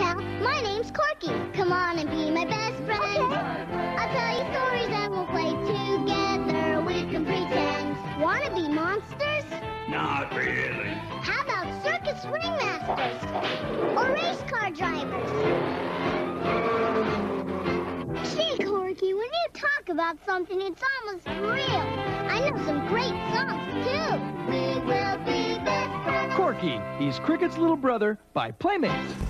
pal. My name's Corky. Come on and be my best friend. I'll tell you stories and we'll play together. We can pretend. Wanna be monsters? Not really. How about circus ringmasters? Or race car drivers? Gee, Corky, when you talk about something, it's almost real. I know some great songs, too. We will be best friends. Corky, he's Cricket's little brother by Playmates.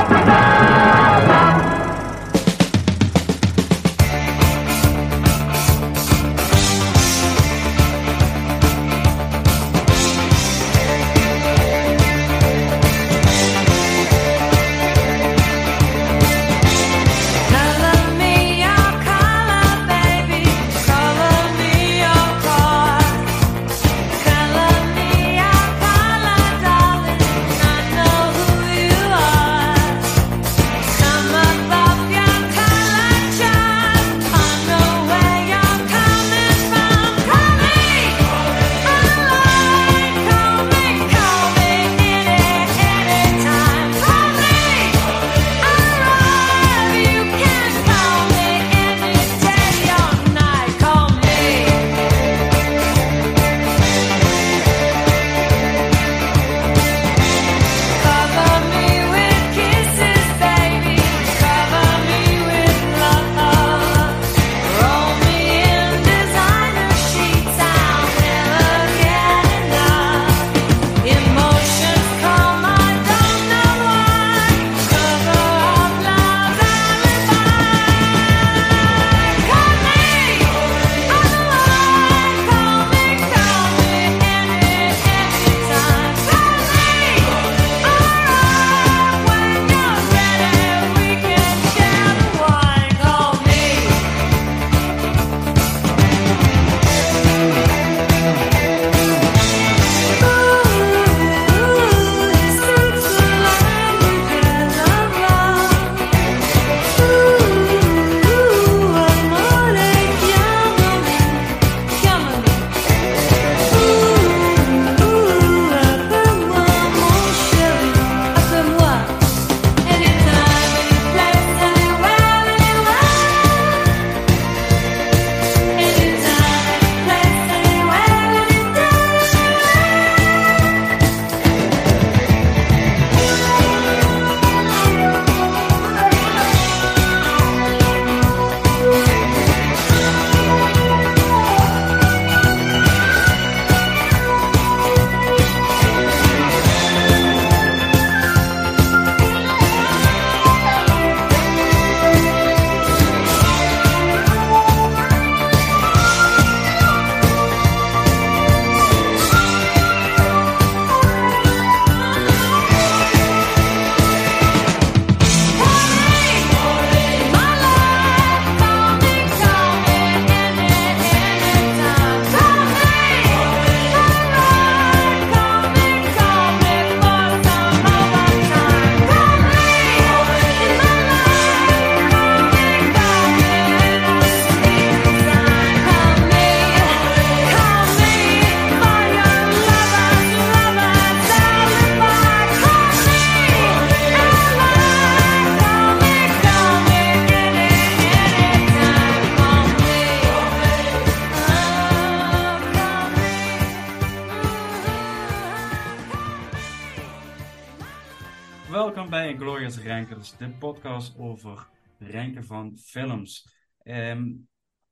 Welkom bij Glorious Rankers, de podcast over ranken van films. Ehm,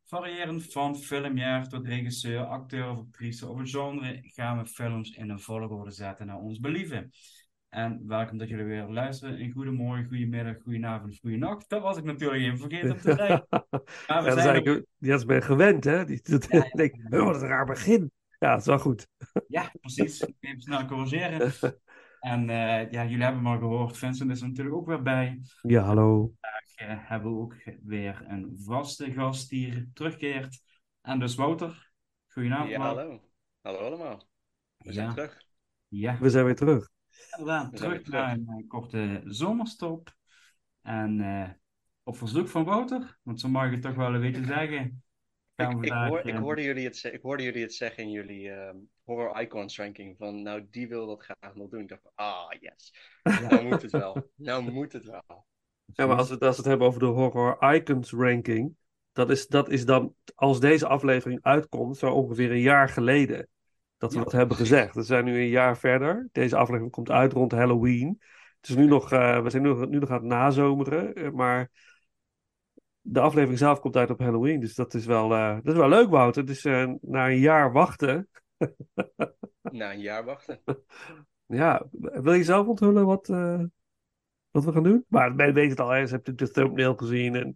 variërend van filmjaar tot regisseur, acteur of actrice of een genre gaan we films in een volgorde zetten naar ons believen. En welkom dat jullie weer luisteren. Een goedemorgen, goedemiddag, goedenavond, goedenacht. Dat was ik natuurlijk even vergeten te zeggen. Maar we Ja, dat zijn op- die is ben gewend, hè? Die Ja, ja. denk, oh, wat een raar begin. Ja, dat is wel goed. Ja, precies. Even snel corrigeren. En eh, ja, jullie hebben me al gehoord. Vincent is er natuurlijk ook weer bij. Ja, hallo. eh, hebben we ook weer een vaste gast die hier terugkeert. En dus Wouter, goedenavond. Ja, hallo. Hallo allemaal. We zijn Ja. terug. Ja, We zijn weer terug. We zijn terug weer naar een eh, korte zomerstop. En eh, op verzoek van Wouter, want zo mag je het toch wel een beetje zeggen. Ik, hoor, ik, hoorde jullie het, ik hoorde jullie het zeggen in jullie ehm, horror icons ranking. Van nou, die wil dat graag nog doen. Ik dacht, ah yes. Nou moet het wel. Nou moet het wel. Ja, maar als we, het- als we het hebben over de Horror Icons ranking, dat is, dat is dan, als deze aflevering uitkomt, zo ongeveer een jaar geleden dat we Ja, dat hebben gezegd. We zijn nu een jaar verder. Deze aflevering komt uit rond Halloween. Het is nu nog, eh, we zijn nu, nu nog aan het nazomeren, eh, maar de aflevering zelf komt uit op Halloween. Dus dat is wel, eh, dat is wel leuk, Wouter. Dus eh, na een jaar wachten, Na een jaar wachten. ja, wil je zelf onthullen wat, eh, wat we gaan doen? Maar men weet het al, hè. ze hebben de thumbnail gezien. En,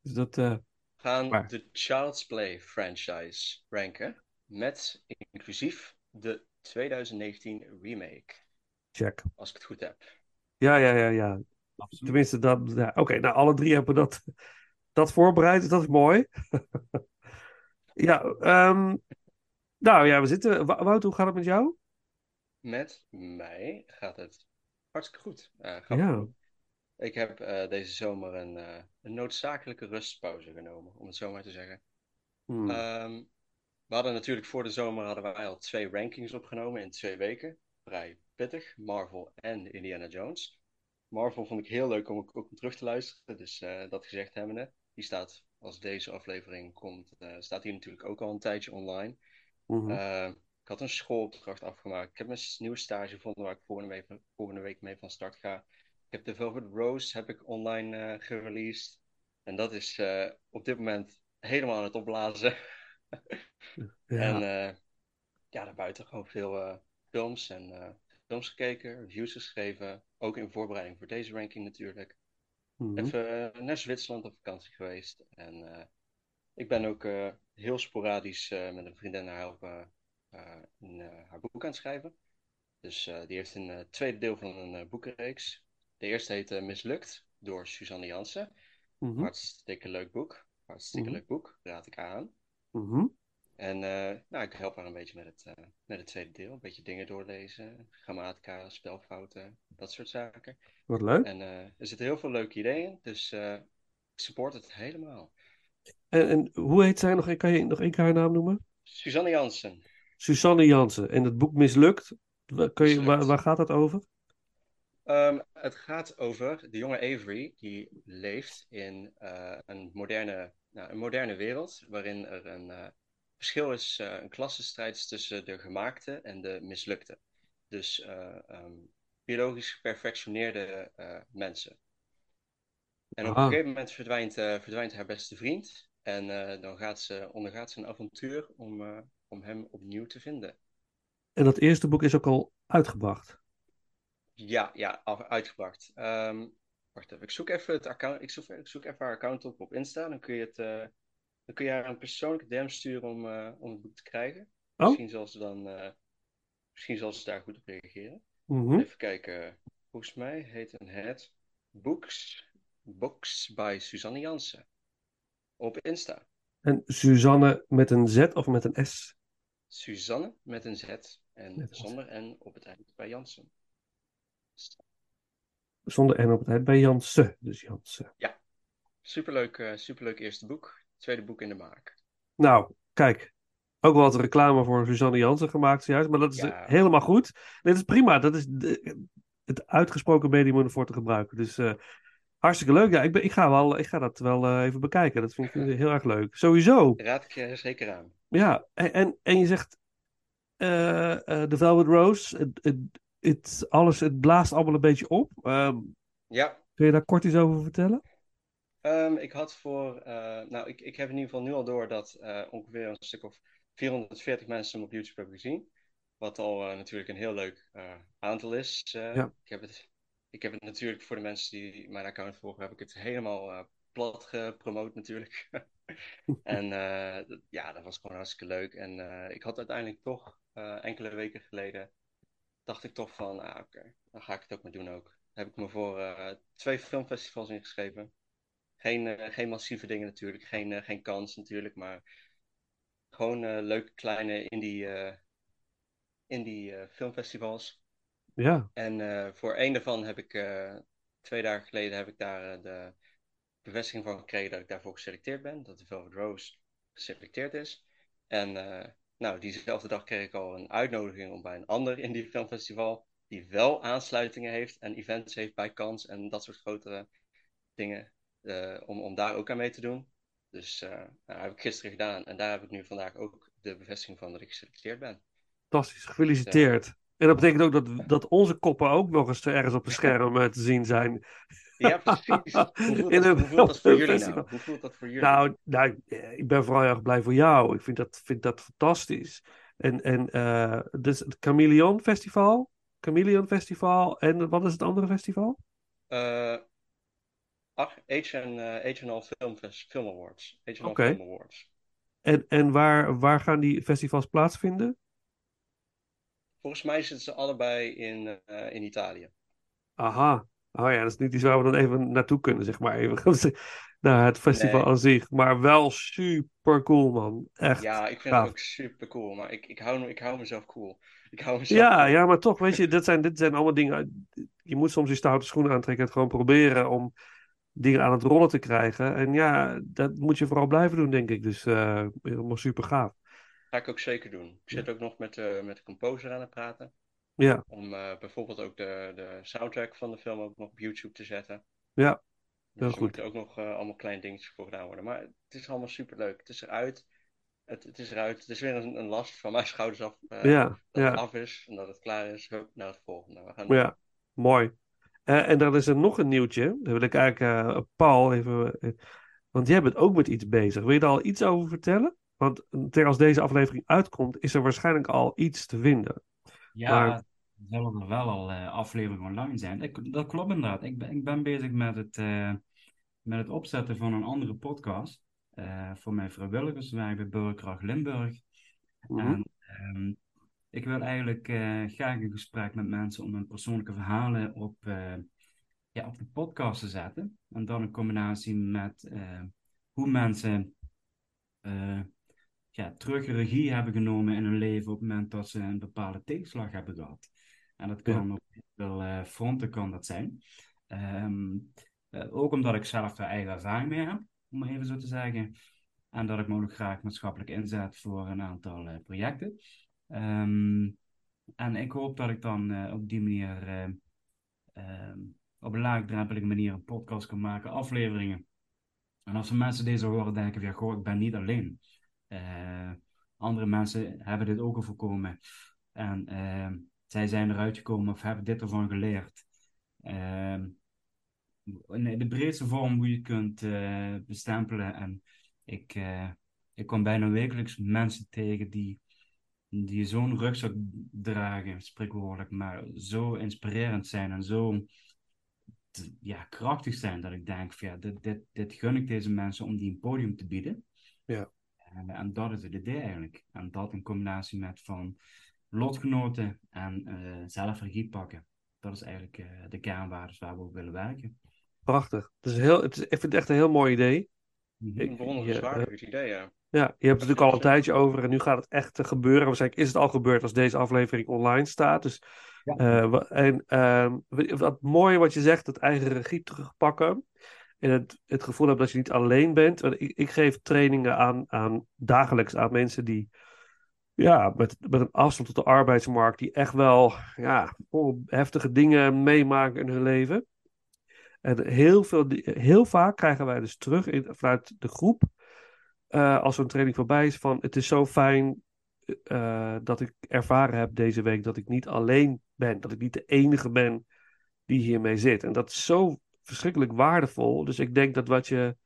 dus dat, eh, We gaan Maar- de Child's Play franchise ranken. Met inclusief de 2019 remake. check. Als ik het goed heb. Ja, ja, ja, ja. absoluut. Tenminste, dat. Ja, Oké, nou, alle drie hebben dat, dat voorbereid, dat is mooi. ja, ehm, nou ja, we zitten. Wout, hoe gaat het met jou? Met mij gaat het hartstikke goed. Eh, Ja. Ik heb eh, deze zomer een, eh, een noodzakelijke rustpauze genomen, om het zo maar te zeggen. Hmm. Ehm, we hadden natuurlijk voor de zomer hadden wij al twee rankings opgenomen in twee weken. Vrij pittig, Marvel en Indiana Jones. Marvel vond ik heel leuk om ook om terug te luisteren, dus dat gezegd hebbende. Die staat, als deze aflevering komt, eh, staat die natuurlijk ook al een tijdje online. Mhm. Eh, ik had een schoolopdracht afgemaakt. Ik heb een nieuwe stage gevonden waar ik volgende week, volgende week mee van start ga. Ik heb The Velvet Rose heb ik online eh gereleased. En dat is op dit moment helemaal aan het opblazen. ja. En ja, daarbuiten gewoon veel films en films gekeken, reviews geschreven. Ook in voorbereiding voor deze ranking natuurlijk. Mhm. Even eh, naar Zwitserland op vakantie geweest. En eh, ik ben ook eh, heel sporadisch met een vriendin haar een, eh, haar boek aan het schrijven. Dus die heeft een tweede deel van een boekenreeks. De eerste heet Mislukt door Suzanne Jansen. Mhm. Hartstikke leuk boek. Hartstikke Mhm. leuk boek, raad ik aan. Mhm. En eh, nou, ik help haar een beetje met het, eh, met het tweede deel. Een beetje dingen doorlezen, grammatica, spelfouten, dat soort zaken. Wat leuk. En eh, er zitten heel veel leuke ideeën dus ik support het helemaal. En, en hoe heet zij nog? Kan je nog één keer haar naam noemen? Suzanne Jansen. Suzanne Jansen. En het boek Mislukt. Kun je, waar, waar gaat het over? Ehm, het gaat over de jonge Avery, die leeft in een, moderne, nou, een moderne wereld, waarin er een verschil is, eh, een klassenstrijd tussen de gemaakte en de mislukte. Dus eh, ehm, biologisch geperfectioneerde eh, mensen. En op Ah. een gegeven moment verdwijnt, verdwijnt haar beste vriend. En dan gaat ze, ondergaat ze een avontuur om, om hem opnieuw te vinden. En dat eerste boek is ook al uitgebracht. Ja, ja, uitgebracht. Ehm, wacht even, ik zoek even het account. Ik zoek, ik zoek even haar account op op Insta. Dan kun je het, dan kun je haar een persoonlijke DM sturen om, eh, om het boek te krijgen. Oh. Misschien zal ze dan, eh, misschien zal ze daar goed op reageren. Mhm. Even kijken. Volgens mij heet het Books, Books by Suzanne Jansen. Op Insta. En Suzanne met een Z of met een S? Suzanne met een Z en Met een zonder N op het eind bij Jansen. Zonder N op het eind bij Jansen. Dus Jansen. Superleuk, eh, superleuk eerste boek. Tweede boek in de maak. Nou, kijk. Ook wel wat reclame voor Suzanne Jansen gemaakt zojuist. Maar dat is Ja. eh, helemaal goed. Dit is prima. Dat is de- het uitgesproken medium om ervoor te gebruiken. Dus eh, hartstikke leuk. Ja, ik, ben, ik, ga wel, ik ga dat wel eh, even bekijken. Dat vind ik heel erg leuk. Sowieso. Raad ik je zeker aan. Ja, en, en, en je zegt The Velvet Rose, het, het, het, alles, het blaast allemaal een beetje op. Ehm, Ja, kun je daar kort iets over vertellen? Ehm, ik had voor, eh, nou, ik, ik heb in ieder geval nu al door dat eh, ongeveer een stuk of 440 mensen hem op YouTube hebben gezien. Wat al eh, natuurlijk een heel leuk aantal is. Ja. ik, heb het, ik heb het natuurlijk voor de mensen die mijn account volgen, heb ik het helemaal plat gepromoot natuurlijk. en ja, dat was gewoon hartstikke leuk. En ik had uiteindelijk toch enkele weken geleden, dacht ik toch van, ah, oké, dan ga ik het ook maar doen ook. Heb ik me voor twee filmfestivals ingeschreven. Geen, eh, geen massieve dingen natuurlijk, geen, eh, geen kans natuurlijk, maar gewoon eh, leuke kleine indie, eh, indie filmfestivals. Ja, En voor één daarvan heb ik twee dagen geleden heb ik daar de bevestiging van gekregen dat ik daarvoor geselecteerd ben. Dat de Velvet Rose geselecteerd is. En nou, diezelfde dag kreeg ik al een uitnodiging om bij een ander indie filmfestival, die wel aansluitingen heeft en events heeft bij Cannes en dat soort grotere dingen, om, om daar ook aan mee te doen. Dus eh nou, dat heb ik gisteren gedaan en daar heb ik nu vandaag ook de bevestiging van dat ik geselecteerd ben. Fantastisch, gefeliciteerd. En dat betekent ook dat, dat onze koppen ook nog eens ergens op een scherm eh, te zien zijn. Ja, precies. Hoe voelt, In dat, een hoe voelt dat voor jullie nou? Hoe voelt dat voor jullie? Nou, nou, eh, ik ben vooral heel erg blij voor jou. Ik vind dat, vind dat fantastisch. En, en eh, dus het Chameleon Festival. Chameleon Festival. En wat is het andere festival? Eh, ach, H&, eh, H&L Film, Film Awards. H&L Oké. Film Awards. En, en waar, waar gaan die festivals plaatsvinden? Volgens mij zitten ze allebei in, eh, in Italië. Aha. Oh ja, dat is niet iets waar we dan even naartoe kunnen, zeg maar. Even naar het festival Nee. aan zich. Maar wel super cool, man. Echt. Ja, ik vind gaaf. het ook super cool, maar ik, ik, hou, ik hou mezelf cool. Ik hou mezelf Ja, cool. ja, maar toch, weet je, dit zijn, dit zijn allemaal dingen. Je moet soms je stoute schoenen aantrekken en het gewoon proberen om dingen aan het rollen te krijgen. En ja, dat moet je vooral blijven doen, denk ik. Dus eh helemaal super gaaf. Ga ik ook zeker doen. Ik zit ook nog met, de met de composer aan het praten. Ja, Om eh, bijvoorbeeld ook de, de soundtrack van de film ook nog op YouTube te zetten. ja, Dus Heel er goed. moeten ook nog eh, allemaal kleine dingetjes voor gedaan worden. Maar het is allemaal super leuk. Het is eruit. Het, het is eruit. Het is weer een, een last van mijn schouders af. eh, ja, dat het ja, af is en dat het klaar is. Hup, naar het volgende. We gaan ja. Mooi. Eh, en dan is er nog een nieuwtje. Daar wil ik eigenlijk eh, Paul even. eh, want jij bent ook met iets bezig. Wil je daar al iets over vertellen? Want als deze aflevering uitkomt, is er waarschijnlijk al iets te vinden. Ja, Maar- er zullen er wel al afleveringen online zijn. Ik, dat klopt inderdaad. Ik ben, ik ben bezig met het, met het opzetten van een andere podcast. voor mijn vrijwilligerswerk bij Burgerkracht Limburg. Mhm. En ehm, ik wil eigenlijk eh, graag een gesprek met mensen om hun persoonlijke verhalen op, eh, ja, op de podcast te zetten. En dan in combinatie met eh, hoe mensen ja, terug regie hebben genomen in hun leven op het moment dat ze een bepaalde tegenslag hebben gehad. En dat kan op heel veel fronten kan dat zijn. Ehm, eh, ook omdat ik zelf daar eigen ervaring mee heb, om maar even zo te zeggen. En dat ik me ook graag maatschappelijk inzet voor een aantal projecten. Ehm, en ik hoop dat ik dan eh, op die manier, eh, ehm, op een laagdrempelige manier, een podcast kan maken, afleveringen. En als de mensen deze horen, denken van ja, goh, ik ben niet alleen. Eh, andere mensen hebben dit ook al voorkomen. En ehm, zij zijn eruit gekomen of hebben dit ervan geleerd. Ehm, in de breedste vorm hoe je het kunt eh, bestempelen. En ik, ik kom bijna wekelijks mensen tegen die, die zo'n rugzak dragen, spreekwoordelijk, maar zo inspirerend zijn en zo ja, krachtig zijn dat ik denk van ja, dit, dit, dit gun ik deze mensen om die een podium te bieden. Ja. En, en dat is het idee eigenlijk. En dat in combinatie met van lotgenoten en eh zelf regie pakken. Dat is eigenlijk eh, de kernwaarden waar we op willen werken. Prachtig. Het is heel, het is, ik vind het echt een heel mooi idee. Mhm. Ik- Een bewonderenswaardig ja, idee, ja. Ja, je hebt het natuurlijk al een tijdje over en nu gaat het echt eh, gebeuren. Waarschijnlijk is het al gebeurd als deze aflevering online staat. Dus, Ja. eh, en ehm, wat mooi wat je zegt, het eigen regie terugpakken. En het, het gevoel hebben dat je niet alleen bent. Want ik, ik geef trainingen aan, aan dagelijks aan mensen die ja, met, met een afstand tot de arbeidsmarkt, die echt wel ja, heftige dingen meemaken in hun leven. En heel, veel, heel vaak krijgen wij dus terug in, vanuit de groep, eh, als zo'n training voorbij is, van het is zo fijn eh, dat ik ervaren heb deze week dat ik niet alleen ben, dat ik niet de enige ben die hiermee zit. En dat is zo verschrikkelijk waardevol. Dus ik denk dat wat je,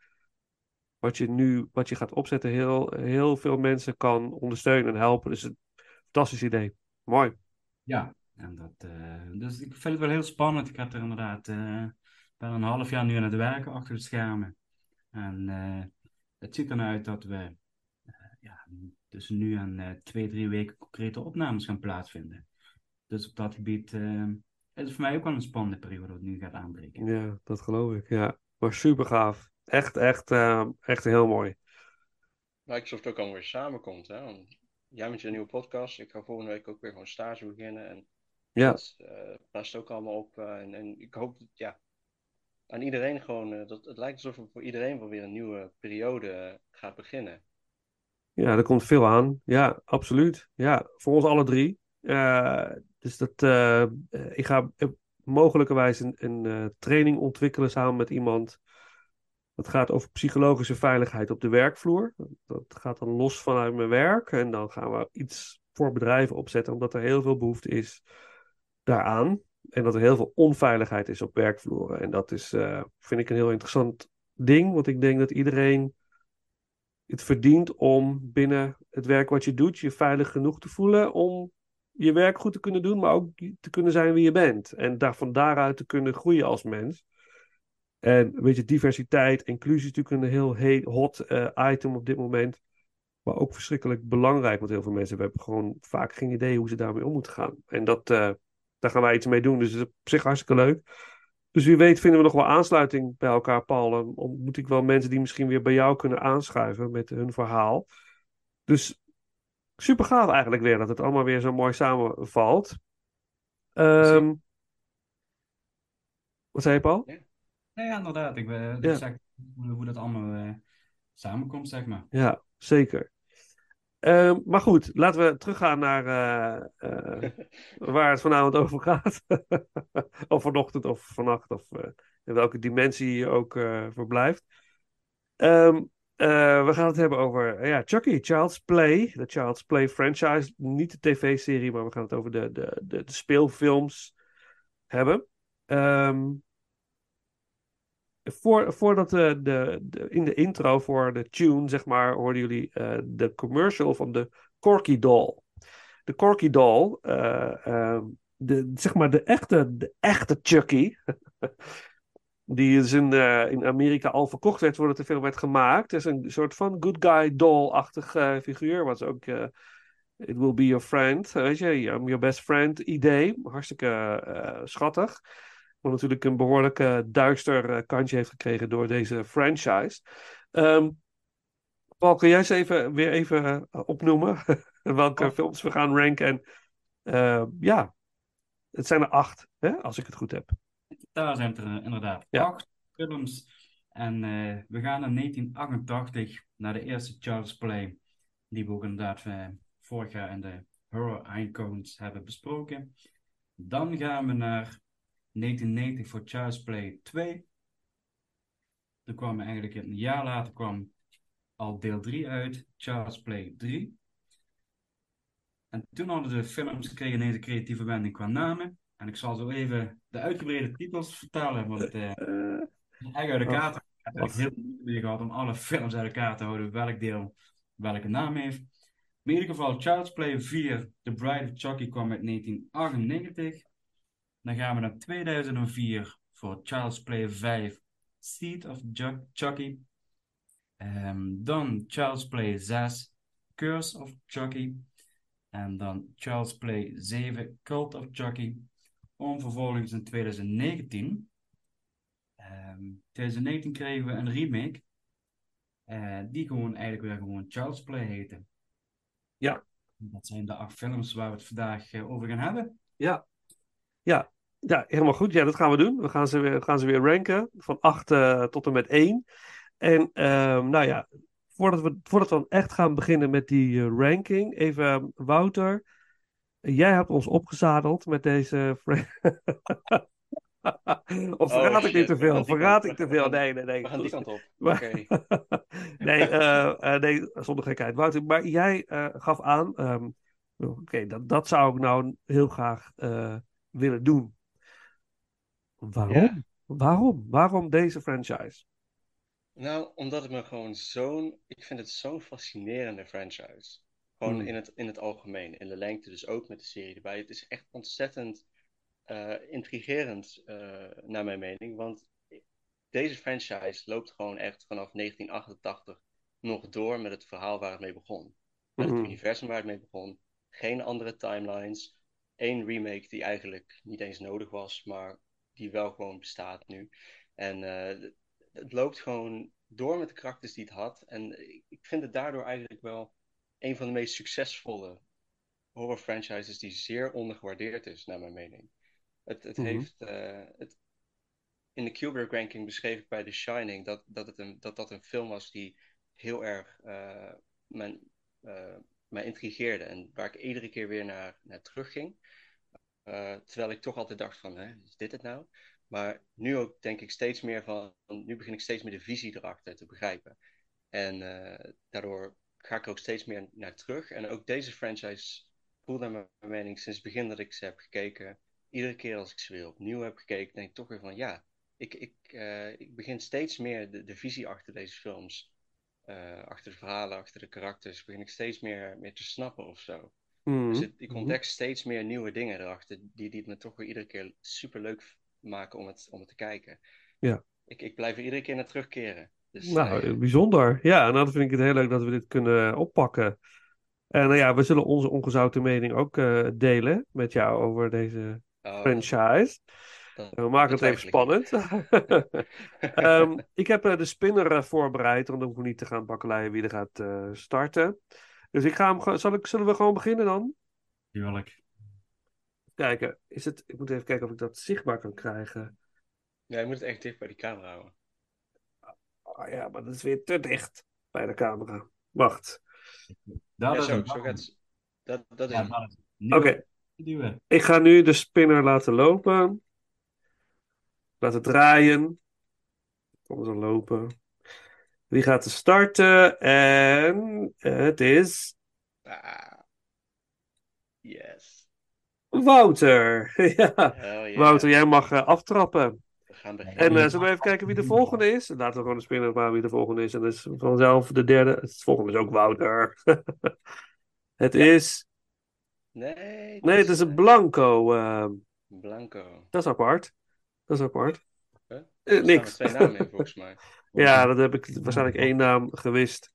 wat je nu wat je gaat opzetten, heel, heel veel mensen kan ondersteunen en helpen. Dus een fantastisch idee. Mooi. Ja, en dat, eh, dus ik vind het wel heel spannend. Ik heb er inderdaad eh bijna een half jaar nu aan het werken achter de schermen. En eh, het ziet ernaar uit dat we eh, ja, tussen nu en eh, twee, drie weken concrete opnames gaan plaatsvinden. Dus op dat gebied eh, is het voor mij ook wel een spannende periode dat het nu gaat aanbreken. Ja, dat geloof ik. Ja, maar super gaaf. Echt, echt, eh, echt heel mooi. Lijkt alsof het ook allemaal weer samenkomt, hè. Want jij met je nieuwe podcast. Ik ga volgende week ook weer gewoon stage beginnen. En Ja, dat past ook allemaal op. eh, en, en ik hoop, dat- ja, aan iedereen gewoon, eh, dat, het lijkt alsof er voor iedereen wel weer een nieuwe periode eh, gaat beginnen. Ja, er komt veel aan. Ja, absoluut. Ja, voor ons alle drie. Eh, dus dat, ik ga mogelijkerwijs een, een training ontwikkelen samen met iemand. Dat gaat over psychologische veiligheid op de werkvloer. Dat gaat dan los vanuit mijn werk. En dan gaan we iets voor bedrijven opzetten, omdat er heel veel behoefte is daaraan. En dat er heel veel onveiligheid is op werkvloeren. En dat is, eh, vind ik een heel interessant ding, want ik denk dat iedereen het verdient om binnen het werk wat je doet, je veilig genoeg te voelen om je werk goed te kunnen doen, maar ook te kunnen zijn wie je bent. En daar, van daaruit te kunnen groeien als mens. En weet je, diversiteit, inclusie is natuurlijk een heel he- hot eh, item op dit moment. Maar ook verschrikkelijk belangrijk, want heel veel mensen hebben gewoon vaak geen idee hoe ze daarmee om moeten gaan. En dat, eh, daar gaan wij iets mee doen, dus dat is op zich hartstikke leuk. Dus wie weet vinden we nog wel aansluiting bij elkaar, Paul. Dan ontmoet ik wel mensen die misschien weer bij jou kunnen aanschuiven met hun verhaal. Dus super gaaf eigenlijk weer dat het allemaal weer zo mooi samenvalt. Ehm wat zei je, Paul? Nee, ja, inderdaad. Ik ben Ja. zeg, hoe, hoe dat allemaal eh, samenkomt, zeg maar. Ja, zeker. Ehm, maar goed, laten we teruggaan naar eh, eh, waar het vanavond over gaat. of vanochtend of vannacht, of eh, in welke dimensie je ook verblijft. Ehm, eh, we gaan het hebben over ja, Chucky, Child's Play. De Child's Play franchise. Niet de tv-serie, maar we gaan het over de, de, de, de speelfilms hebben. Ehm, voor, voordat de, de, de, in de intro voor de tune, zeg maar, hoorden jullie eh, de commercial van de Corky Doll. De Corky Doll, eh, ehm, de, zeg maar de echte, de echte Chucky, die dus in, eh, in Amerika al verkocht werd voordat de film werd gemaakt. Is een soort van good guy doll-achtig eh, figuur, wat ook eh, It will be your friend, weet je, your best friend idee. Hartstikke eh, schattig. Wat natuurlijk een behoorlijk eh, duister eh, kantje heeft gekregen door deze franchise. Ehm, Paul, kun jij eens even, weer even eh, opnoemen welke Oh. films we gaan ranken? En eh, ja, het zijn er acht, hè, als ik het goed heb. Daar zijn er inderdaad Ja. acht films. En we gaan in 1988 naar de eerste Child's Play. Die we ook inderdaad vorig jaar in de Horror Icons hebben besproken. Dan gaan we naar 1990 voor Child's Play 2. Er kwam eigenlijk een jaar later kwam al deel 3 uit, Child's Play 3. En toen hadden de films kregen ineens een creatieve wending qua namen. En ik zal zo even de uitgebreide titels vertellen, want eh echt uit elkaar te Ik heb wacht. heel moeite mee gehad om alle films uit elkaar te houden, welk deel welke naam heeft. Maar in ieder geval, Child's Play 4, The Bride of Chucky kwam uit 1998. Dan gaan we naar 2004 voor Child's Play 5, Seed of Chucky. Ehm, dan Child's Play 6, Curse of Chucky. En dan Child's Play 7, Cult of Chucky. Om vervolgens in 2019 Ehm 2019 kregen we een remake. eh, die gewoon eigenlijk weer gewoon Child's Play heette. Ja. Dat zijn de acht films waar we het vandaag eh, over gaan hebben. Ja. Ja. Ja, helemaal goed. Ja, dat gaan we doen. We gaan ze weer, we gaan ze weer ranken van 8 tot en met 1. En ehm, nou ja, voordat we, voordat we dan echt gaan beginnen met die eh, ranking, even ehm, Wouter. Jij hebt ons opgezadeld met deze. of verraad ik niet te veel? Verraad ik te veel? Nee, nee, nee. We gaan die kant op. Oké. nee, eh, eh, nee, zonder gekheid. Wouter, maar jij eh, gaf aan, ehm, oké, dat, dat zou ik nou heel graag eh, willen doen. Waarom? Waarom? Waarom deze franchise? Nou, omdat het me gewoon zo'n... Ik vind het zo'n fascinerende franchise. Gewoon Hmm. in het, in het algemeen. In de lengte, dus ook met de serie erbij. Het is echt ontzettend eh, intrigerend, eh, naar mijn mening. Want deze franchise loopt gewoon echt vanaf 1988 nog door met het verhaal waar het mee begon. Met het Mhm. universum waar het mee begon. Geen andere timelines. Eén remake die eigenlijk niet eens nodig was, maar die wel gewoon bestaat nu. En eh, het- loopt gewoon door met de karakters die het had. En ik- vind het daardoor eigenlijk wel een van de meest succesvolle horror franchises die zeer ondergewaardeerd is, naar mijn mening. Het, het Mhm. heeft. eh, het, in de Kubrick ranking beschreef ik bij The Shining dat dat, het een, dat, dat een film was die heel erg mijn, eh, mij intrigeerde en waar ik iedere keer weer naar, naar terugging. Eh, terwijl ik toch altijd dacht van, hè, is dit het nou? Maar nu ook denk ik steeds meer van, nu begin ik steeds meer de visie erachter te begrijpen. En eh, daardoor ga ik er ook steeds meer naar terug. En ook deze franchise voelt naar mijn mening sinds het begin dat ik ze heb gekeken. Iedere keer als ik ze weer opnieuw heb gekeken, denk ik toch weer van ja, ik, ik, eh, ik begin steeds meer de, de visie achter deze films, eh, achter de verhalen, achter de karakters, begin ik steeds meer, meer te snappen of zo. Mhm. Dus het- ik ontdek steeds meer nieuwe dingen erachter, die, die het me toch weer iedere keer super leuk maken om het, om het te kijken. Ja. Ik, ik blijf er iedere keer naar terugkeren. Dus, Nou, eh, bijzonder. Ja, en dan vind ik het heel leuk dat we dit kunnen oppakken. En nou ja, we zullen onze ongezouten mening ook eh, delen met jou over deze oh, franchise. We maken het even spannend. Ehm, ik heb eh, de spinner eh, voorbereid, want dan hoef ik niet te gaan bakkeleien wie er gaat eh, starten. Dus ik ga hem, zal ik, zullen we gewoon beginnen dan? Tuurlijk. Kijken, is het, ik moet even kijken of ik dat zichtbaar kan krijgen. Ja, je moet het echt dicht bij die camera houden. Oh ja, maar dat is weer te dicht bij de camera. Wacht. Dat ja, is zo, zo gaat het. Dat, dat is Ja, is Oké, ik ga nu de spinner laten lopen. Laten draaien. Kom zo lopen. Die gaat er starten en het is Ah. Yes. Wouter. Ja, yeah. Wouter, jij mag eh, aftrappen. We gaan beginnen. En eh, zullen we even kijken wie de volgende is? Laten we gewoon de spinner bepalen wie de volgende is. En dat is vanzelf de derde. Het volgende is ook Wouter. het is... Nee, Nee, het is een Blanco. eh, Blanco. dat is apart. Dat is apart. Huh? Eh, niks. twee namen in, volgens mij. Ja, dat heb ik waarschijnlijk één naam gewist.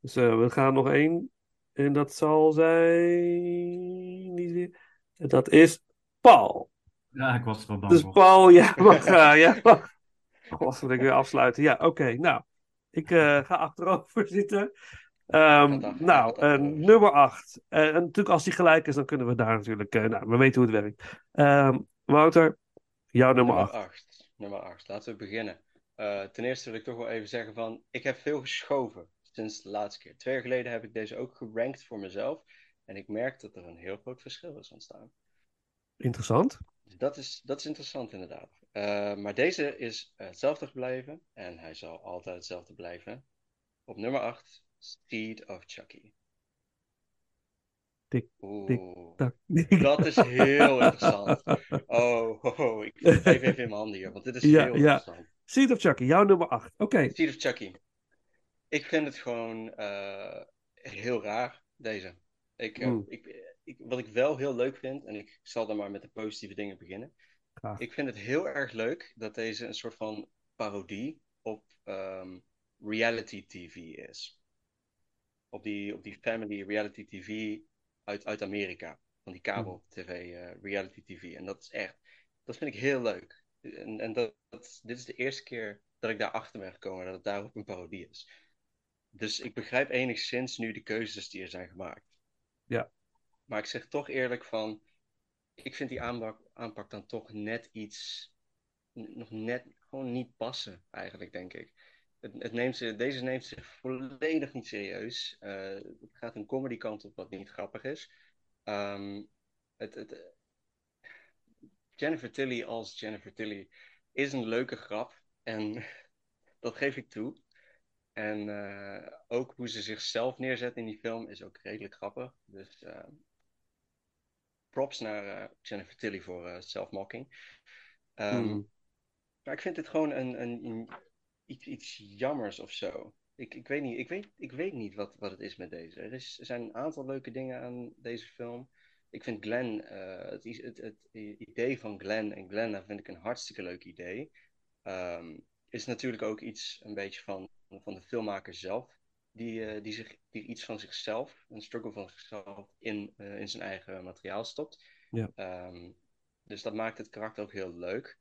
Dus eh, we gaan nog één. En dat zal zijn. Niet weer. Dat is Paul. Ja, ik was er al bang Dus. Paul, jij mag. eh jij mag. God, moet ik weer afsluiten. Ja, oké. nou, ik eh, ga achterover zitten. Ehm, nou, nummer 8. en natuurlijk, als die gelijk is, dan kunnen we daar natuurlijk. eh, nou, we weten hoe het werkt. Ehm, Wouter, jouw nummer 8. 8. Nummer 8. Laten we beginnen. Eh, ten eerste wil ik toch wel even zeggen van, ik heb veel geschoven sinds de laatste keer. Twee jaar geleden heb ik deze ook gerankt voor mezelf. En ik merk dat er een heel groot verschil is ontstaan. Interessant. Dus dat is, dat is interessant inderdaad. Eh, maar deze is hetzelfde gebleven. En hij zal altijd hetzelfde blijven. Op nummer 8, Seed of Chucky. Tik. Tak. Dat is heel interessant. Oh, ik geef even in mijn handen hier, want dit is Ja, heel ja. interessant. Seed of Chucky, jouw nummer 8. Oké. Seed of Chucky. Ik vind het gewoon eh, heel raar, deze. Ik, eh, Mm. ik, ik, wat ik wel heel leuk vind, en ik zal dan maar met de positieve dingen beginnen. Graag. Ik vind het heel erg leuk dat deze een soort van parodie op ehm, reality TV is. Op die, op die family reality TV uit, uit Amerika. Van die kabel TV, eh, reality TV. En dat is echt, dat vind ik heel leuk. En, en dat, dat- dit is de eerste keer dat ik daar achter ben gekomen dat het daarop een parodie is. Dus ik begrijp enigszins nu de keuzes die er zijn gemaakt. Ja. Maar ik zeg toch eerlijk van, ik vind die aanpak, aanpak dan toch net iets, nog net gewoon niet passen, eigenlijk, denk ik. Het, het neemt ze, deze neemt zich volledig niet serieus. Eh, het gaat een comedy kant op wat niet grappig is. Ehm, het, het, Jennifer Tilly als Jennifer Tilly is een leuke grap. En dat geef ik toe. En eh, ook hoe ze zichzelf neerzet in die film is ook redelijk grappig. Dus eh, props naar Jennifer Tilly voor self-mocking. Ehm, Hmm. Maar ik vind dit gewoon een, een, een- iets, iets jammers of zo. Ik, ik weet niet, ik weet, ik weet niet wat, wat het is met deze. Er, is, er zijn een aantal leuke dingen aan deze film. Ik vind Glenn, eh, het, het, het idee van Glenn en Glenna vind ik een hartstikke leuk idee. Ehm, is natuurlijk ook iets een beetje van, van de filmmaker zelf. Die, eh, die, zich, die iets van zichzelf, een struggle van zichzelf, in, eh, in zijn eigen materiaal stopt. Ja. Ehm, dus dat maakt het karakter ook heel leuk.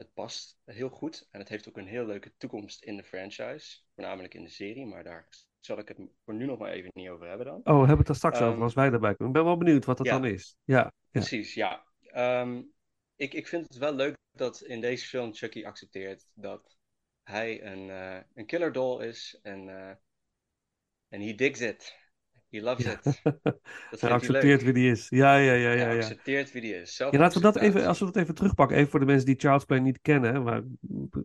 Het past heel goed en het heeft ook een heel leuke toekomst in de franchise. Voornamelijk in de serie, maar daar zal ik het voor nu nog maar even niet over hebben dan. Oh, we hebben het er straks Ehm, over als wij erbij komen. Ik ben wel benieuwd wat dat ja. dan is. Ja, ja. Precies, ja. Ehm, ik, ik vind het wel leuk dat in deze film Chucky accepteert dat hij een, eh, een killer doll is en eh, en he digs it. He loves Ja. it. Dat Hij accepteert wie die is. Ja, ja, ja, Hij ja. ja. accepteert wie die is. Ja, laten we dat even, als we dat even terugpakken, even voor de mensen die Child's Play niet kennen, maar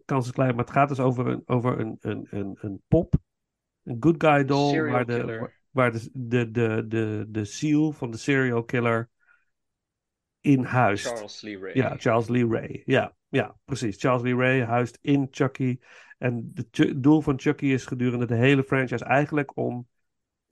kans is klein, maar het gaat dus over een, over een, een, een, een pop, een good guy doll, Serial waar de, waar de, de, de, de, de seal van de serial killer in huist. Charles Lee Ray. Ja, Charles Lee Ray. Ja, ja, precies. Charles Lee Ray huist in Chucky. En het doel van Chucky is gedurende de hele franchise eigenlijk om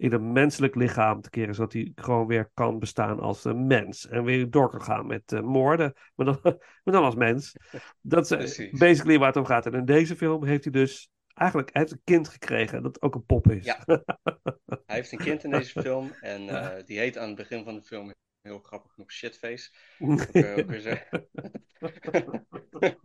in een menselijk lichaam te keren, zodat hij gewoon weer kan bestaan als een mens. En weer door kan gaan met eh, moorden, maar dan, maar dan als mens. Dat is eh, basically waar het om gaat. En in deze film heeft hij dus eigenlijk hij heeft een kind gekregen dat ook een pop is. Ja. Hij heeft een kind in deze film en eh, die heet aan het begin van de film heel grappig genoeg Shitface. Ook, eh, ook weer zo-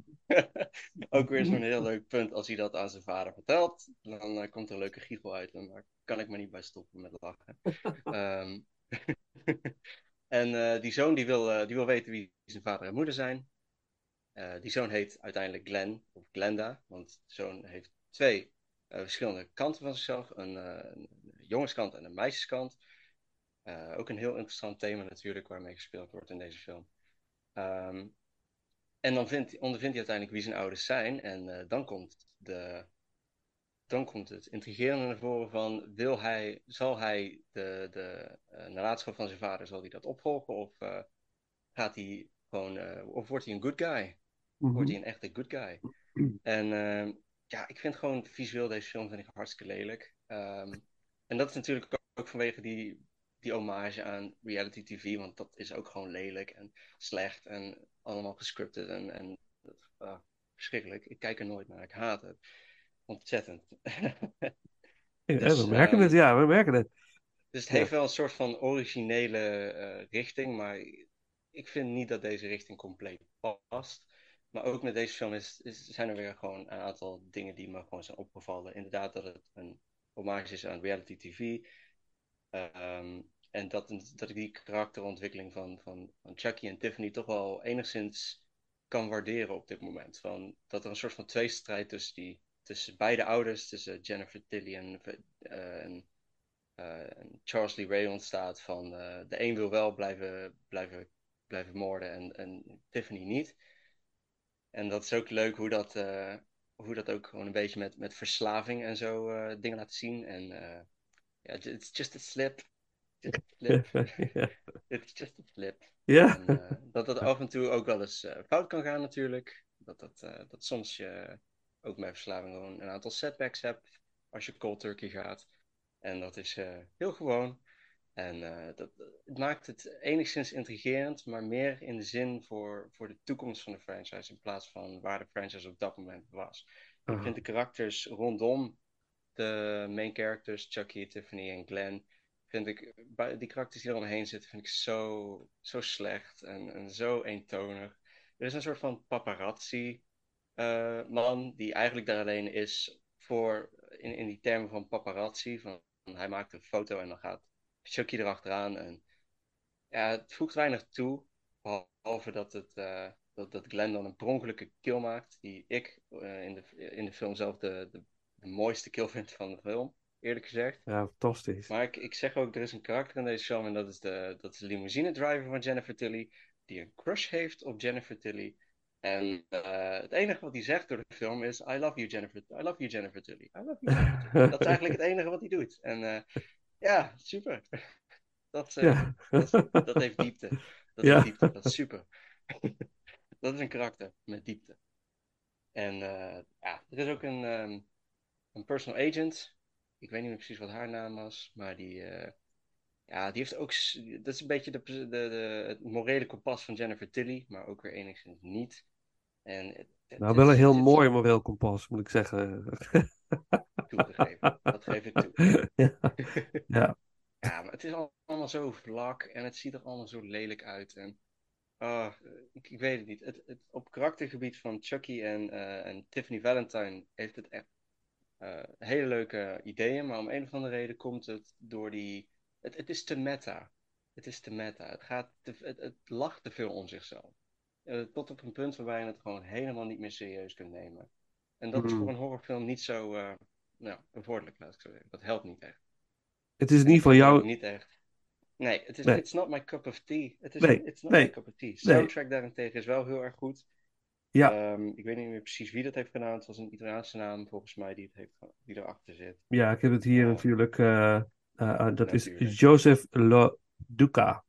ook weer zo'n heel leuk punt als hij dat aan zijn vader vertelt. Dan eh, komt er een leuke giechel uit en daar kan ik me niet bij stoppen met lachen. Ehm, en eh, die zoon die wil, die wil weten wie zijn vader en moeder zijn. Die zoon heet uiteindelijk Glenn of Glenda, want de zoon heeft twee verschillende kanten van zichzelf: een, een jongenskant en een meisjeskant. Eh, ook een heel interessant thema natuurlijk waarmee gespeeld wordt in deze film. Ehm, en dan vindt, ondervindt hij uiteindelijk wie zijn ouders zijn. En eh, dan, komt de, dan komt het intrigerende naar voren van... Wil hij, zal hij de, de eh, nalatenschap van zijn vader zal hij dat opvolgen? Of gaat hij gewoon... of wordt hij een good guy? Mhm. Wordt hij een echte good guy? En ehm, ja, ik vind gewoon visueel deze film vind ik hartstikke lelijk. Ehm, en dat is natuurlijk ook vanwege die, die hommage aan reality TV, want dat is ook gewoon lelijk en slecht en allemaal gescripted en, en ah, verschrikkelijk. Ik kijk er nooit naar, ik haat het. Ontzettend. Ja, Dus, we merken ehm, het, ja, we merken het. Dus het Ja. heeft wel een soort van originele eh, richting, maar ik vind niet dat deze richting compleet past. Maar ook met deze film is, is, zijn er weer gewoon een aantal dingen die me gewoon zijn opgevallen. Inderdaad dat het een hommage is aan reality TV. Ehm, en dat, dat ik die karakterontwikkeling van, van, van Chucky en Tiffany toch wel enigszins kan waarderen op dit moment. Van, dat er een soort van tweestrijd tussen, die, tussen beide ouders, tussen Jennifer Tilly en, eh, eh, Charles Lee Ray ontstaat van eh, de een wil wel blijven, blijven, blijven moorden en, en Tiffany niet. En dat is ook leuk hoe dat, hoe dat ook gewoon een beetje met, met verslaving en zo dingen laat zien. En ja, it's just a slip. Just a slip. It's just a slip. Ja. En, eh, dat dat af en toe ook wel eens eh, fout kan gaan natuurlijk. Dat, dat, eh, dat soms je ook met verslaving gewoon een aantal setbacks hebt als je cold turkey gaat. En dat is heel gewoon. En dat, het maakt het enigszins intrigerend, maar meer in de zin voor, voor de toekomst van de franchise in plaats van waar de franchise op dat moment was. Ik vind de karakters rondom de main characters, Chucky, Tiffany en Glenn, vind ik, die karakters die er omheen zitten, vind ik zo, zo slecht en, en zo eentonig. Er is een soort van paparazzi eh, man die eigenlijk daar alleen is voor, in, in die termen van paparazzi, van hij maakt een foto en dan gaat Chucky erachteraan. En ja, het voegt weinig toe, behalve dat, het, eh, dat, dat Glenn dan een per ongelukke kill maakt, die ik eh, in, de, in de film zelf de, de, de mooiste kill vind van de film, eerlijk gezegd. Ja, fantastisch. Maar ik, ik zeg ook, er is een karakter in deze film en dat is de, dat is de limousine driver van Jennifer Tilly, die een crush heeft op Jennifer Tilly. En eh, het enige wat hij zegt door de film is: I love you, Jennifer. I love you, Jennifer Tilly. I love you, Jennifer Tilly. Dat is eigenlijk het enige wat hij doet. En eh, ja, super. Dat, eh, Ja. dat, dat heeft diepte. Dat Ja. heeft diepte. Dat is super. dat is een karakter met diepte. En eh, ja, er is ook een, ehm, een personal agent. Ik weet niet meer precies wat haar naam was, maar die, eh, ja, die heeft ook. Dat is een beetje de, de, de, het morele kompas van Jennifer Tilly, maar ook weer enigszins niet. En het, het Nou, wel een heel het- mooi moreel kompas, moet ik zeggen. toegegeven. Dat geef ik toe. ja. ja. Ja, maar het is allemaal zo vlak en het ziet er allemaal zo lelijk uit. En, ah, ik, ik weet het niet. Het, het, op karaktergebied van Chucky en, eh, en Tiffany Valentine heeft het echt eh, hele leuke ideeën, maar om een of andere reden komt het door die. Het, het is te meta. Het is te meta. Het, gaat te, het, het lacht te veel om zichzelf. eh, tot op een punt waarbij je het gewoon helemaal niet meer serieus kunt nemen. En dat is Mm. voor een horrorfilm niet zo eh nou, bevorderlijk, laat ik zo zeggen. Dat helpt niet echt. Het is in ieder geval het Niet echt. Nee, het is Nee. it's not my cup of tea. Het is Nee, it's not nee, my cup of tea. Soundtrack daarentegen is wel heel erg goed. Ja. Ehm, ik weet niet meer precies wie dat heeft gedaan. Het was een Italiaanse naam volgens mij die, het heeft, die erachter zit. Ja, ik heb het hier natuurlijk. eh, eh, eh, dat is. Joseph Lo Duca.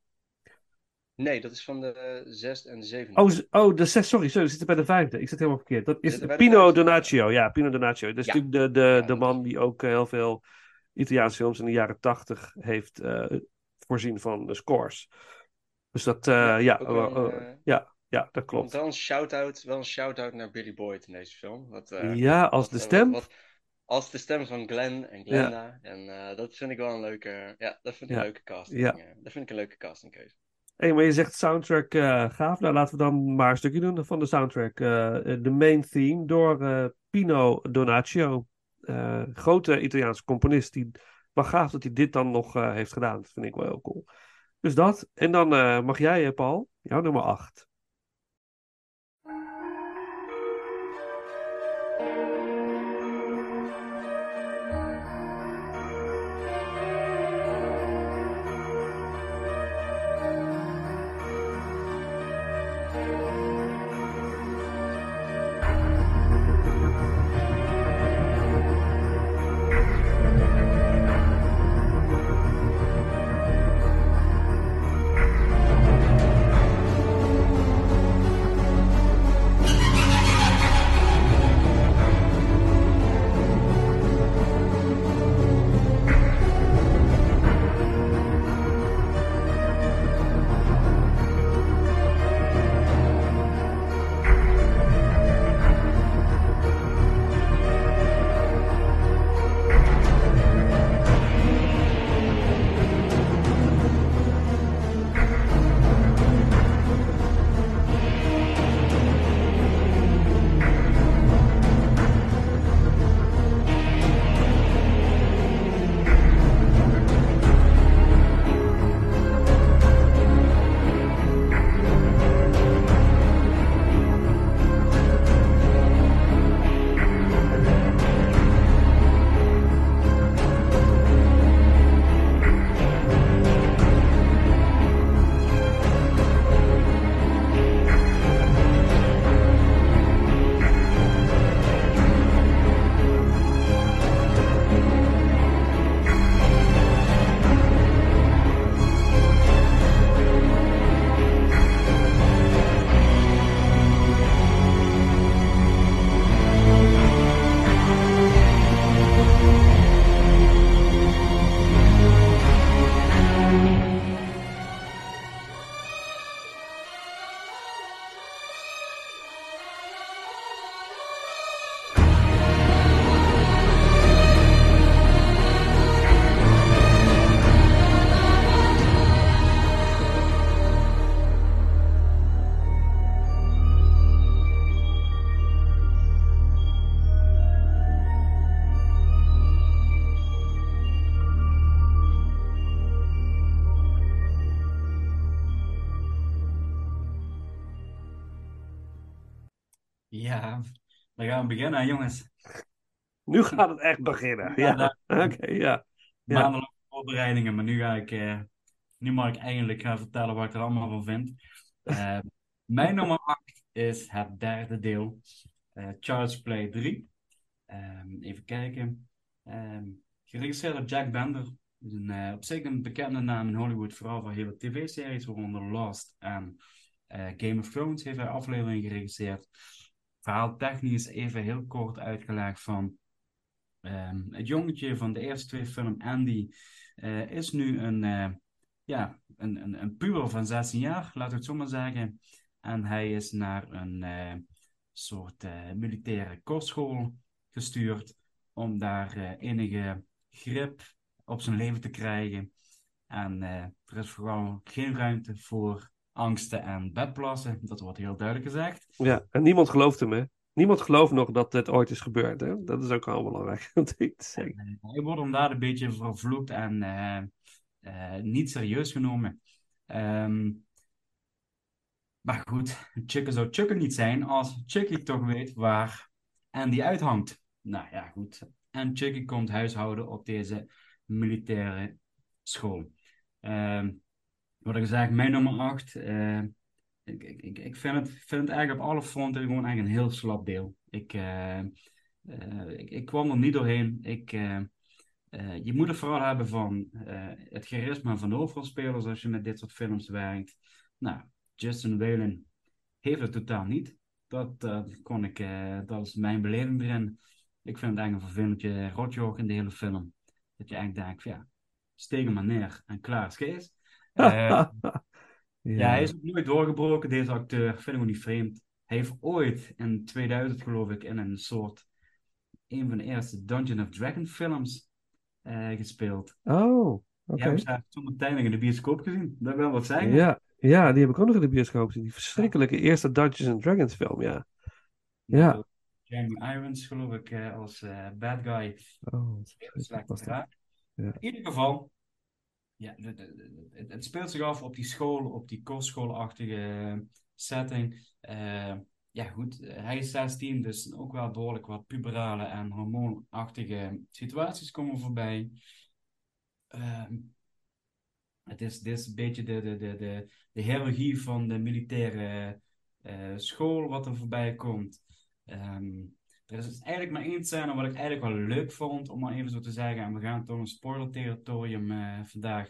Nee, dat is van de zesde en de zevende. Oh, oh de zes, sorry, sorry, we zitten bij de vijfde. Ik zit helemaal verkeerd. Dat is Pino? Donaggio. Ja, Pino Donaggio. Dat is Ja. natuurlijk de, de, Ja, de man die ook heel veel Italiaanse films in de jaren tachtig heeft voorzien van de scores. Dus dat, ja, Ja, een, eh, eh, ja, ja, dat klopt. wel een shout-out, wel een shout-out naar Billy Boyd in deze film. Wat, eh, Ja, als wat- de stem. wat- als de stem van Glenn en Glenda. En eh, dat vind ik wel een leuke, ja, dat vind ik Ja. een leuke casting. Ja. eh, dat vind ik een leuke castingkeuze. Hé, maar je zegt soundtrack gaaf. Nou, laten we dan maar een stukje doen van de soundtrack. De main theme door Pino Donaggio. Eh, grote Italiaanse componist. Die, maar gaaf dat hij dit dan nog heeft gedaan. Dat vind ik wel heel cool. Dus dat. En dan mag jij, Paul, jouw nummer 8. Dan gaan we beginnen, jongens. Nu gaat het echt beginnen. Ja, Ja, oké, ja. Ja. Maandenlange voorbereidingen, maar nu ga ik, eh, nu mag ik eindelijk gaan vertellen wat ik er allemaal van vind. Eh, mijn nummer 8 is het derde deel, eh Child's Play 3. Ehm, even kijken. Ehm, geregisseerd door Jack Bender. is Een, op zich een bekende naam in Hollywood, vooral voor hele tv-series, waaronder Lost en Game of Thrones heeft hij afleveringen geregisseerd. Verhaal technisch even heel kort uitgelegd van Ehm, het jongetje van de eerste twee films, Andy, eh, is nu een, eh, ja, een, een, een puber van 16 jaar, laten we het zo maar zeggen. En hij is naar een eh, soort militaire kostschool gestuurd om daar enige grip op zijn leven te krijgen. En er is vooral geen ruimte voor angsten en bedplassen. Dat wordt heel duidelijk gezegd. Ja, en niemand gelooft hem, hè? Niemand gelooft nog dat het ooit is gebeurd, hè? Dat is ook wel belangrijk om te zeggen. En, hij wordt inderdaad een beetje vervloekt en eh, eh, niet serieus genomen. Ehm, Maar goed, Chucky zou Chucky niet zijn als Chucky toch weet waar Andy uithangt. Nou ja, goed. En Chucky komt huishouden op deze militaire school. Ehm, wat ik zeg, mijn nummer 8. ik, ik, ik, ik vind, het, vind het eigenlijk op alle fronten gewoon eigenlijk een heel slap deel. Ik, eh, eh, ik, kwam er niet doorheen. Ik, eh, eh, je moet het vooral hebben van eh, het charisma van de hoofdrolspelers als je met dit soort films werkt. Nou, Justin Whalen heeft het totaal niet. Dat, kon ik, eh, dat is mijn beleving erin. Ik vind het eigenlijk een vervelend rotjoch in de hele film. Dat je eigenlijk denkt, ja, steek hem maar neer en klaar is Kees. Eh, ja, hij is ook nooit doorgebroken, deze acteur. Vind ik ook niet vreemd. Hij heeft ooit in 2000, geloof ik, in een soort. een van de eerste Dungeon of Dragon films eh, gespeeld. Oh, oké. Hebben ze toen uiteindelijk in de bioscoop gezien. Dat wil wat zeggen. Ja, ja, die heb ik ook nog in de bioscoop gezien. Die verschrikkelijke eerste Dungeons and Dragons film, ja. Ja. Jeremy Irons, geloof ik, eh, als eh, bad guy. Oh, slecht. Ja. In ieder geval, ja, het, het speelt zich af op die school, op die kostschoolachtige setting. Eh, ja, goed, eh, hij is 16, dus ook wel behoorlijk wat puberale en hormoonachtige situaties komen voorbij. Ehm, het is, dit is een beetje de, de, de, de, de hiërarchie van de militaire eh, school wat er voorbij komt. Ehm, er is dus eigenlijk maar één scène wat ik eigenlijk wel leuk vond, om maar even zo te zeggen. En we gaan door een spoiler-territorium eh, vandaag.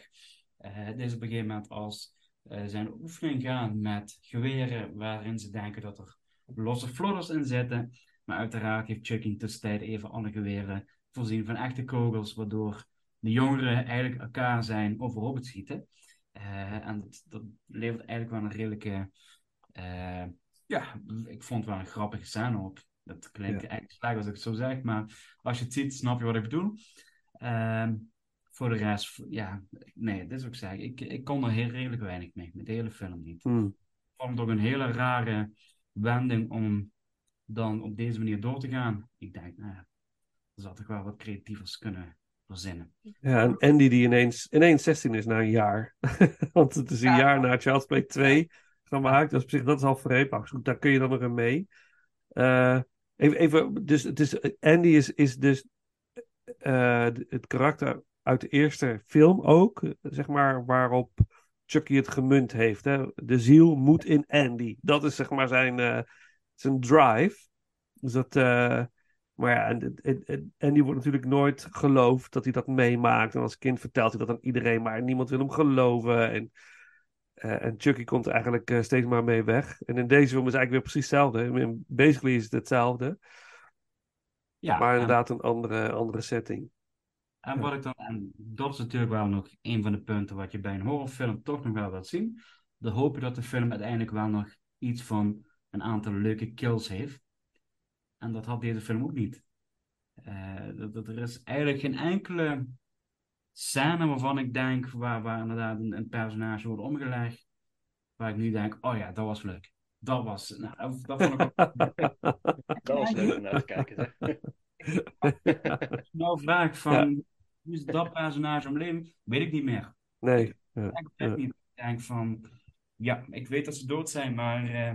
Eh, het is op een gegeven moment als eh, zijn oefening gaan met geweren, waarin ze denken dat er losse flodders in zitten. Maar uiteraard heeft Chucky in tussentijd even alle geweren voorzien van echte kogels, waardoor de jongeren eigenlijk elkaar zijn overhoop het schieten. En dat, levert eigenlijk wel een redelijke. ja, ik vond wel een grappige scène op. Dat klinkt Ja. eigenlijk slecht als ik het zo zeg, maar als je het ziet, snap je wat ik bedoel. Ehm, voor de rest, ja, nee, dit is ook zeggen. Ik, ik kon er heel redelijk weinig mee, met de hele film niet. Hmm. Ik vond het ook een hele rare wending om dan op deze manier door te gaan. Ik denk, nou ja, er zou toch wel wat creatievers kunnen verzinnen. Ja, en Andy die ineens, ineens 16 is na een jaar. Want het is een Ja. jaar na Child's Play 2 gemaakt. Dus op zich, dat is al vreemd. Maar goed, daar kun je dan nog in mee. Eh, even, even, dus, Andy is, is dus eh, het karakter uit de eerste film ook. Zeg maar, waarop Chucky het gemunt heeft. Hè? De ziel moet in Andy. Dat is zeg maar zijn, eh, zijn drive. Dus dat... eh, maar ja, en, die wordt natuurlijk nooit geloofd dat hij dat meemaakt. En als kind vertelt hij dat aan iedereen, maar niemand wil hem geloven. En, eh, en Chucky komt er eigenlijk eh, steeds maar mee weg. En in deze film is het eigenlijk weer precies hetzelfde. I mean, Basically is het hetzelfde, Ja, maar en- inderdaad een andere, andere setting. En wat ik dan, en dat is natuurlijk wel nog een van de punten wat je bij een horrorfilm toch nog wel wilt zien. Dan hoop je dat de film uiteindelijk wel nog iets van een aantal leuke kills heeft. En dat had deze film ook niet. Eh, dat, dat er is eigenlijk geen enkele scène waarvan ik denk, waar, waar inderdaad een, een personage wordt omgelegd, waar ik nu denk, oh ja, dat was leuk. Dat was, nou, dat, vond ik ook... Dat was leuk om naar te kijken. Zeg. Als je nou vraagt van, hoe is dat personage omleven, weet ik niet meer. Nee. Ja. Ik denk niet. Ik denk van, ja, ik weet dat ze dood zijn, maar eh,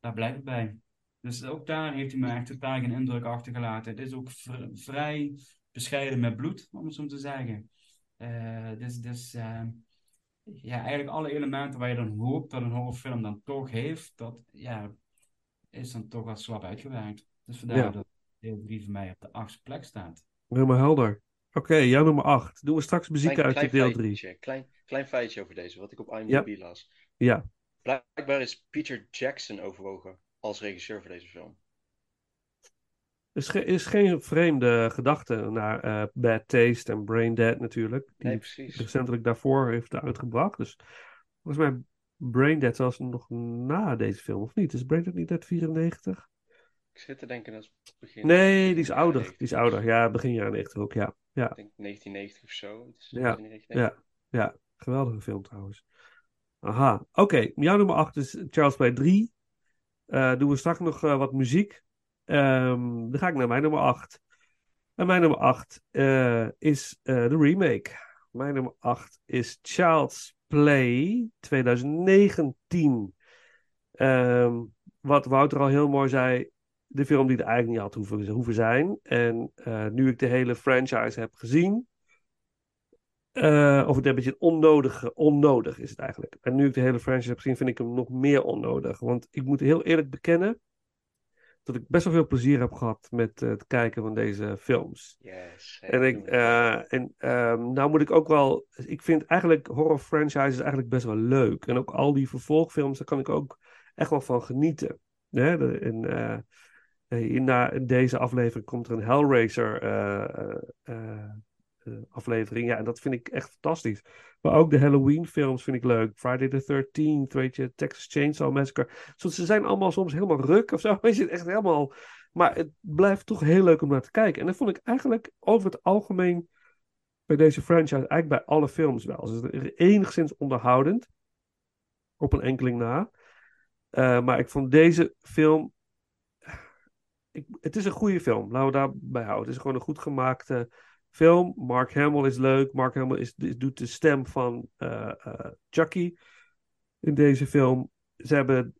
daar blijft het bij. Dus ook daar heeft hij me echt totaal geen indruk achtergelaten. Het is ook vr- vrij bescheiden met bloed, om het zo te zeggen. Eh, dus dus eh, ja, eigenlijk alle elementen waar je dan hoopt dat een horrorfilm dan toch heeft, dat ja, is dan toch wel slap uitgewerkt. Dus vandaar Ja. dat deel 3 voor mij op de achtste plek staat. Helemaal helder. Oké, jouw nummer 8. Doen we straks muziek Klein, uit klein, de deel 3. feitje, klein, klein feitje over deze, wat ik op IMDb las. Ja. Blijkbaar is Peter Jackson overwogen als regisseur voor deze film. Is, ge- is geen vreemde gedachte naar eh, Bad Taste en Brain Dead natuurlijk. Die Nee, precies. recentelijk daarvoor heeft uitgebracht. Dus volgens mij Brain Dead zelfs nog na deze film, of niet? Is Brain Dead niet uit 94? Ik zit te denken dat het begin. Nee, die is ouder. 90 Die is ouder. Ja, begin jaren 90 ook, ja. Ja, Ik denk 1990 of zo. Het is Ja, 1990. ja, ja. Geweldige film trouwens. Aha, oké. Jouw nummer 8 is Charles Play 3. Eh, doen we straks nog eh, wat muziek. Ehm, dan ga ik naar mijn nummer 8. En mijn nummer 8 eh, is eh, de remake. Mijn nummer 8 is Child's Play 2019. Ehm, wat Wouter al heel mooi zei, de film die er eigenlijk niet had hoeven, hoeven zijn. En eh, nu ik de hele franchise heb gezien, of het een beetje onnodig, onnodig is het eigenlijk. En nu ik de hele franchise heb gezien, vind ik hem nog meer onnodig. Want ik moet heel eerlijk bekennen dat ik best wel veel plezier heb gehad met eh, het kijken van deze films. Yes. En, ik, eh, en ehm, nou moet ik ook wel. Ik vind eigenlijk horror franchises eigenlijk best wel leuk. En ook al die vervolgfilms, daar kan ik ook echt wel van genieten. Hè? De- En, eh, in, na, in deze aflevering komt er een Hellraiser eh, eh, eh, eh, aflevering. Ja, en dat vind ik echt fantastisch. Maar ook de Halloween films vind ik leuk. Friday the 13th, weet je, Texas Chainsaw Massacre. Ze zijn allemaal soms helemaal ruk of zo. Weet je, echt helemaal... Maar het blijft toch heel leuk om naar te kijken. En dat vond ik eigenlijk over het algemeen bij deze franchise, eigenlijk bij alle films wel. Ze is enigszins onderhoudend. Op een enkeling na. Eh, maar ik vond deze film. Ik, het is een goede film, laten we daarbij houden. Het is gewoon een goed gemaakte film. Mark Hamill is leuk. Mark Hamill is, doet de stem van eh, Chucky in deze film. Ze hebben.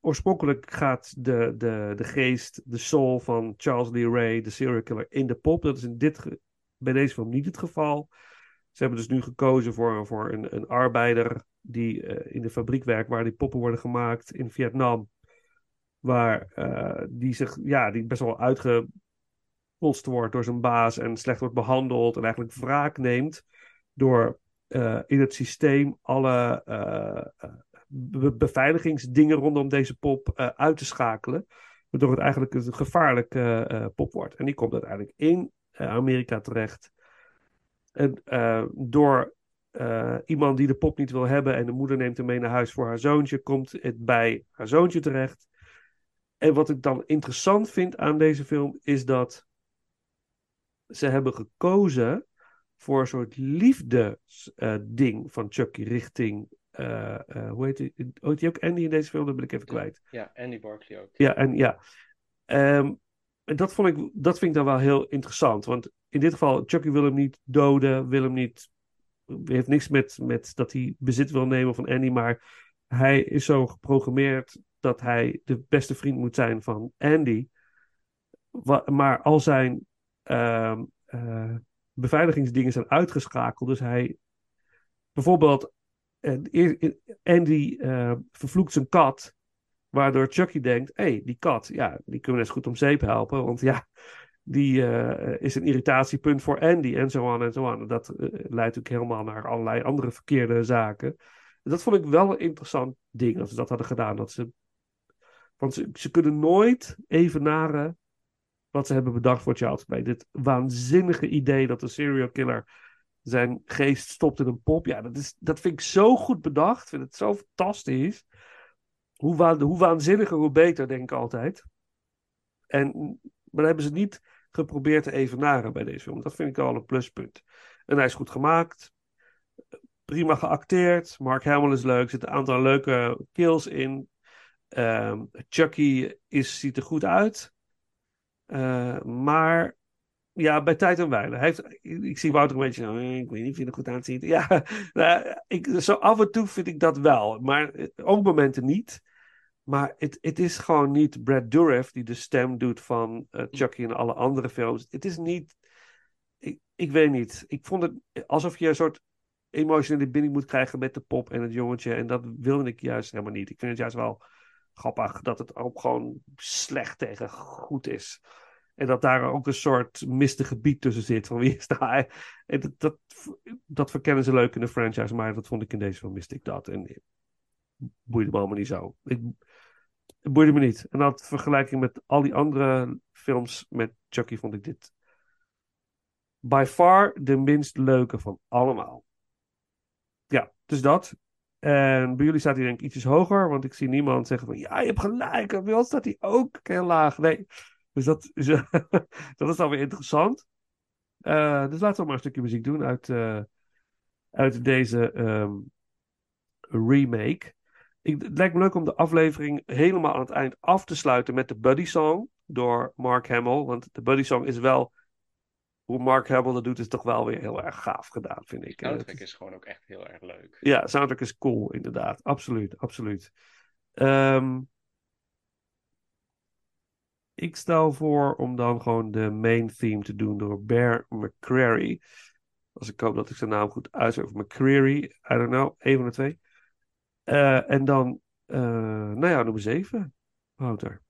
Oorspronkelijk gaat de, de, de geest, de soul van Charles Lee Ray, de serial killer, in de pop. Dat is in dit, bij deze film niet het geval. Ze hebben dus nu gekozen voor, voor een, een arbeider die eh, in de fabriek werkt waar die poppen worden gemaakt in Vietnam. Waar die zich, ja, die best wel wordt door zijn baas en slecht wordt behandeld en eigenlijk wraak neemt door eh, in het systeem alle eh, eh, be- beveiligingsdingen rondom deze pop uit te schakelen. Waardoor het eigenlijk een gevaarlijke pop wordt. En die komt uiteindelijk in Amerika terecht. En door iemand die de pop niet wil hebben en de moeder neemt hem mee naar huis voor haar zoontje, komt het bij haar zoontje terecht. En wat ik dan interessant vind aan deze film is dat ze hebben gekozen voor een soort liefdesding van Chucky richting. eh, eh, hoe heet hij? Heet hij ook Andy in deze film? Dat ben ik even kwijt. Ja, Andy Barkley ook. Ja, en ja. Ehm, en dat, vond ik, dat vind ik dan wel heel interessant. Want in dit geval, Chucky wil hem niet doden, wil hem niet. heeft niks met, met dat hij bezit wil nemen van Andy, maar hij is zo geprogrammeerd dat hij de beste vriend moet zijn van Andy. Maar al zijn ehm, eh, beveiligingsdingen zijn uitgeschakeld. Dus hij. Bijvoorbeeld, eh, Andy eh, vervloekt zijn kat. Waardoor Chucky denkt: hé, hey, die kat, ja, die kunnen we eens goed om zeep helpen. Want ja, die is een irritatiepunt voor Andy en zo aan en zo aan. Dat leidt natuurlijk helemaal naar allerlei andere verkeerde zaken. Dat vond ik wel een interessant ding als ze dat hadden gedaan. Dat ze, want ze, ze kunnen nooit evenaren wat ze hebben bedacht voor Child's Play. Dit waanzinnige idee dat een serial killer zijn geest stopt in een pop. Ja, dat, is, dat vind ik zo goed bedacht. Ik vind het zo fantastisch. Hoe, wa- hoe waanzinniger, hoe beter, denk ik altijd. En, maar hebben ze niet geprobeerd te evenaren bij deze film. Dat vind ik al een pluspunt. En hij is goed gemaakt. Prima geacteerd. Mark Hamill is leuk. Er zitten een aantal leuke kills in. Ehm, Chucky is, ziet er goed uit. Eh, maar ja, bij tijd en. Hij heeft, ik zie Wouter een beetje, oh, ik weet niet of je er goed uitziet. Ja, nou, ik, zo af en toe vind ik dat wel. Maar eh, ook momenten niet. Maar het, het is gewoon niet Brad Dourif die de stem doet van eh, Chucky en alle andere films. Het is niet. Ik, ik weet niet. Ik vond het alsof je een soort emotionele binding moet krijgen met de pop en het jongetje. En dat wilde ik juist helemaal niet. Ik vind het juist wel grappig dat het ook gewoon slecht tegen goed is. En dat daar ook een soort mistig gebied tussen zit. Van wie is daar? En dat, dat, verkennen ze leuk in de franchise. Maar dat vond ik in deze film miste ik dat. En boeide me allemaal niet zo. Ik, het boeide me niet. En dat vergelijking met al die andere films met Chucky vond ik dit by far de minst leuke van allemaal. Ja, dus dat. En bij jullie staat hij denk ik ietsjes hoger, want ik zie niemand zeggen van ja, je hebt gelijk. En bij ons staat hij ook heel laag. Nee, dus dat is, dat is dan weer interessant. Eh, dus laten we maar een stukje muziek doen uit, eh, uit deze ehm, remake. Ik, het lijkt me leuk om de aflevering helemaal aan het eind af te sluiten met de Buddy Song door Mark Hamill. Want de Buddy Song is wel, hoe Mark Hamill dat doet, is toch wel weer heel erg gaaf gedaan, vind ik. Het Soundtrack is gewoon ook echt heel erg leuk. ja, soundtrack is cool, inderdaad. Absoluut, absoluut. Ehm, ik stel voor om dan gewoon de main theme te doen door Bear McCreary. Als ik hoop dat ik zijn naam goed uitspreek. Of McCreary, I don't know. Een van de twee. Eh, en dan, eh, nou ja, nummer 7. Wouter.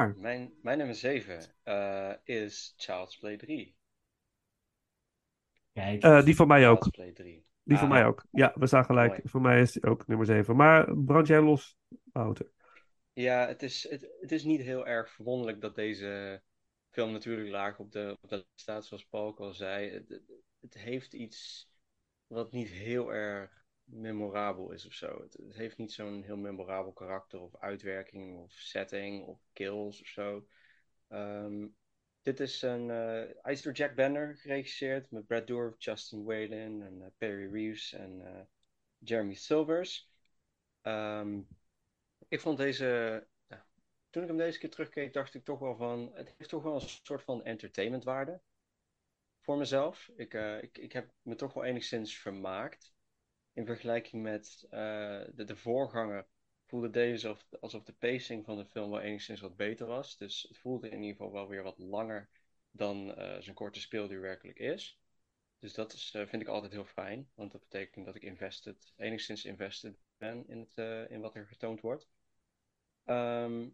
Maar. Mijn, mijn nummer 7 is Child's Play 3. Kijk, Eh, die van mij ook. Child's Play 3. Die van Ah, mij ook. Ja, we staan gelijk. Mooi. Voor mij is die ook nummer 7. Maar brand jij los, Wouter? Ja, het is, het, het is niet heel erg verwonderlijk dat deze film natuurlijk laag op de, op de staat, zoals Paul ook al zei. Het heeft iets wat niet heel erg memorabel is of zo. Het, heeft niet zo'n heel memorabel karakter of uitwerking of setting of kills of zo. Ehm, dit is een, hij is door Jack Bender geregisseerd met Brad Dourif, Justin Whalen en eh, Perry Reeves en eh, Jeremy Silvers. Ehm, ik vond deze, toen ik hem deze keer terugkeek, dacht ik toch wel van, het heeft toch wel een soort van entertainmentwaarde voor mezelf. Ik, ik, ik heb me toch wel enigszins vermaakt. In vergelijking met eh, de, de voorganger voelde deze alsof, de pacing van de film wel enigszins wat beter was. Dus het voelde in ieder geval wel weer wat langer dan eh, zijn korte speelduur werkelijk is. Dus dat is, eh, vind ik altijd heel fijn, want dat betekent dat ik invested, enigszins invested ben in, het, in wat er getoond wordt. Ehm,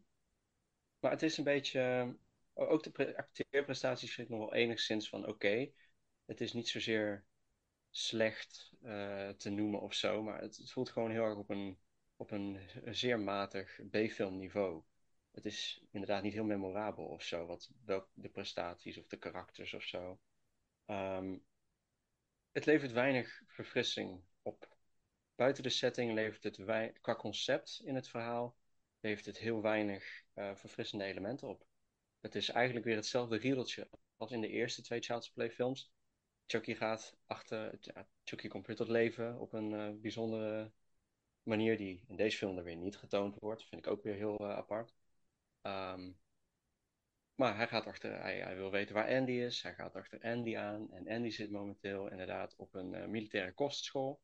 maar het is een beetje, ook de pre- acteerprestaties vind ik nog wel enigszins van oké. Het is niet zozeer slecht eh, te noemen of zo, maar het, het voelt gewoon heel erg op een, op een zeer matig B-film niveau. Het is inderdaad niet heel memorabel of zo, wat de prestaties of de karakters of zo. Ehm, het levert weinig verfrissing op. Buiten de setting levert het qua concept in het verhaal levert het heel weinig eh, verfrissende elementen op. Het is eigenlijk weer hetzelfde riedeltje als in de eerste twee Child's Play films. Chucky gaat achter, Chucky komt weer tot leven op een eh, bijzondere manier die in deze film er weer niet getoond wordt. Vind ik ook weer heel eh, apart. Ehm, maar hij gaat achter, hij, hij wil weten waar Andy is. Hij gaat achter Andy aan. En Andy zit momenteel inderdaad op een eh, militaire kostschool.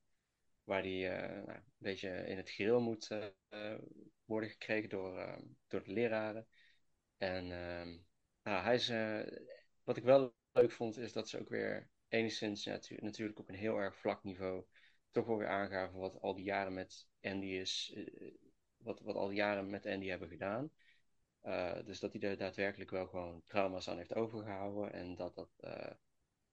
Waar hij nou, een beetje in het grill moet worden gekregen door, eh, door de leraren. En ehm, nou, hij is, wat ik wel leuk vond, is dat ze ook weer enigszins natuurlijk op een heel erg vlak niveau toch wel weer aangaven wat al die jaren met Andy is, eh, wat, wat al die jaren met Andy hebben gedaan. Eh, dus dat hij er daadwerkelijk wel gewoon trauma's aan heeft overgehouden en dat dat eh,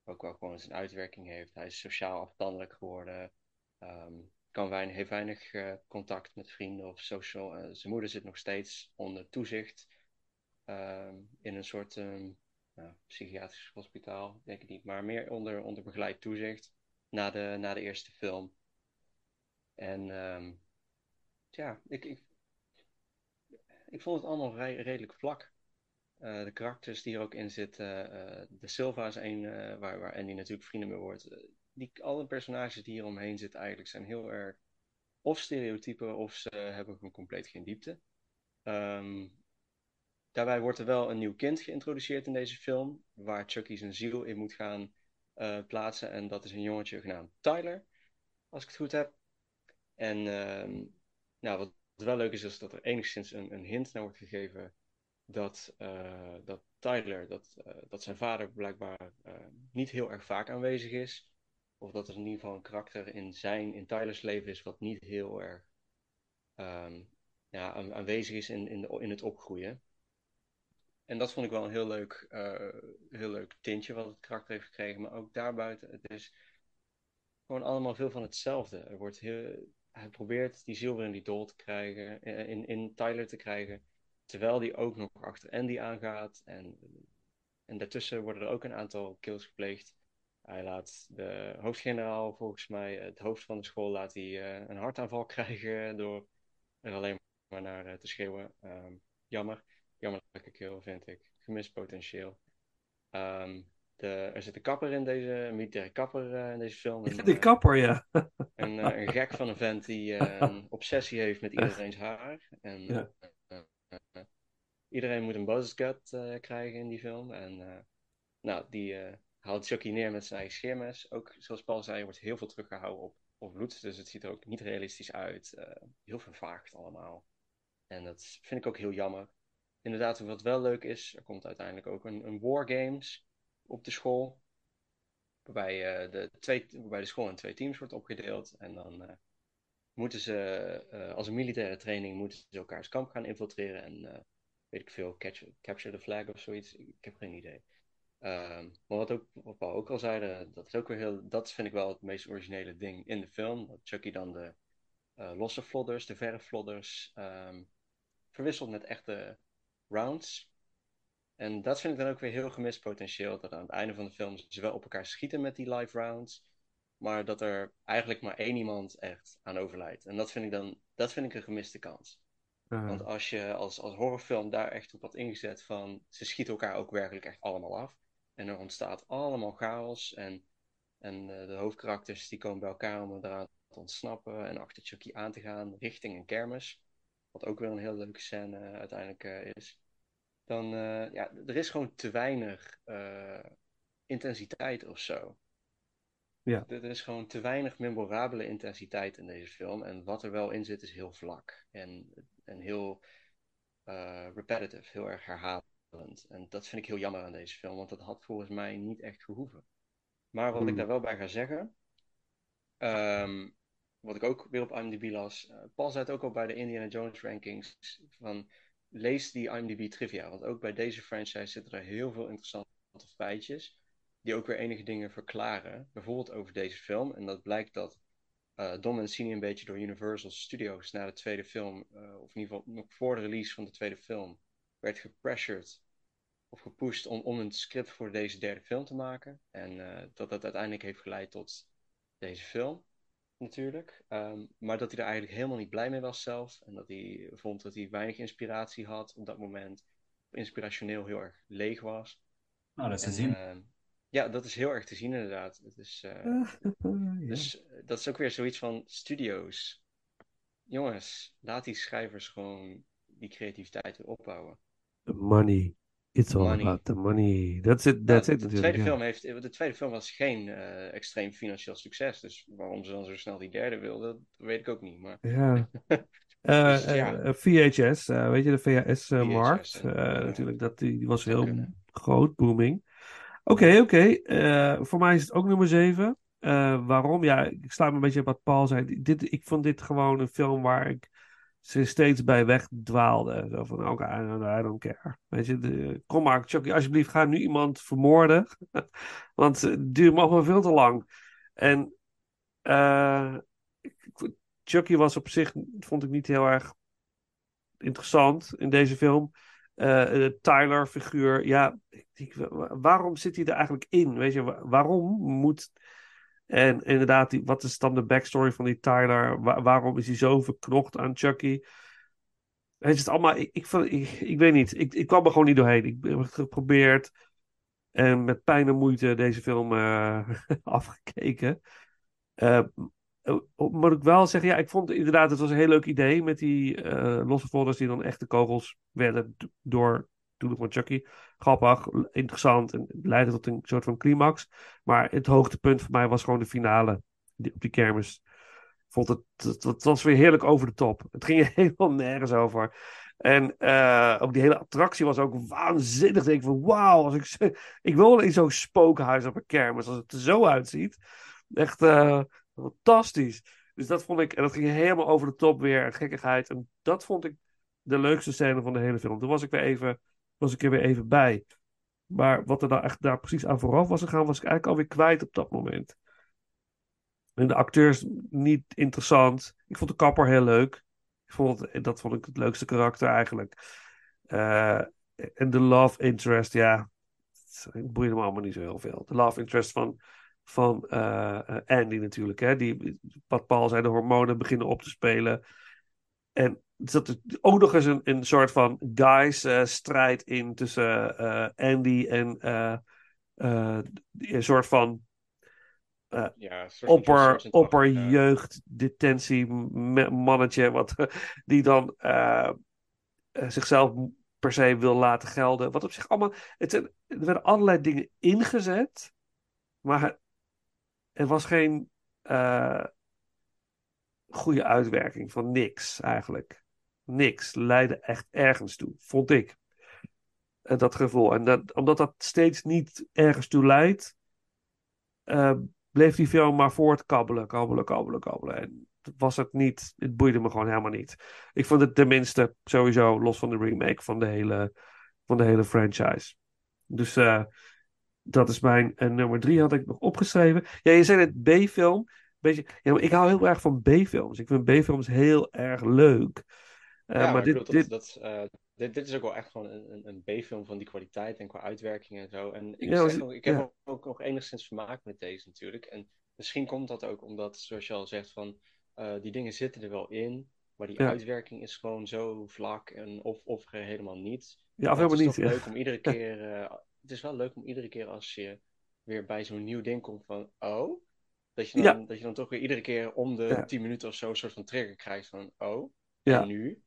ook wel gewoon zijn uitwerking heeft. Hij is sociaal afstandelijk geworden, ehm, kan weinig, heeft weinig contact met vrienden of social. zijn moeder zit nog steeds onder toezicht ehm, in een soort ehm, psychiatrisch hospitaal, denk ik niet, maar meer onder, onder begeleid toezicht na de, na de eerste film. En ehm, ja, ik, ik, ik vond het allemaal re- redelijk vlak. Eh, de karakters die er ook in zitten, eh, de Silva is een eh, waar, waar Andy natuurlijk vrienden mee wordt. Die, alle personages die hier omheen zitten eigenlijk zijn heel erg of stereotypen of ze hebben gewoon compleet geen diepte. Ehm, daarbij wordt er wel een nieuw kind geïntroduceerd in deze film, waar Chucky zijn ziel in moet gaan eh, plaatsen. En dat is een jongetje genaamd Tyler, als ik het goed heb. En ehm, nou, wat wel leuk is, is dat er enigszins een, een hint naar wordt gegeven dat, eh, dat Tyler, dat, eh, dat zijn vader blijkbaar niet heel erg vaak aanwezig is. Of dat er in ieder geval een karakter in zijn, in Tylers leven is, wat niet heel erg ehm, aanwezig is in, in het opgroeien. En dat vond ik wel een heel leuk, eh, heel leuk tintje wat het karakter heeft gekregen. Maar ook daarbuiten, het is gewoon allemaal veel van hetzelfde. Er wordt heel, hij probeert die ziel weer in die dool te krijgen, eh, in, in Tyler te krijgen. Terwijl die ook nog achter Andy aangaat. En, en daartussen worden er ook een aantal kills gepleegd. Hij laat de hoofdgeneraal, volgens mij, het hoofd van de school, laat hij eh, een hartaanval krijgen door er alleen maar naar te schreeuwen. Ehm, jammer. Jammerlijke kill, vind ik. Gemist potentieel. Ehm, de, er zit een kapper in deze, een militaire kapper eh, in deze film. De eh, kapper, ja. een, eh, een gek van een vent die een obsessie heeft met iedereen's haar. En Ja. iedereen moet een buzzcut krijgen in die film. En nou, die haalt Chucky neer met zijn eigen scheermes. Ook zoals Paul zei, wordt heel veel teruggehouden op, op bloed. Dus het ziet er ook niet realistisch uit. Heel vervaagd allemaal. En dat vind ik ook heel jammer. Inderdaad, wat wel leuk is, er komt uiteindelijk ook een, een Wargames op de school. Waarbij, eh, de twee, waarbij de school in twee teams wordt opgedeeld. En dan eh, moeten ze, eh, als een militaire training, moeten ze elkaars kamp gaan infiltreren. En weet ik veel, capture the flag of zoiets. Ik heb geen idee. Ehm, maar wat, ook, wat Paul ook al zei, dat is ook weer heel, dat vind ik wel het meest originele ding in de film. Dat Chucky dan de losse flodders, de verre flodders, ehm, verwisselt met echte rounds. En dat vind ik dan ook weer heel gemist potentieel. Dat aan het einde van de film ze wel op elkaar schieten met die live rounds. Maar dat er eigenlijk maar één iemand echt aan overlijdt. En dat vind ik dan dat vind ik een gemiste kans. Ah, Want als je als, als horrorfilm daar echt op had ingezet van ze schieten elkaar ook werkelijk echt allemaal af. En er ontstaat allemaal chaos. En, en eh, de hoofdkarakters die komen bij elkaar om eraan te ontsnappen en achter Chucky aan te gaan richting een kermis. Wat ook weer een heel leuke scène eh, uiteindelijk eh, is. Dan, eh, ja, er is gewoon te weinig intensiteit of zo. Ja. Er is gewoon te weinig memorabele intensiteit in deze film. En wat er wel in zit is heel vlak. En, en heel eh, repetitive, heel erg herhalend. En dat vind ik heel jammer aan deze film, want dat had volgens mij niet echt gehoeven. Maar wat ik Hmm. daar wel bij ga zeggen, ehm, wat ik ook weer op IMDb las, eh, Paul zei het ook al bij de Indiana Jones rankings, van lees die IMDb trivia, want ook bij deze franchise zitten er heel veel interessante feitjes, die ook weer enige dingen verklaren, bijvoorbeeld over deze film. En dat blijkt dat eh Dom Mancini een beetje door Universal Studios na de tweede film, eh, of in ieder geval nog voor de release van de tweede film, werd gepressured of gepusht om, om een script voor deze derde film te maken. En dat dat uiteindelijk heeft geleid tot deze film. Natuurlijk. Ehm, maar dat hij er eigenlijk helemaal niet blij mee was zelf. En dat hij vond dat hij weinig inspiratie had op dat moment. Inspirationeel heel erg leeg was. Nou, dat is te En, zien. ehm, ja, dat is heel erg te zien inderdaad. Het is, eh, Ja. Dus eh, dat is ook weer zoiets van studio's. Jongens, laat die schrijvers gewoon die creativiteit weer opbouwen. The money. It's all Money. about the money. That's it, Nou, that's de, it natuurlijk. tweede film heeft, de tweede film was geen eh, extreem financieel succes. Dus waarom ze dan zo snel die derde wilden, dat weet ik ook niet. Maar Ja. Eh, Dus ja. eh, VHS, weet je, de VHS-markt. VHS, natuurlijk, dat, die, die was heel kunnen. groot, booming. Oké, oké. voor mij is het ook nummer 7. waarom? Ja, ik sluit me een beetje op wat Paul zei. Dit, ik vond dit gewoon een film waar ik ze steeds bij wegdwaalde. Zo van, oké, don't- I don't care. Weet je, de, kom maar, Chucky, alsjeblieft, ga nu iemand vermoorden. Want het duurt allemaal veel te lang. En ik- Chucky was op zich, vond ik niet heel erg interessant in deze film. Eh, de Tyler-figuur, ja, waarom zit hij er eigenlijk in? Weet je, wa- waarom moet. En inderdaad, die, wat is dan de backstory van die Tyler? Wa- waarom is hij zo verknocht aan Chucky? Het is allemaal, ik, ik, ik, weet niet, ik, ik kwam er gewoon niet doorheen. Ik heb het geprobeerd en met pijn en moeite deze film eh, afgekeken. Eh, moet ik wel zeggen, ja, ik vond inderdaad, het was een heel leuk idee met die eh, losse folders die dan echte kogels werden door toen van Chucky. Grappig, interessant en leidde tot een soort van climax. Maar het hoogtepunt voor mij was gewoon de finale op die kermis. Vond het, het, was weer heerlijk over de top. Het ging helemaal nergens over. En eh, ook die hele attractie was ook waanzinnig. Ik van wauw, als ik, ik wil in zo'n spookhuis op een kermis als het er zo uitziet. Echt eh, fantastisch. Dus dat vond ik, en dat ging helemaal over de top weer, gekkigheid. En dat vond ik de leukste scène van de hele film. Toen was ik weer even, was ik er weer even bij. Maar wat er nou echt daar precies aan vooraf was gegaan, was ik eigenlijk alweer kwijt op dat moment. En de acteurs niet interessant. Ik vond de kapper heel leuk. Ik vond dat vond ik het leukste karakter eigenlijk. Eh, en de love interest, ja. Het boeide me allemaal niet zo heel veel. De love interest van, van eh, eh, Andy natuurlijk. Hè? Die, wat Paul zei, de hormonen beginnen op te spelen. En zat er ook nog eens een, een soort van guys-strijd in tussen Andy en een soort van ja, opper, George opper Washington, jeugddetentie m- mannetje wat, die dan eh, eh, zichzelf per se wil laten gelden. Wat op zich allemaal... Het, zijn- er werden allerlei dingen ingezet, maar er was geen eh, goede uitwerking van niks eigenlijk. Niks leidde echt ergens toe, vond ik. Eh, dat gevoel. En dat, omdat dat steeds niet ergens toe leidt, eh, bleef die film maar voortkabbelen, kabbelen, kabbelen, kabbelen. En was het niet, het boeide me gewoon helemaal niet. Ik vond het tenminste sowieso, los van de remake, van de hele, van de hele franchise. Dus eh, dat is mijn eh, nummer drie, had ik nog opgeschreven. Ja, je zei het B-film. Beetje, ja, maar ik hou heel erg van B-films. Ik vind B-films heel erg leuk. Eh, Ja, maar, maar dit, bedoel, dit, dat, dat, eh, dit, dit is ook wel echt gewoon een, een, een B-film van die kwaliteit en qua uitwerking en zo. En ik, Ja, ik heb ja. ook, nog enigszins vermaak met deze natuurlijk. En misschien komt dat ook omdat, zoals je al zegt, van eh, die dingen zitten er wel in, maar die Ja. uitwerking is gewoon zo vlak en of, of helemaal niet. ja, of het helemaal is niet. toch ja. leuk om iedere keer. eh, het is wel leuk om iedere keer als je weer bij zo'n nieuw ding komt van oh. Dat je, dan, dat je dan toch weer iedere keer om de. 10 minuten of zo een soort van trigger krijgt van oh. Ja. En nu?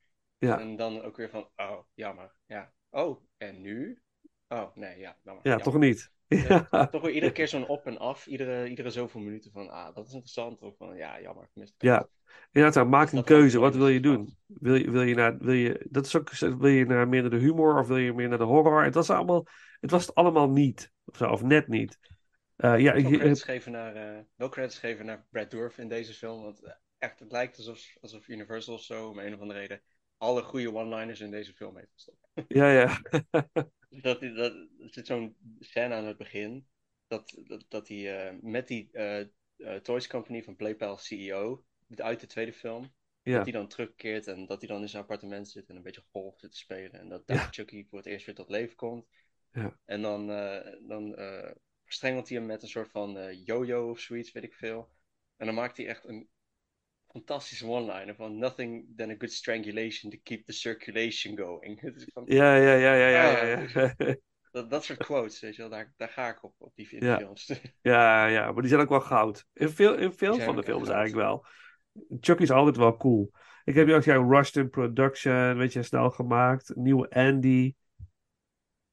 Ja. En dan ook weer van oh, jammer. Ja. Oh, en nu? Oh, nee, ja, jammer. Ja, jammer. toch niet. Ja, Ja. Toch weer iedere keer zo'n op en af. Iedere, iedere zoveel minuten van ah, dat is interessant. Of van ja, jammer. Ja. Inderdaad, maak Dus een keuze. Wat wil je doen? Wil je, wil je naar, wil je, dat is ook, wil je naar meer naar de humor of wil je meer naar de horror? Het was allemaal, het was het allemaal niet. Of, zo, of net niet. Eh, ja, Ik credits geven naar, eh, wel credits geven naar Brad Dourif in deze film. Want eh, echt, het lijkt alsof, alsof Universal of zo, om een of andere reden, alle goede one-liners in deze film heeft gestopt. ja, ja. Dat, dat, er zit zo'n scène aan het begin, dat, dat, dat hij eh, met die eh, Toys Company van PlayPal CEO, uit de tweede film, ja. dat hij dan terugkeert en dat hij dan in zijn appartement zit en een beetje golf zit te spelen. En dat Ja. daar Chucky voor het eerst weer tot leven komt. Ja. En dan, eh, dan verstrengelt hij hem met een soort van yo-yo of zoiets, weet ik veel. En dan maakt hij echt een fantastische one-liner van nothing than a good strangulation to keep the circulation going. Van- Ja, ja, ja, ja, ja, ja. ja. dat, dat soort quotes, weet je wel, daar, daar ga ik op, op die Ja. films. Ja, ja, maar die zijn ook wel goud. In veel, in veel van de films eigenlijk wel. Chucky is altijd wel cool. Ik heb je ook gezegd, Rushed in Production, weet je, snel gemaakt. Nieuwe Andy.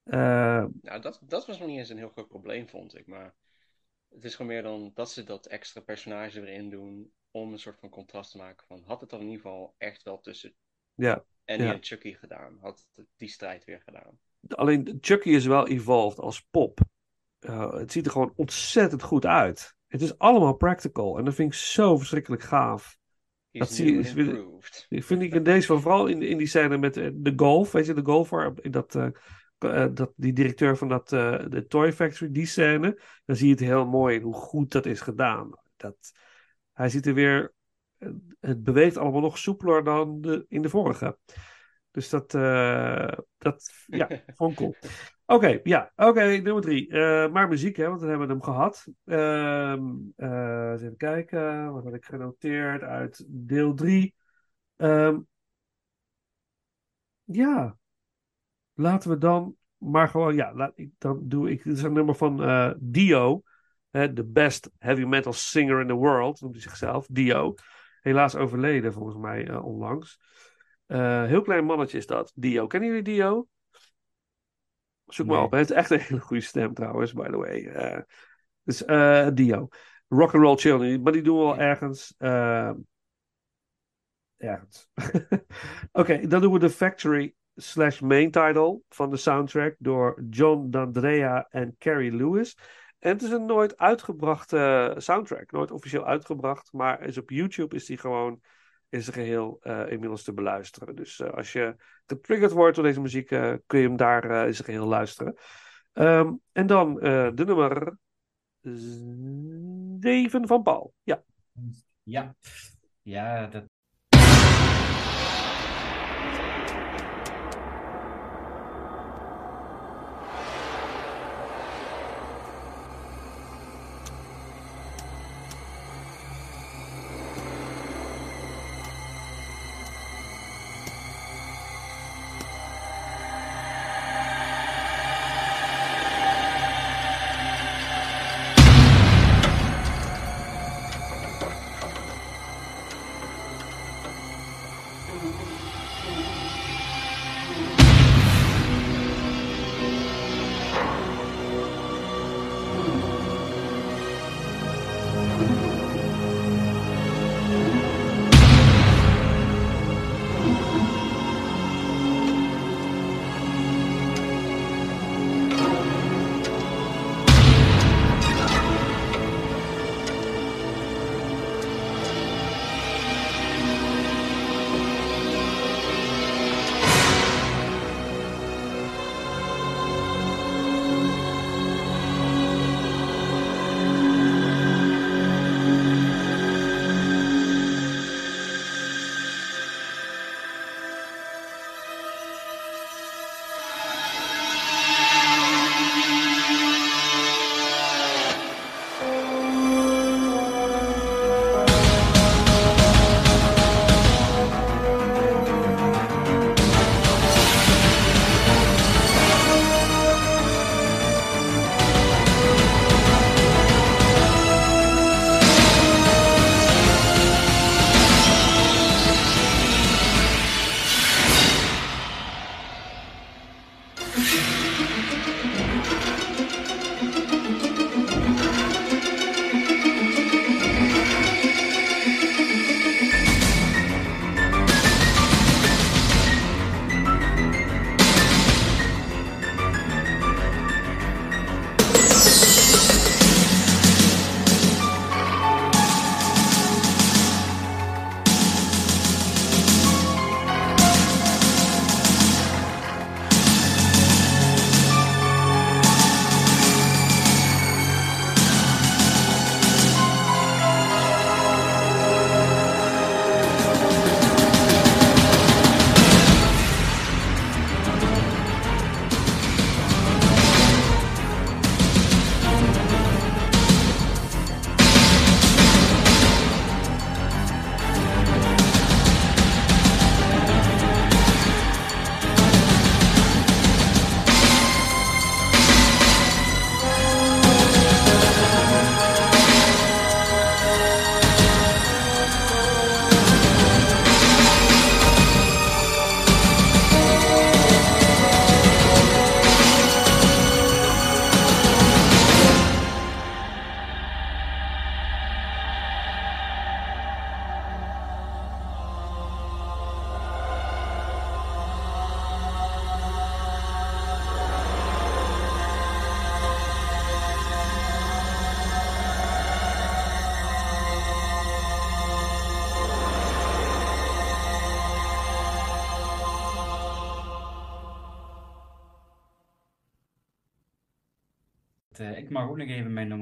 Eh, Nou, dat, dat was nog niet eens een heel groot probleem, vond ik. Maar het is gewoon meer dan dat ze dat extra personage erin doen om een soort van contrast te maken van had het dan in ieder geval echt wel tussen ja, Annie Ja. en Chucky gedaan. Had die strijd weer gedaan. alleen Chucky is wel evolved als pop. Eh, het ziet er gewoon ontzettend goed uit. Het is allemaal practical en dat vind ik zo verschrikkelijk gaaf. He's Dat zie je- improved. Ik vind ik in deze van vooral in, in die scène met eh, de golf, weet je, de golfer, in dat, eh, dat, die directeur van dat, de Toy Factory, die scène, dan zie je het heel mooi in hoe goed dat is gedaan. Dat, hij ziet er weer, eh, het beweegt allemaal nog soepeler dan de, in de vorige. Dus dat, eh, dat ja, vond ik cool. Oké, ja, oké, nummer drie. Eh, maar muziek, hè, want dan hebben we hem gehad. Eens even kijken, wat had ik genoteerd uit deel drie. Ehm, ja, laten we dan maar gewoon, ja, laat dan doe ik, dit is een nummer van Dio, de best heavy metal singer in the world, noemt hij zichzelf, Dio. Helaas overleden volgens mij eh, onlangs. Eh, heel klein mannetje is dat, Dio. Kennen jullie Dio? Zoek maar Nee. op. Hij heeft echt een hele goede stem trouwens, by the way. Eh, dus Dio. Rock and Roll Children, maar die doen we wel ergens. ergens. Oké, dan doen we de Factory slash main title van de soundtrack door John D'Andrea en Carrie Lewis. En het is een nooit uitgebrachte soundtrack, nooit officieel uitgebracht, maar is op YouTube is die gewoon in zijn geheel eh, inmiddels te beluisteren. Dus eh, als je getriggerd wordt door deze muziek, eh, kun je hem daar eh, in zijn geheel luisteren. Ehm, en dan eh, de nummer 7 van Paul. Ja. Ja, ja dat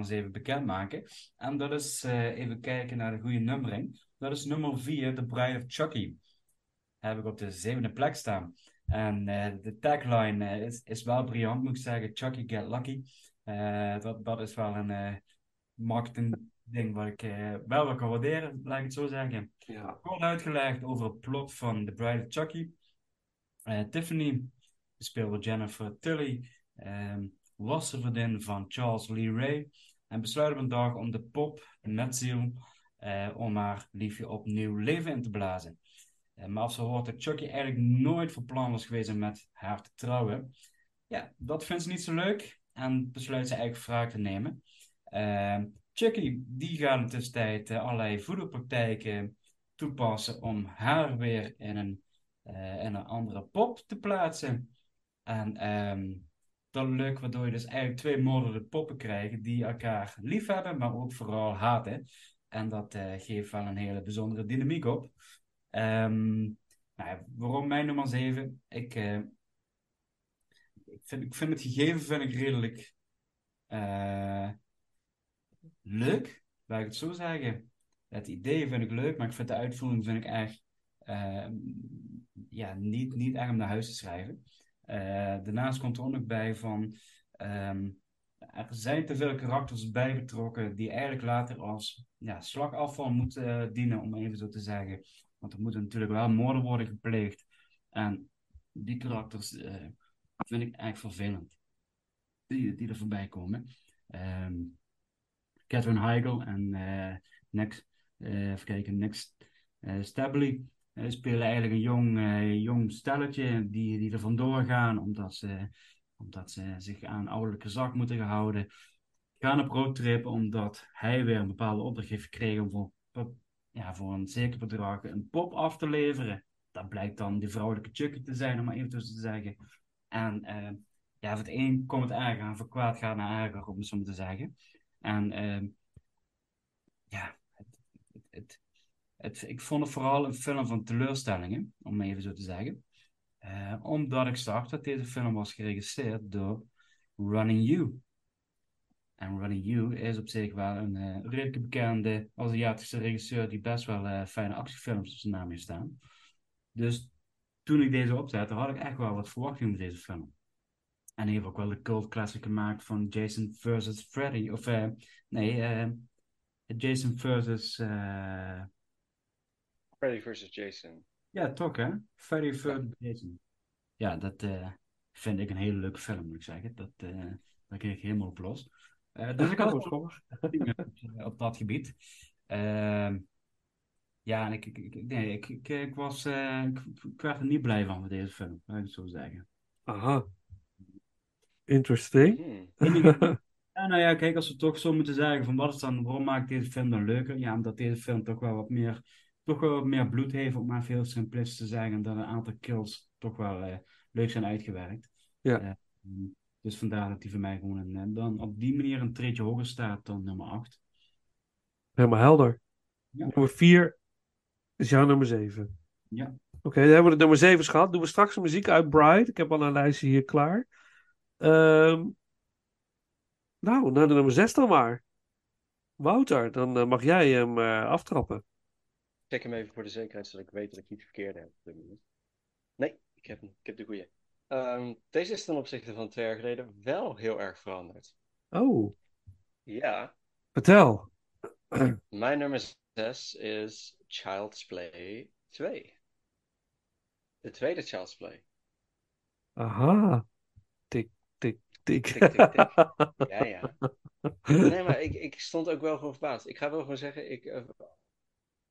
Even nummer 7 bekendmaken. En dat is, eh, even kijken naar de goede nummering. Dat is nummer 4, The Bride of Chucky. Heb ik op de zevende plek staan. En eh, de tagline eh, is, is wel briljant, moet ik zeggen. Chucky Get Lucky. Dat, dat is wel een marketing ding wat ik eh, wel wat kan waarderen, laat ik het zo zeggen. Ja. Kort uitgelegd over het plot van The Bride of Chucky. Tiffany, gespeeld door Jennifer Tilly, ehm, was de vriendin van Charles Lee Ray en besluit op een dag om de pop, metziel, eh, om haar liefje opnieuw leven in te blazen. Eh, maar als ze hoort dat Chucky eigenlijk nooit van plan was geweest om met haar te trouwen, ja, dat vindt ze niet zo leuk en besluit ze eigenlijk wraak te nemen. Ehm, Chucky die gaat in tussentijd eh, allerlei voederpraktijken toepassen om haar weer in een, eh, in een andere pop te plaatsen. En ehm, dat lukt waardoor je dus eigenlijk twee moderne poppen krijgt die elkaar lief hebben, maar ook vooral haten. En dat eh, geeft wel een hele bijzondere dynamiek op. Ehm, nou, waarom mijn nummer 7? Ik, eh, ik, vind, ik vind het gegeven vind ik redelijk eh, leuk, laat ik het zo zeggen. Het idee vind ik leuk, maar ik vind de uitvoering vind ik echt eh, ja, niet, niet echt om naar huis te schrijven. Eh, daarnaast komt er ook nog bij van ehm, er zijn te veel karakters bijgetrokken die eigenlijk later als ja, slagafval moeten eh, dienen, om even zo te zeggen. Want er moeten natuurlijk wel moorden worden gepleegd. En die karakters eh, vind ik echt vervelend. Die, die er voorbij komen. Ehm Catherine Heigl en eh Next, kijken, Next Stabley eh, spelen eigenlijk een jong, eh, jong stelletje die, die er vandoor gaan omdat ze, omdat ze zich aan ouderlijke zak moeten houden. Gaan op roadtrip omdat hij weer een bepaalde opdracht heeft gekregen om voor, ja, voor een zeker bedrag een pop af te leveren. Dat blijkt dan de vrouwelijke Chucky te zijn, om maar even tussen te zeggen. En eh, ja, voor het een komt het erger en voor kwaad gaat naar erger, om het zo te zeggen. En ehm, ja, het, het, het- ik vond het vooral een film van teleurstellingen, om even zo te zeggen. Eh, omdat ik zag dat deze film was geregisseerd door Running You. En Running You is op zich wel een eh, redelijk bekende Aziatische regisseur die best wel eh, fijne actiefilms op zijn naam heeft staan. Dus toen ik deze opzette, had ik echt wel wat verwachting met deze film. En hij heeft ook wel de cult classic gemaakt van Jason versus Freddy. Of nee, Jason versus. Freddy vs. Jason. ja, toch hè? Freddy versus Jason. Ja, dat eh, vind ik een hele leuke film, moet ik zeggen. Dat, eh daar kreeg ik helemaal op los. Eh, dus ik had Schorr. op, op dat gebied. Ehm, ja, en ik, ik, ik, nee, ik, ik, ik was, eh, ik, ik werd er niet blij van met deze film, laat ik het zo zeggen. Aha. Interesting. Hmm. Ja, nou ja, kijk, als we toch zo moeten zeggen, van wat is dan, waarom maakt deze film dan leuker? Ja, omdat deze film toch wel wat meer, toch wel meer bloed heeft, om maar veel simplistisch te zeggen, en dat een aantal kills toch wel eh, leuk zijn uitgewerkt. Ja. Eh, dus vandaar dat die voor mij gewoon een, eh, dan op die manier een treetje hoger staat dan nummer 8. Helemaal helder. Ja. Nummer 4 is jouw nummer 7. Ja. Oké, dan hebben we de nummer 7 gehad. Doen we straks de muziek uit Bride. Ik heb al een lijstje hier klaar. Ehm, nou, naar de nummer 6 dan maar. Wouter, dan mag jij hem aftrappen. Check hem even voor de zekerheid, zodat ik weet dat ik niet verkeerd heb. op dit moment. Nee, ik heb, hem. ik heb de goede. Ehm, deze is ten opzichte van twee jaar geleden wel heel erg veranderd. Oh, Ja, vertel. mijn nummer 6 is Child's Play 2. De tweede Child's Play. Aha. Tik, tik, tik. Tik, tik, tik. Ja, ja. Nee, maar ik, ik stond ook wel gewoon verbaasd. Ik ga wel gewoon zeggen, ik,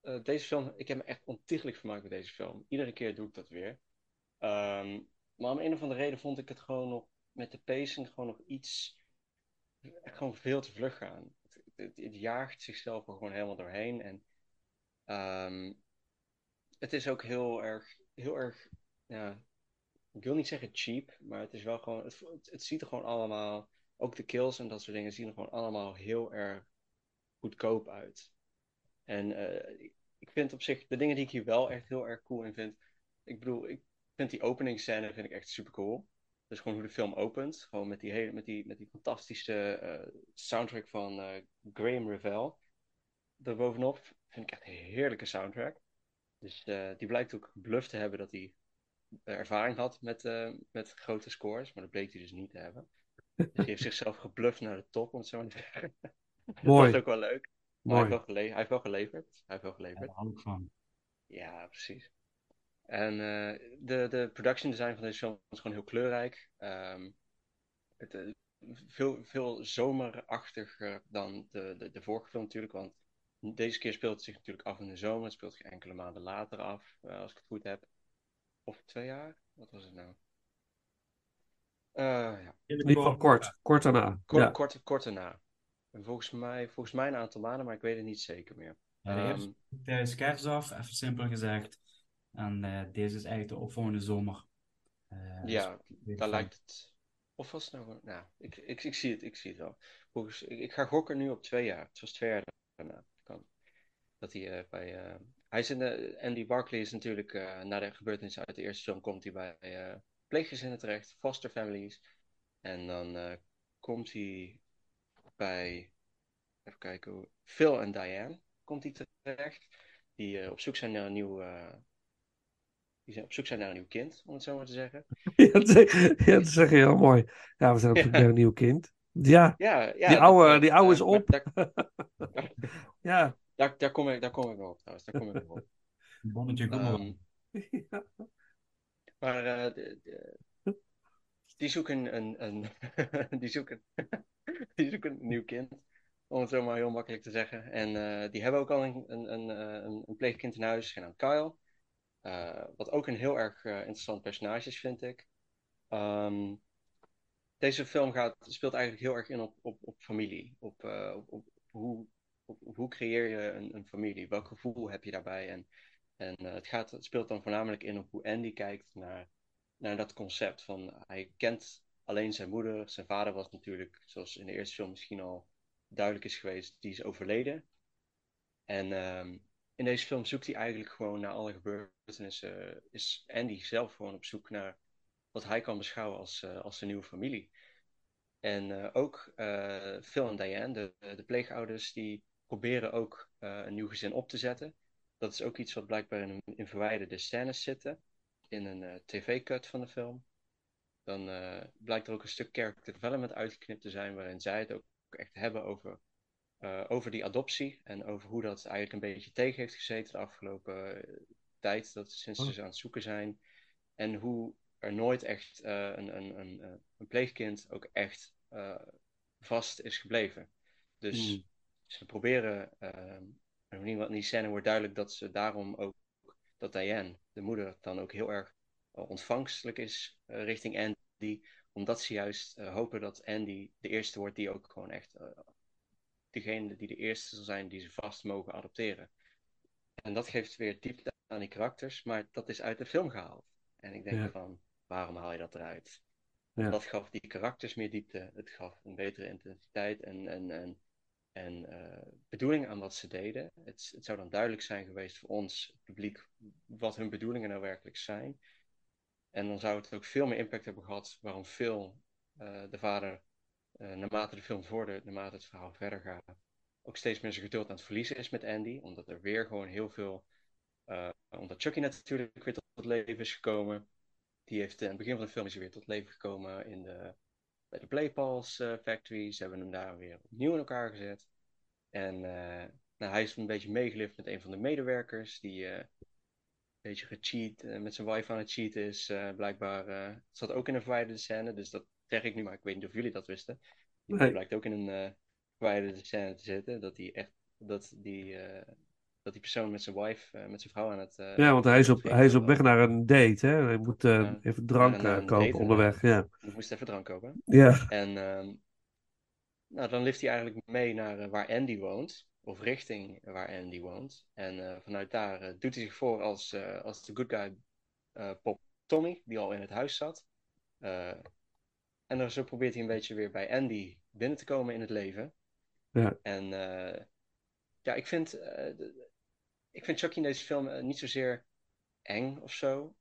eh, deze film, ik heb me echt ontiegelijk vermaakt met deze film. Iedere keer doe ik dat weer. Ehm, maar om een of andere reden vond ik het gewoon nog met de pacing gewoon nog iets, gewoon veel te vlug gaan. Het, het, jaagt zichzelf er gewoon helemaal doorheen. En ehm, het is ook heel erg, heel erg, ja, ik wil niet zeggen cheap, maar het is wel gewoon, het, het ziet er gewoon allemaal, ook de kills en dat soort dingen zien er gewoon allemaal heel erg goedkoop uit. En eh, ik- vind op zich de dingen die ik hier wel echt heel erg cool in vind. Ik bedoel, ik vind die openingsscène vind ik echt super cool. Dus gewoon hoe de film opent. Gewoon met die, hele, met die, met die fantastische eh, soundtrack van eh, Graham Revell. Daarbovenop vind ik echt een heerlijke soundtrack. Dus die blijkt ook bluff te hebben dat hij ervaring had met, met grote scores. Maar dat bleek hij dus niet te hebben. Dus hij heeft zichzelf gebluft naar de top, om het zo maar te zeggen. Dat Mooi. was ook wel leuk. Hij heeft, wel hij heeft wel geleverd. Hij heeft wel geleverd. Hou ik van. Ja, precies. En eh, de, de production design van deze film is gewoon heel kleurrijk. Ehm, het, eh, veel, veel zomerachtiger dan de, de, de vorige film natuurlijk. Want deze keer speelt het zich natuurlijk af in de zomer. Het speelt zich enkele maanden later af, eh, als ik het goed heb. Of twee jaar? Wat was het nou? Eh, ja, In ieder geval kort. Kort daarna. kort, Ja. kort, kort daarna. En volgens mij, volgens mij een aantal maanden, maar ik weet het niet zeker meer. Ja, eerste tijdens kerst af, even simpel gezegd. En eh, deze is eigenlijk de opvolgende zomer. Eh, dus Ja, daar van- lijkt het. Of was het nou. Nou, ik, ik, ik zie het, ik zie het wel. Volgens, ik, ik ga gokken nu op twee jaar. Het was twee jaar daarna. Kan. Dat hij eh, bij. hij is in de, Andy Barkley is natuurlijk na de gebeurtenissen uit de eerste film komt hij bij pleeggezinnen terecht, foster families. En dan komt hij bij. Even kijken. hoe- Phil en Diane komt hij terecht. Die eh, op zoek zijn naar een nieuw. eh, die zijn op zoek zijn naar een nieuw kind, om het zo maar te zeggen. Ja, dat zeg, ja, dat zeg je heel mooi. Ja, we zijn op zoek Ja. naar een nieuw kind. Ja, Ja, ja, Die oude- die oude is op. Daar, ja. daar, daar, kom ik, daar kom ik wel op trouwens. Daar kom ik wel op. Bonnetje Ehm, Goemerang. maar eh, de- de- die zoeken een, een, die, zoeken, die zoeken een nieuw kind, om het zo maar heel makkelijk te zeggen. En eh, die hebben ook al een, een, een, eh, een, pleegkind in huis, genaamd Kyle. Eh, wat ook een heel erg interessant personage is, vind ik. Ehm, deze film gaat, speelt eigenlijk heel erg in op, op, op familie. Op, op, hoe, hoe creëer je een, een familie? Welk gevoel heb je daarbij? En, en het, gaat, het speelt dan voornamelijk in op hoe Andy kijkt naar, naar dat concept. Van, hij kent alleen zijn moeder. Zijn vader was natuurlijk, zoals in de eerste film misschien al duidelijk is geweest, die is overleden. En ehm, in deze film zoekt hij eigenlijk gewoon naar alle gebeurtenissen. Is Andy zelf gewoon op zoek naar wat hij kan beschouwen als, eh, als zijn nieuwe familie. En eh, ook eh, Phil en Diane, de, de pleegouders, die proberen ook een nieuw gezin op te zetten. Dat is ook iets wat blijkbaar in, in verwijderde scènes zitten. In een eh, tv-cut van de film. Dan eh, blijkt er ook een stuk character development uitgeknipt te zijn, waarin zij het ook echt hebben over, eh, over die adoptie. En over hoe dat eigenlijk een beetje tegen heeft gezeten de afgelopen tijd, dat sinds ze Oh. ze aan het zoeken zijn. En hoe er nooit echt een, een, een, een pleegkind ook echt vast is gebleven. Dus Hmm. ze proberen, in ieder geval in die scène wordt duidelijk dat ze daarom ook, dat Diane, de moeder, dan ook heel erg eh, ontvangstelijk is eh, richting Andy, omdat ze juist eh, hopen dat Andy de eerste wordt die ook gewoon echt, degene die de eerste zal zijn die ze vast mogen adopteren. En dat geeft weer diepte aan die karakters, maar dat is uit de film gehaald. En ik denk Ja. van, waarom haal je dat eruit? Ja. Dat gaf die karakters meer diepte, het gaf een betere intensiteit en, en, en, en eh, bedoeling aan wat ze deden. Het, het zou dan duidelijk zijn geweest voor ons, het publiek, wat hun bedoelingen nou werkelijk zijn. En dan zou het ook veel meer impact hebben gehad waarom Phil, eh, de vader, eh, naarmate de film vordert, naarmate het verhaal verder gaat, ook steeds meer zijn geduld aan het verliezen is met Andy. Omdat er weer gewoon heel veel. omdat Chucky natuurlijk weer tot leven is gekomen. Die heeft in het begin van de film is weer tot leven gekomen in de, bij de Playpals eh, Factory. Ze hebben hem daar weer opnieuw in elkaar gezet. En eh, nou, hij is een beetje meegelift met een van de medewerkers. Die eh, een beetje gecheat, met zijn wife aan het cheaten is. blijkbaar het zat ook in een verwijderde scène. Dus dat zeg ik nu, maar ik weet niet of jullie dat wisten. Die Nee. blijkt ook in een verwijderde scène te zitten. Dat die echt dat die, dat die persoon met zijn wife, eh, met zijn vrouw aan het. eh, Ja, want hij is, op, hij is op weg naar een date, hè? Hij moet eh, even drank kopen onderweg. Ja. Moest even drank kopen. Ja. En ehm, nou, dan lift hij eigenlijk mee naar waar Andy woont. Of richting waar Andy woont. En vanuit daar doet hij zich voor als, als de good guy Pop Tommy, die al in het huis zat. En dan zo probeert hij een beetje weer bij Andy binnen te komen in het leven. Ja. En ja, ik vind, de- ik vind Chucky in deze film eh, niet zozeer eng of zo.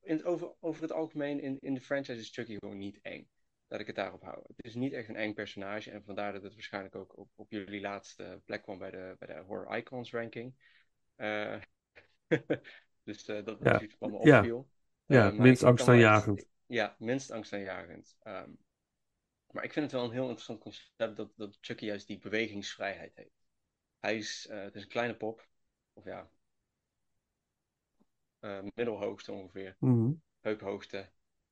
In het, over, over het algemeen in, in de franchise is Chucky gewoon niet eng. Laat ik het daarop houden. Het is niet echt een eng personage. En vandaar dat het waarschijnlijk ook op, op jullie laatste plek kwam bij de, bij de Horror Icons ranking. Eh, dus eh, dat Ja. was iets wat me opviel. Ja, minst angstaanjagend. Ja, minst angstaanjagend. Ehm, maar ik vind het wel een heel interessant concept dat, dat Chucky juist die bewegingsvrijheid heeft. Hij is, het is een kleine pop. Of ja, eh, middelhoogte ongeveer Mhm. heuphoogte.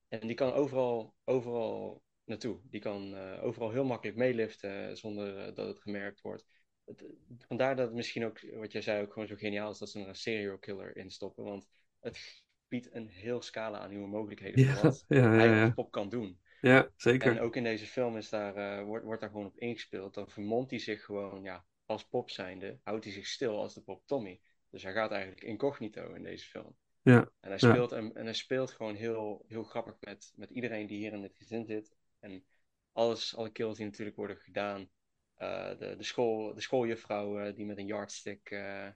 En die kan overal, overal naartoe. Die kan eh, overal heel makkelijk meeliften eh, zonder dat het gemerkt wordt. Het, vandaar dat het misschien ook, wat jij zei, ook gewoon zo geniaal is dat ze er een serial killer in stoppen. Want het biedt een heel scala aan nieuwe mogelijkheden Ja, voor wat ja, ja, hij pop kan doen. Ja, zeker. En ook in deze film is daar, wordt, wordt daar gewoon op ingespeeld. Dan vermomt hij zich gewoon, ja, als pop zijnde, houdt hij zich stil als de pop Tommy. Dus hij gaat eigenlijk incognito in deze film. Ja, En hij ja. speelt, en, en hij speelt gewoon heel, heel grappig met, met iedereen die hier in het gezin zit. En alles, alle kills die natuurlijk worden gedaan. Eh, de, de, school, de schooljuffrouw eh, die met een yardstick eh,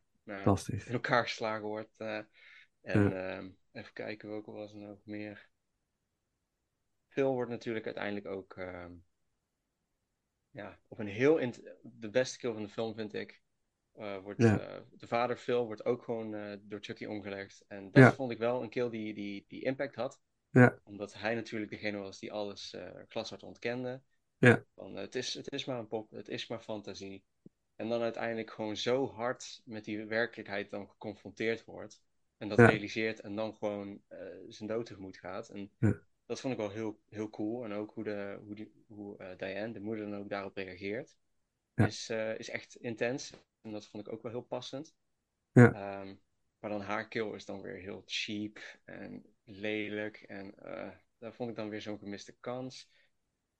in elkaar geslagen wordt. en ehm, even kijken, welke was er nog meer? Phil wordt natuurlijk uiteindelijk ook ehm, ja, op een heel... de beste kill van de film vind ik. eh, wordt, Ja. eh, de vader Phil wordt ook gewoon eh, door Chucky omgelegd. En dat Ja. vond ik wel een kill die, die, die impact had. Ja. Omdat hij natuurlijk degene was die alles glashard ontkende. Ja. Van, het, is, het is maar een pop, het is maar fantasie. En dan uiteindelijk gewoon zo hard met die werkelijkheid dan geconfronteerd wordt. En dat realiseert en dan gewoon zijn dood tegemoet gaat. En Ja. Dat vond ik wel heel, heel cool. En ook hoe, de, hoe, die, hoe eh, Diane, de moeder, dan ook daarop reageert. Ja. Is, eh, is echt intens. En dat vond ik ook wel heel passend. Ja. Ehm, maar dan haar kill is dan weer heel cheap en lelijk. En eh, daar vond ik dan weer zo'n gemiste kans.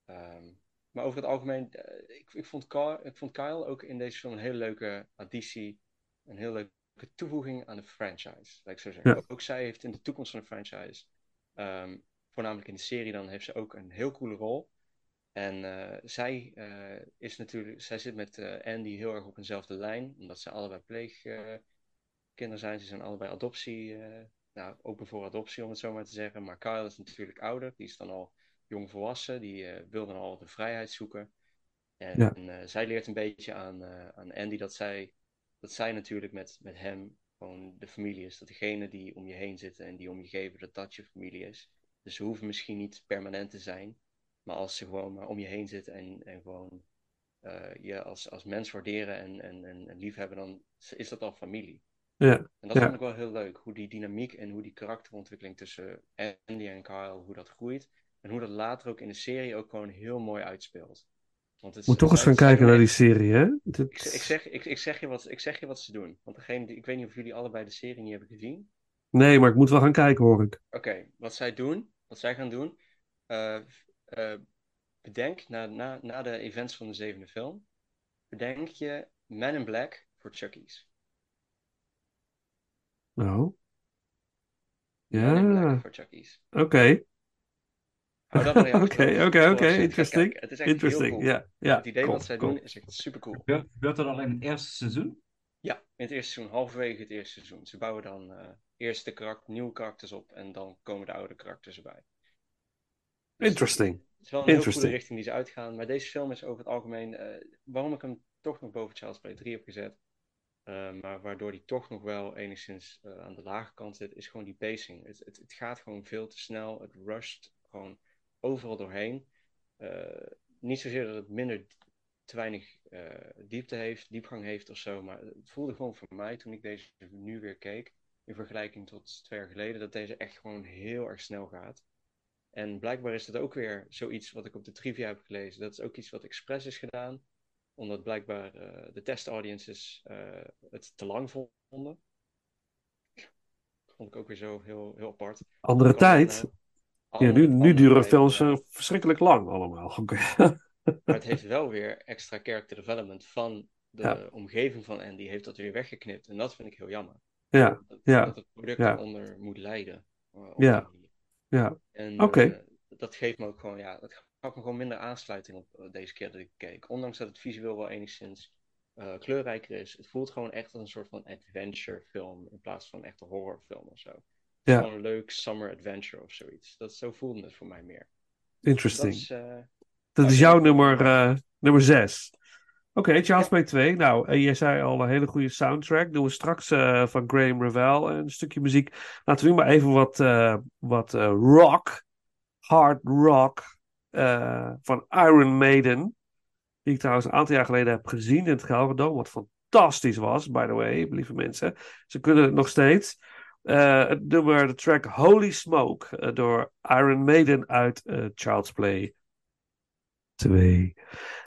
Ehm, maar over het algemeen, ik, ik, vond Kyle, ik vond Kyle ook in deze film een hele leuke additie. Een heel leuke toevoeging aan de franchise, laat ik zo zeggen. Ja. Ook zij heeft in de toekomst van de franchise, ehm, voornamelijk in de serie dan, heeft ze ook een heel coole rol. En eh, zij eh, is natuurlijk, zij zit met eh, Andy heel erg op eenzelfde lijn, omdat ze allebei pleegkinderen zijn. Ze zijn allebei adoptie, nou, open voor adoptie om het zo maar te zeggen. Maar Kyle is natuurlijk ouder, die is dan al jong volwassen, die wil dan al de vrijheid zoeken. En, Ja. eh, zij leert een beetje aan, aan Andy dat zij, dat zij natuurlijk met, met hem gewoon de familie is. Dat degene die om je heen zitten en die om je geven, dat dat je familie is. Dus ze hoeven misschien niet permanent te zijn. Maar als ze gewoon maar om je heen zitten en, en gewoon eh, je als, als mens waarderen en, en, en, en liefhebben, dan is dat al familie. Ja, En dat Ja. vond ik wel heel leuk. Hoe die dynamiek en hoe die karakterontwikkeling tussen Andy en Kyle, hoe dat groeit. En hoe dat later ook in de serie ook gewoon heel mooi uitspeelt. Want het moet toch eens gaan kijken naar die serie, hè? Dit- Ik, ik, zeg, ik, ik, zeg je wat, ik zeg je wat ze doen. Want degene die, ik weet niet of jullie allebei de serie niet hebben gezien. Nee, maar ik moet wel gaan kijken, hoor ik. Oké, wat zij doen, wat zij gaan doen. eh, eh, bedenk na, na, na de events van de zevende film. Bedenk je Men in Black voor Chucky's. Nou, Men in Black ja, voor Chucky's. oké. Hou dat maar in je Oké, achterhoofd oké, voor oké, als je het gaat interesting. kijken. Het is echt heel Interesting, cool. ja, ja. Het idee cool, wat zij cool. doen is echt super cool. Gebeurt, gebeurt dat al in het eerste seizoen? Ja, in het eerste seizoen, halverwege het eerste seizoen. Ze bouwen dan eh eerst de karakter, nieuwe karakters op en dan komen de oude karakters erbij. Dus Interesting. Het is wel een heel goede richting die ze uitgaan. Maar deze film is over het algemeen, eh, waarom ik hem toch nog boven Child's Play 3 heb gezet, eh, maar waardoor die toch nog wel enigszins aan de lage kant zit, is gewoon die pacing. Het, het, het gaat gewoon veel te snel. Het rusht gewoon overal doorheen. Niet zozeer dat het minder te weinig eh, diepte heeft, diepgang heeft of zo, maar het voelde gewoon voor mij toen ik deze nu weer keek, in vergelijking tot twee jaar geleden, dat deze echt gewoon heel erg snel gaat. En blijkbaar is dat ook weer zoiets wat ik op de trivia heb gelezen. Dat is ook iets wat expres is gedaan, omdat blijkbaar eh, de testaudiences eh, het te lang vonden. Vond ik ook weer zo heel, heel apart. Andere tijd. Ja, nu, nu duren films verschrikkelijk lang allemaal. Oké. Maar het heeft wel weer extra character development van de Ja. omgeving van Andy. Heeft dat weer weggeknipt. En dat vind ik heel jammer. Ja, Dat, ja, dat het product ja. daaronder moet lijden. eh, Ja. ja. En eh, dat geeft me ook gewoon, ja, dat gaf me gewoon minder aansluiting op eh, deze keer dat ik keek. Ondanks dat het visueel wel enigszins kleurrijker is. Het voelt gewoon echt als een soort van adventure film in plaats van echt een horrorfilm of zo. Ja. Gewoon een leuk summer adventure of zoiets. Dat, zo voelde het voor mij meer. Interesting. Dat is, eh, Dat is jouw nummer, eh, nummer 6. Oké, Charles Play 2. Nou, en jij zei al een hele goede soundtrack. Doen we straks eh, van Graham Revell een stukje muziek. Laten we nu maar even wat, eh, wat eh, rock, hard rock eh, van Iron Maiden. Die ik trouwens een aantal jaar geleden heb gezien in het Gelredome. Wat fantastisch was, by the way, lieve mensen. Ze kunnen het nog steeds. Eh, het nummer, de track Holy Smoke eh, door Iron Maiden uit eh, Child's Play 2.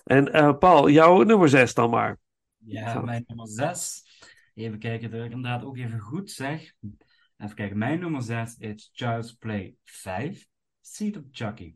En eh, Paul, jouw nummer 6 dan maar. Ja, mijn nummer 6. Even kijken dat ik inderdaad ook even goed zeg. Even kijken, mijn nummer 6 is Child's Play 5, Seed of Chucky.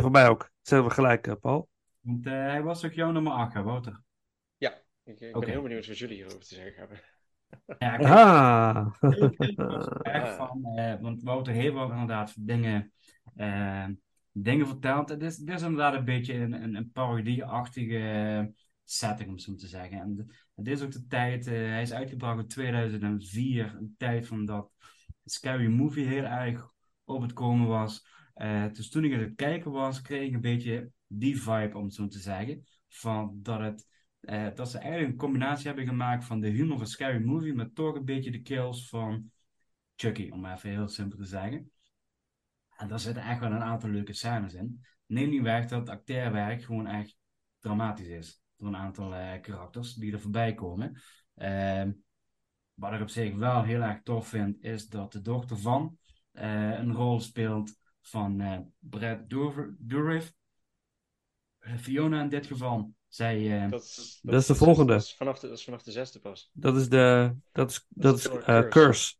Voorbij, Hier voor mij ook. Zijn we gelijk, eh, Paul? want eh, hij was ook jouw nummer 8, hè, Wouter? Ja, ik, ik Oké. ben heel benieuwd wat jullie hierover te zeggen hebben. Ja, kijk, Ah. Ik was er erg van, eh, want Wouter heeft wel inderdaad dingen, eh, dingen verteld. Het is, het is inderdaad een beetje een, een, een parodie-achtige setting, om zo maar te zeggen. En het is ook de tijd, eh, hij is uitgebracht in 2004, een tijd van dat Scary Movie heel erg op het komen was. Eh, dus toen ik aan het kijken was, kreeg ik een beetje die vibe, om het zo te zeggen. Van dat, het, eh, dat ze eigenlijk een combinatie hebben gemaakt van de humor van Scary Movie, maar toch een beetje de kills van Chucky, om even heel simpel te zeggen. En daar zitten echt wel een aantal leuke scènes in. Neem niet weg dat het acteerwerk gewoon echt dramatisch is. Door een aantal eh, karakters die er voorbij komen. Ehm, wat ik op zich wel heel erg tof vind, is dat de dochter van een rol speelt van eh, Brad Dourif. Fiona in dit geval. Zij, eh, Dat is, Dat is de volgende. Dat is vanaf de, dat is vanaf de zesde pas. Dat is de. Dat is, dat is eh, Curse. Curse.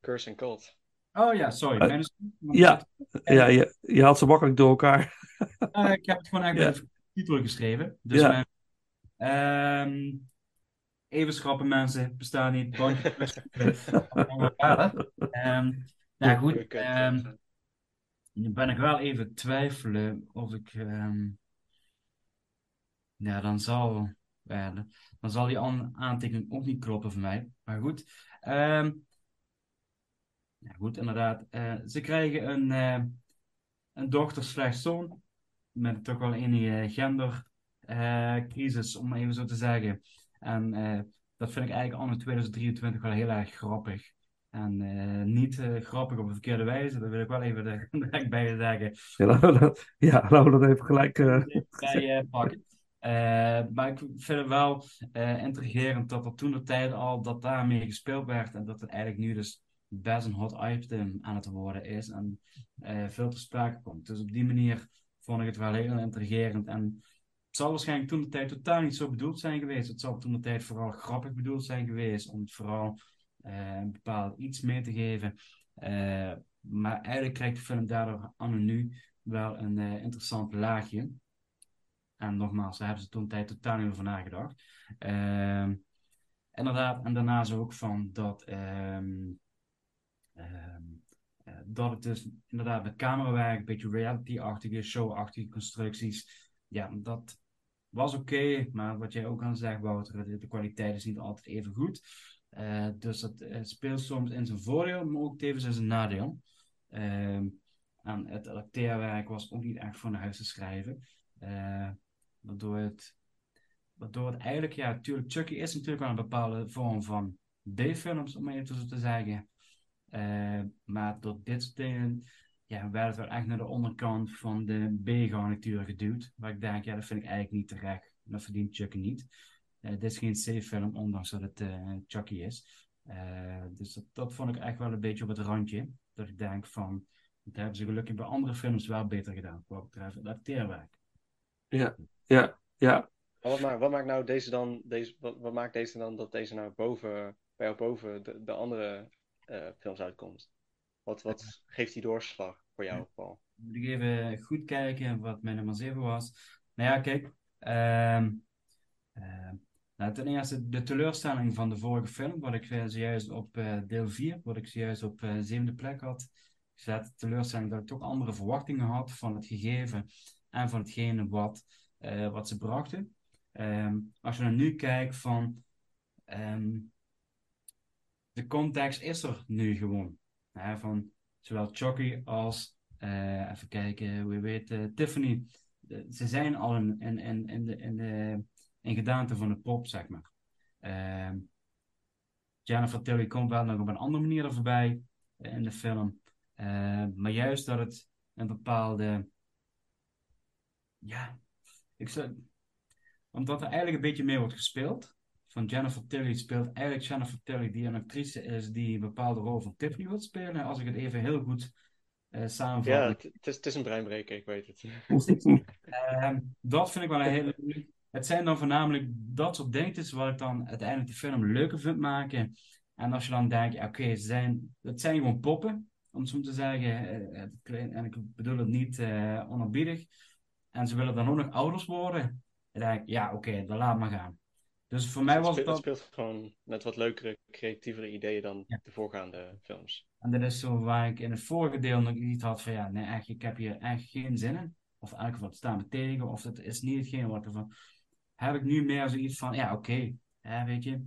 Curse en Cult. Oh ja, sorry. Ja. Ja, je, je haalt ze makkelijk door elkaar. eh, ik heb het gewoon eigenlijk met de titel geschreven. Dus mijn, ehm, even schrappen mensen, bestaan niet. Bandje plus. Ehm, nou goed, nu ben ik wel even twijfelen of ik. ehm, ja, dan zal, dan zal die aan- aantekening ook niet kloppen voor mij. Maar goed. ehm, goed, inderdaad. Eh, ze krijgen een, eh, een dochter slash zoon. Met toch wel enige gendercrisis, om even zo te zeggen. En eh, dat vind ik eigenlijk anno 2023 wel heel erg grappig. En eh, niet eh, grappig op een verkeerde wijze, dat wil ik wel even direct bij zeggen. Ja, laten we dat, ja, laten we dat even gelijk. eh, bij pakken. Maar ik vind het wel intrigerend dat er toen de tijd al dat daarmee gespeeld werd en dat het eigenlijk nu dus best een hot item aan het worden is en veel te sprake komt. Dus op die manier vond ik het wel heel intrigerend en het zal waarschijnlijk toen de tijd totaal niet zo bedoeld zijn geweest. Het zal toen de tijd vooral grappig bedoeld zijn geweest om het vooral een bepaald iets mee te geven. Eh, maar eigenlijk krijgt de film daardoor anno wel een eh, interessant laagje. En nogmaals, daar hebben ze toen tijd totaal niet over nagedacht. Ehm, inderdaad, en daarnaast ook van dat, ehm, ehm, eh, dat het dus inderdaad met camerawerk, een beetje reality-achtige, show-achtige constructies, ja, dat was oké, maar wat jij ook aan zegt, Wouter, de kwaliteit is niet altijd even goed. Eh, dus dat eh, speelt soms in zijn voordeel, maar ook tevens in zijn nadeel. Ehm, en het acteerwerk was ook niet echt van huis te schrijven. Eh, waardoor, het, waardoor het eigenlijk, ja, natuurlijk, Chucky is natuurlijk wel een bepaalde vorm van B-films, om even zo te zeggen. Maar door dit soort dingen, ja, werd het wel echt naar de onderkant van de B-garnituur geduwd. Waar ik denk, ja, dat vind ik eigenlijk niet terecht. Dat verdient Chucky niet. Eh, dit is geen C-film, ondanks dat het eh, Chucky is. Eh, dus dat, dat vond ik echt wel een beetje op het randje. Dat ik denk van, dat hebben ze gelukkig bij andere films wel beter gedaan, wat betreft het acteerwerk. ja, ja, ja. Wat, maakt, wat maakt nou deze dan, deze, wat, wat maakt deze dan dat deze nou boven, bij jou boven de, de andere eh, films uitkomt? Wat, wat geeft die doorslag voor jou, Paul? Moet ik even goed kijken wat mijn nummer 7 was. Nou ja, kijk. ehm, ehm, nou, ten eerste de teleurstelling van de vorige film, wat ik eh, zojuist op eh, deel 4, wat ik zojuist op eh, zevende plek had gezet. Teleurstelling dat ik toch andere verwachtingen had van het gegeven en van hetgene wat, wat ze brachten. Ehm, als je dan nu kijkt van ehm, de context is er nu gewoon. Hè, van zowel Chucky als, even kijken, je weet, Tiffany. Ze zijn al in, in, in, de, in, de, in gedaante van de pop, zeg maar. Ehm, Jennifer Tilly komt wel nog op een andere manier er voorbij eh, in de film. Eh, maar juist dat het een bepaalde. Ja, ik zou, omdat er eigenlijk een beetje mee wordt gespeeld. Van Jennifer Tilly speelt eigenlijk Jennifer Tilly, die een actrice is die een bepaalde rol van Tiffany wil spelen. Als ik het even heel goed eh samenvat. Ja, het, het is, het is een breinbreker, ik weet het. Ehm, dat vind ik wel een hele. Het zijn dan voornamelijk dat soort dingetjes wat ik dan uiteindelijk de film leuker vind maken. En als je dan denkt, ja, oké, ze zijn, het zijn gewoon poppen, om zo te zeggen. Eh, klein- En ik bedoel het niet eh onerbiedig. En ze willen dan ook nog ouders worden. Dan denk ik, ja, oké, dan laat maar gaan. Dus voor mij was het het speelt gewoon met wat leukere, creatievere ideeën dan Ja. de voorgaande films. En dat is zo waar ik in het vorige deel nog iets had van ja, nee, echt, ik heb hier echt geen zin in. Of eigenlijk wat staan me tegen, of dat is niet hetgeen wat ervan. Heb ik nu meer zoiets van, ja, oké, weet je.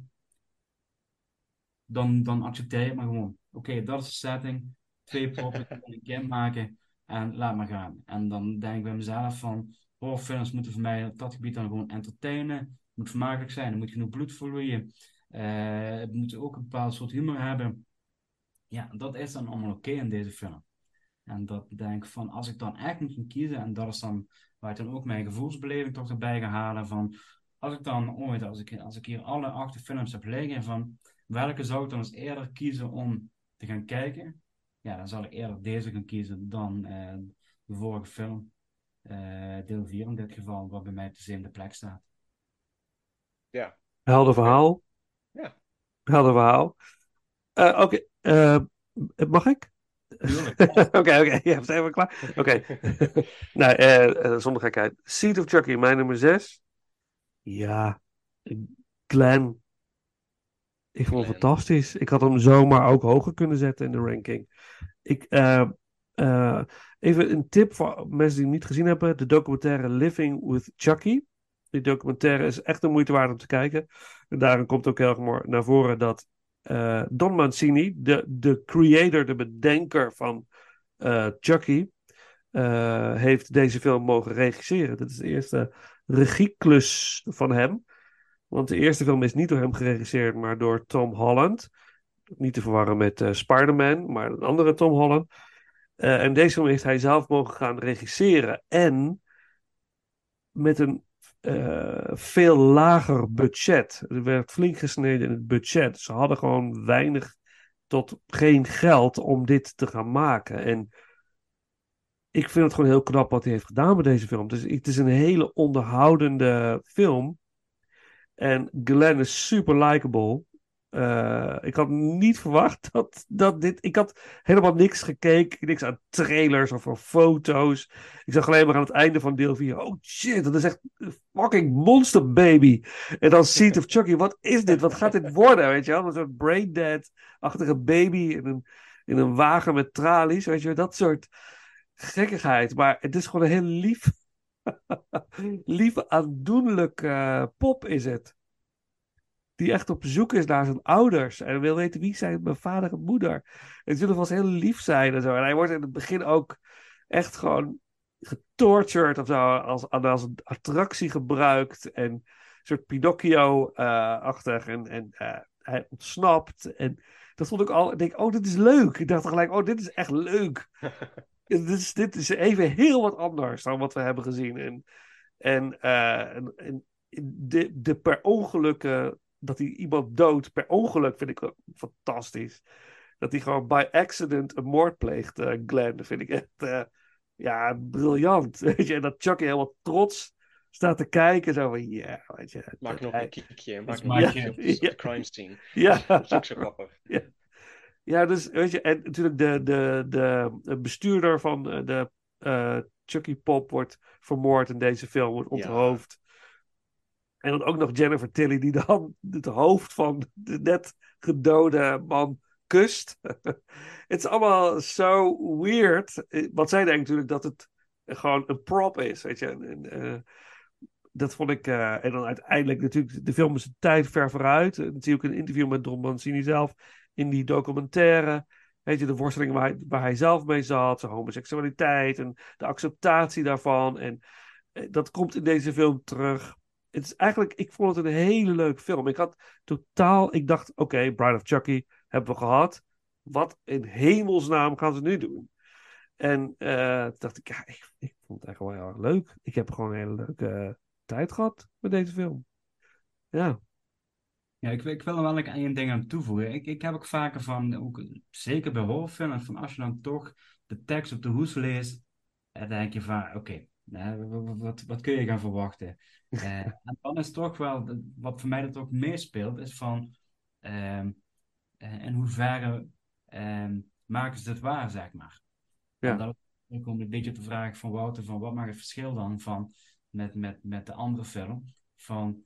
Dan, dan accepteer je het maar gewoon. Oké, dat is de setting. Twee proppen een kind maken en laat maar gaan. En dan denk ik bij mezelf van, horrorfilms moeten voor mij op dat gebied dan gewoon entertainen. Moet vermakelijk zijn, er moet genoeg bloed vloeien. Eh, het moet ook een bepaald soort humor hebben. Ja, dat is dan allemaal oké in deze film. En dat denk ik van, als ik dan echt moet kiezen, en dat is dan waar ik dan ook mijn gevoelsbeleving toch erbij ga halen, van als ik dan ooit, als ik, als ik hier alle acht films heb liggen, van welke zou ik dan eens eerder kiezen om te gaan kijken? Ja, dan zal ik eerder deze gaan kiezen dan eh, de vorige film. Eh, deel 4 in dit geval, wat bij mij op de zevende plek staat. Ja, Helder verhaal. Ja. Helder verhaal. Eh, Oké, eh, mag ik? Oké, oké, je hebt even klaar. Oké. nou, eh, eh, zonder gekheid. Seed of Chucky, mijn nummer 6. Ja, Glenn. Ik vond hem fantastisch. Ik had hem zomaar ook hoger kunnen zetten in de ranking. Ik, eh, eh, even een tip voor mensen die het niet gezien hebben: de documentaire Living with Chucky. Die documentaire is echt de moeite waard om te kijken. En daarin komt ook heel erg naar voren dat eh, Don Mancini, de, de creator, de bedenker van eh, Chucky, eh, heeft deze film mogen regisseren. Dit is de eerste regieklus van hem. Want de eerste film is niet door hem geregisseerd, maar door Tom Holland. Niet te verwarren met Spider-Man, maar een andere Tom Holland. En deze film heeft hij zelf mogen gaan regisseren. En met een eh, veel lager budget. Er werd flink gesneden in het budget. Ze hadden gewoon weinig tot geen geld om dit te gaan maken. En ik vind het gewoon heel knap wat hij heeft gedaan met deze film. Dus het is een hele onderhoudende film. En Glenn is super likable. Eh, ik had niet verwacht dat, dat dit. Ik had helemaal niks gekeken, niks aan trailers of aan foto's. Ik zag alleen maar aan het einde van deel 4. Oh shit, dat is echt een fucking monster baby. En dan Seed of Chucky, wat is dit? Wat gaat dit worden? Weet je wel? Een soort braindead-achtige baby in een, in een wagen met tralies. Weet je? Dat soort gekkigheid. Maar het is gewoon een heel lief, lief aandoenlijk eh, pop is het. Die echt op zoek is naar zijn ouders. En wil weten wie zijn mijn vader en moeder. En zullen vast heel lief zijn en zo. En hij wordt in het begin ook echt gewoon getortured of zo. Als, als een attractie gebruikt. En een soort Pinocchio-achtig. en en eh, hij ontsnapt. En dat vond ik al. Ik denk, oh, dit is leuk. Ik dacht gelijk, oh, dit is echt leuk. dit, is, dit is even heel wat anders dan wat we hebben gezien. En, en, eh, en, en de, de per ongelukken dat hij iemand doodt per ongeluk vind ik ook fantastisch. Dat hij gewoon by accident een moord pleegt, eh, Glenn. Dat vind ik echt eh, ja, briljant. Weet je, en dat Chucky helemaal trots staat te kijken. Zo van, ja, weet je. maak nog hij- een kiekje, maak een kiekje op de Ja. crime scene. Ja, Dat is ook zo grappig. ja, dus weet je, en natuurlijk de, de, de, de bestuurder van eh, de eh, Chucky Pop wordt vermoord in deze film, wordt Ja. onthoofd. En dan ook nog Jennifer Tilly, die dan het hoofd van de net gedode man kust. Het is allemaal zo weird. Want zij denkt natuurlijk dat het gewoon een prop is, weet je. Eh, dat vond ik... eh, en dan uiteindelijk natuurlijk, de film is een tijd ver vooruit. En zie ik een interview met Don Mancini zelf in die documentaire. Weet je, de worsteling waar hij, waar hij zelf mee zat, zijn homoseksualiteit en de acceptatie daarvan. En eh, dat komt in deze film terug. Het is eigenlijk, ik vond het een hele leuke film. Ik had totaal, ik dacht, oké, Bride of Chucky hebben we gehad. Wat in hemelsnaam gaan ze nu doen? En eh, toen dacht ik, ja, ik, ik vond het echt wel heel erg leuk. Ik heb gewoon een hele leuke eh, tijd gehad met deze film. Ja, Ja, ik, ik wil er wel een ding aan toevoegen. Ik, ik heb ook vaker van, ook, zeker bij horrorfilms, van als je dan toch de tekst op de hoes leest, dan denk je van, oké, wat, wat, wat kun je gaan verwachten? Eh, en dan is toch wel, de- wat voor mij dat ook meespeelt, is van, eh, in hoeverre ehm, maken ze het waar, zeg maar. Ja. En dat ook om een beetje te vragen van Wouter, van wat maakt het verschil dan van, met, met, met de andere film, van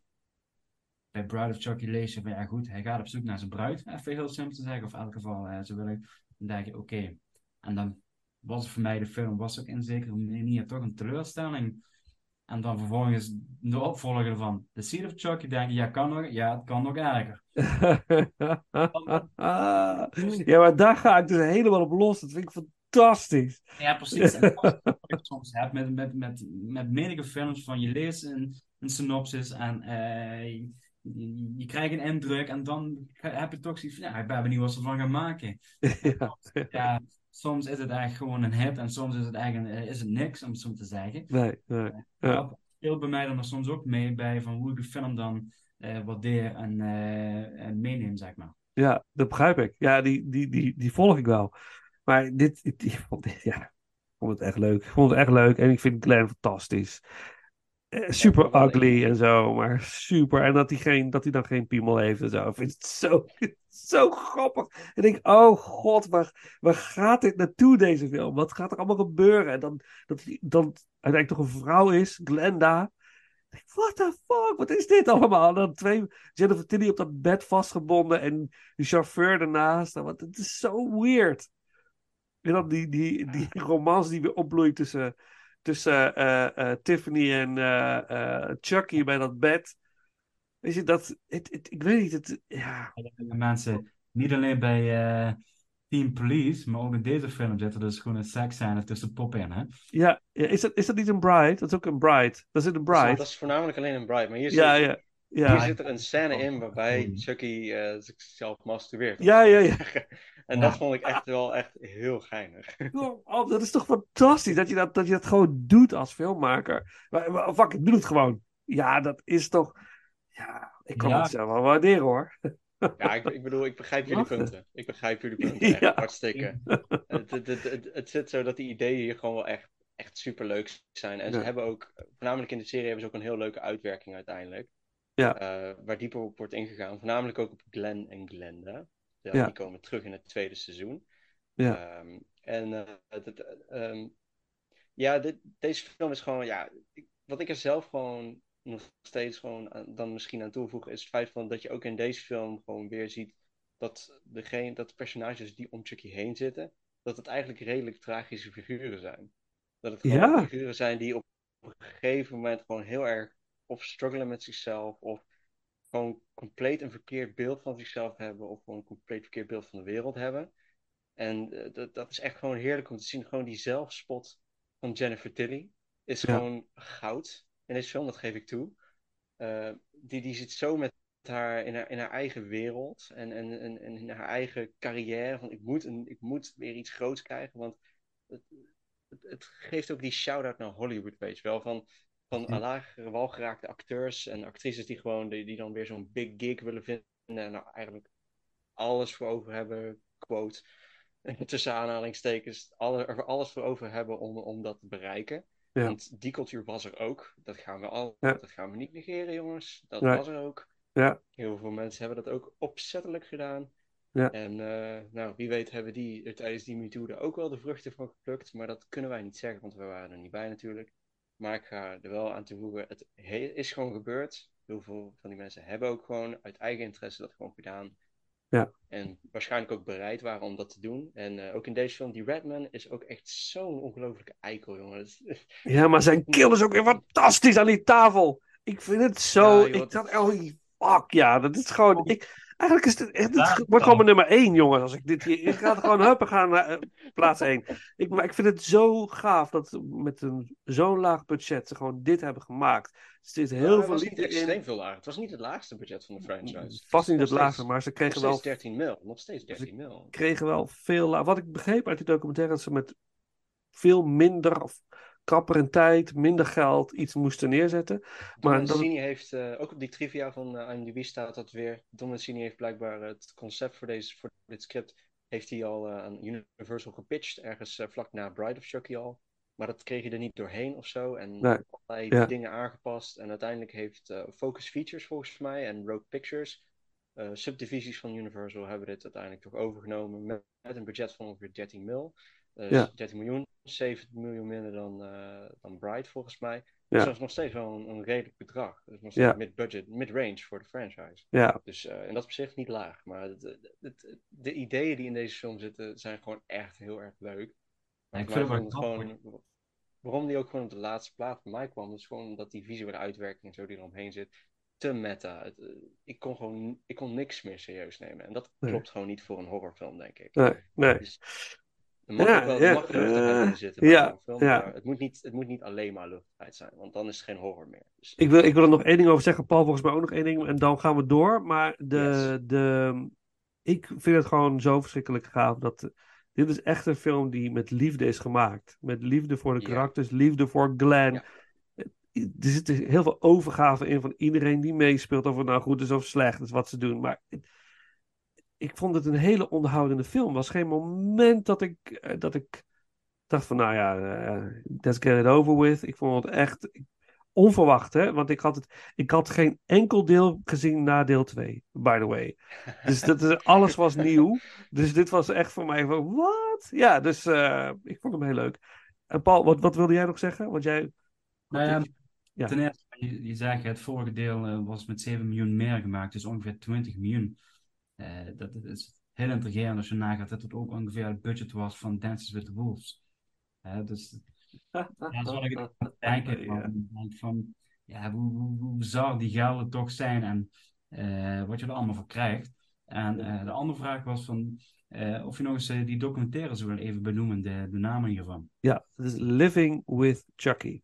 bij Bride of Chucky lees je van ja goed, hij gaat op zoek naar zijn bruid, even heel simpel te zeggen, of in elk geval eh, zo wil ik. Dan denk je oké. En dan was voor mij de film, was ook in zekere manier toch een teleurstelling. En dan vervolgens de opvolger van The Seed of Chucky denken, ja, kan nog, ja, het kan nog erger. ja, maar daar ga ik dus helemaal op los. Dat vind ik fantastisch. Ja, precies. En dat is wat ik soms heb met, met, met, met menige films van je leest een, een synopsis en eh, je, je- je krijgt een indruk en dan heb je toch zoiets van, ja, ik ben benieuwd wat ze ervan gaan maken. ja. Ja, soms is het eigenlijk gewoon een hit en soms is het eigenlijk is het niks, om het zo te zeggen. Nee, nee. Ja. Dat speelt bij mij dan er soms ook mee bij van hoe ik de film dan eh, waardeer en, eh, en meeneem, zeg maar. Ja, dat begrijp ik. Ja, die, die, die, die volg ik wel. Maar dit, dit- ik vond dit, ja, ik vond het echt leuk. Ik vond het echt leuk en ik vind Glenn fantastisch. Eh, super ugly en zo, maar super. En dat hij, geen, dat hij dan geen piemel heeft en zo. Ik vind het zo, zo grappig. En ik denk, oh god, waar, waar gaat dit naartoe, deze film? Wat gaat er allemaal gebeuren? En dan dat hij dan uiteindelijk toch een vrouw is, Glenda. What the fuck? Wat is dit allemaal? En dan twee Jennifer Tilly op dat bed vastgebonden en die chauffeur ernaast. Want het is zo weird. En dan die, die, die romance die weer opbloeit tussen, tussen eh, eh, Tiffany en eh, eh, Chucky bij dat bed. Weet je, dat... Het, het, ik weet niet, het... Ja, En mensen, niet alleen bij eh, Team Police, maar ook in deze film zit er dus gewoon een seksscène tussen pop in, hè? ja, ja is, dat, is dat niet een Bride? Dat is ook een Bride. Dat is een Dat Bride. is voornamelijk alleen een Bride. Maar hier, Ja, zit, ja. hier Ja, zit er een scène in waarbij Oh. Chucky zichzelf masturbeert. ja, ja. ja. En Ja. dat vond ik echt wel echt heel geinig. Oh, dat is toch fantastisch dat je dat, dat je dat gewoon doet als filmmaker. Maar, maar, fuck, ik doe het gewoon. Ja, dat is toch... Ja, ik kan Ja. het zelf wel waarderen hoor. Ja, ik, ik bedoel, ik begrijp jullie punten. Ik begrijp jullie punten echt Ja. hartstikke. Het, het, het, het, het zit zo dat die ideeën hier gewoon wel echt, echt super leuk zijn. En ze hebben ook, voornamelijk in de serie, hebben ze ook een heel leuke uitwerking uiteindelijk. Ja. Eh, waar dieper op wordt ingegaan. Voornamelijk ook op Glenn en Glenda. Ja. Die komen terug in het tweede seizoen. Ja. Ehm, en eh, ehm, ja, dit, deze film is gewoon, ja, ik- wat ik er zelf gewoon nog steeds gewoon aan- dan misschien aan toevoeg, is het feit van dat je ook in deze film gewoon weer ziet dat, degene, dat de personages die om Chucky heen zitten, dat het eigenlijk redelijk tragische figuren zijn. Dat het gewoon Ja. figuren zijn die op een gegeven moment gewoon heel erg of struggelen met zichzelf, of gewoon compleet een verkeerd beeld van zichzelf hebben, of gewoon een compleet verkeerd beeld van de wereld hebben. En eh, dat, dat is echt gewoon heerlijk om te zien. Gewoon die zelfspot van Jennifer Tilly is Ja. gewoon goud in deze film, dat geef ik toe. Eh, die, die zit zo met haar in haar, in haar eigen wereld en, en, en, en in haar eigen carrière. Van ik moet, een, ik moet weer iets groots krijgen, want het, het, het geeft ook die shout-out naar Hollywood, weet je wel. Van, van lagere walgeraakte acteurs en actrices die gewoon die, die dan weer zo'n big gig willen vinden en nou eigenlijk alles voor over hebben, quote, tussen aanhalingstekens, alle, er alles voor over hebben om, om dat te bereiken. Ja. Want die cultuur was er ook. Dat gaan we al, Ja. dat gaan we niet negeren, jongens. Dat was er ook. Ja. Heel veel mensen hebben dat ook opzettelijk gedaan. Ja. En eh, nou, wie weet hebben die er tijdens die MeToo er ook wel de vruchten van geplukt. Maar dat kunnen wij niet zeggen, want we waren er niet bij natuurlijk. Maar ik ga er wel aan toevoegen, het he- is gewoon gebeurd. Heel veel van die mensen hebben ook gewoon uit eigen interesse dat gewoon gedaan. Ja. En waarschijnlijk ook bereid waren om dat te doen. En eh, ook in deze film, die Redman is ook echt zo'n ongelofelijke eikel, jongen. Ja, maar zijn kill is ook weer fantastisch aan die tafel. Ik vind het zo. Ja, joh, ik dacht, oh fuck ja, dat is gewoon. Ik, eigenlijk is het, echt, Ja, wordt gewoon mijn nummer één, jongens. Als ik dit hier. Ik ga het gewoon huppen gaan naar eh, plaats één. Ik, maar ik vind het zo gaaf dat ze met een zo'n laag budget ze gewoon dit hebben gemaakt. Er zit heel het veel was niet liefde extreem in. veel lager. Het was niet het laagste budget van de franchise. Vast niet Nog het laagste, maar ze Nog kregen wel, steeds 13 mil. Nog steeds 13 mil. kregen wel veel. la- Wat ik begreep uit die documentaire, dat ze met veel minder of krapper tijd, minder geld iets moesten neerzetten. Maar dat- heeft, eh, ook op die trivia van eh, IMDb staat dat weer. Don Mancini heeft blijkbaar het concept voor, deze, voor dit script. Heeft hij al eh, aan Universal gepitcht, ergens vlak na Bride of Chucky al. Maar dat kreeg hij er niet doorheen of zo. En Nee, allerlei ja. dingen aangepast. En uiteindelijk heeft Focus Features volgens mij en Rogue Pictures, subdivisies van Universal, hebben dit uiteindelijk toch overgenomen met, met een budget van ongeveer 13 mil. Ja. 13 miljoen, 7 miljoen minder dan, eh, dan Bride volgens mij. Ja. Dus dat is nog steeds wel een, een redelijk bedrag. Dat is nog steeds Ja. mid-budget, mid-range voor de franchise. Ja, Dus uh, en dat op zich niet laag. Maar het, het, het- de ideeën die in deze film zitten zijn gewoon echt heel erg leuk. Ja, ik vind het gewoon. waarom die ook gewoon op de laatste plaat van mij kwam, is gewoon omdat die visuele uitwerking en zo die eromheen zit, te meta. Het, eh, ik kon gewoon ik kon niks meer serieus nemen. En dat Nee. klopt gewoon niet voor een horrorfilm, denk ik. Nee, nee. Dus er mag Ja, ook wel ja, mag luchtigheid eh, in zitten ja, een film, ja. maar het moet, niet, het moet niet alleen maar luchtigheid zijn, want dan is het geen horror meer. Dus, Ik wil, ik wil er nog één ding over zeggen. Paul, volgens mij ook nog één ding. En dan gaan we door. Maar de, Yes. de, ik vind het gewoon zo verschrikkelijk gaaf. Dat, dit is echt een film die met liefde is gemaakt. Met liefde voor de karakters. Liefde voor Glenn. Ja. Er zit heel veel overgave in van iedereen die meespeelt. Of het nou goed is of slecht is wat ze doen. Maar ik vond het een hele onderhoudende film. Er was geen moment dat ik, eh, dat ik dacht van, nou ja, eh, let's get it over with. Ik vond het echt onverwacht, hè? Want ik had, het, ik had geen enkel deel gezien na deel 2, by the way. Dus dat is, alles was nieuw. Dus dit was echt voor mij van, wat? Ja, dus eh, ik vond hem heel leuk. En Paul, wat, wat wilde jij nog zeggen? Want jij... Nou ja, Ja. ten eerste, je, je zegt, het vorige deel was met 7 miljoen meer gemaakt, dus ongeveer 20 miljoen. Eh, dat is heel intrigerend als je nagaat dat het ook ongeveer het budget was van Dances with the Wolves. Eh, dus ja, zal ik het denken van, Ja. denk van ja, hoe, hoe, hoe bizar die gelden toch zijn en eh, wat je er allemaal voor krijgt. En eh, de andere vraag was van eh, of je nog eens eh, die documentaire zou willen even benoemen, de, de namen hiervan. Ja, het is Living with Chucky.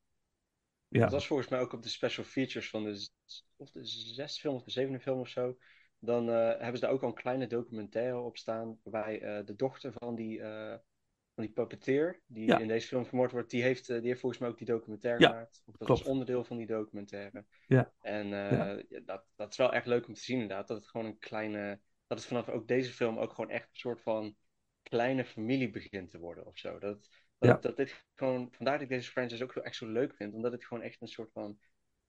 Ja, Dat was volgens mij ook op de special features van de, of de zesde film of de zevende film of zo. Dan eh, hebben ze daar ook al een kleine documentaire op staan. Waarbij eh, de dochter van die, eh, van die puppeteer, die Ja. in deze film vermoord wordt, die heeft, die heeft volgens mij ook die documentaire Ja, gemaakt. Of dat klopt. was onderdeel van die documentaire. Ja. En ja, dat, dat is wel echt leuk om te zien inderdaad. Dat het gewoon een kleine, dat het vanaf ook deze film ook gewoon echt een soort van kleine familie begint te worden of zo. Dat, dat, Ja. dat dit gewoon, vandaar dat ik deze franchise ook zo echt zo leuk vind. Omdat het gewoon echt een soort van.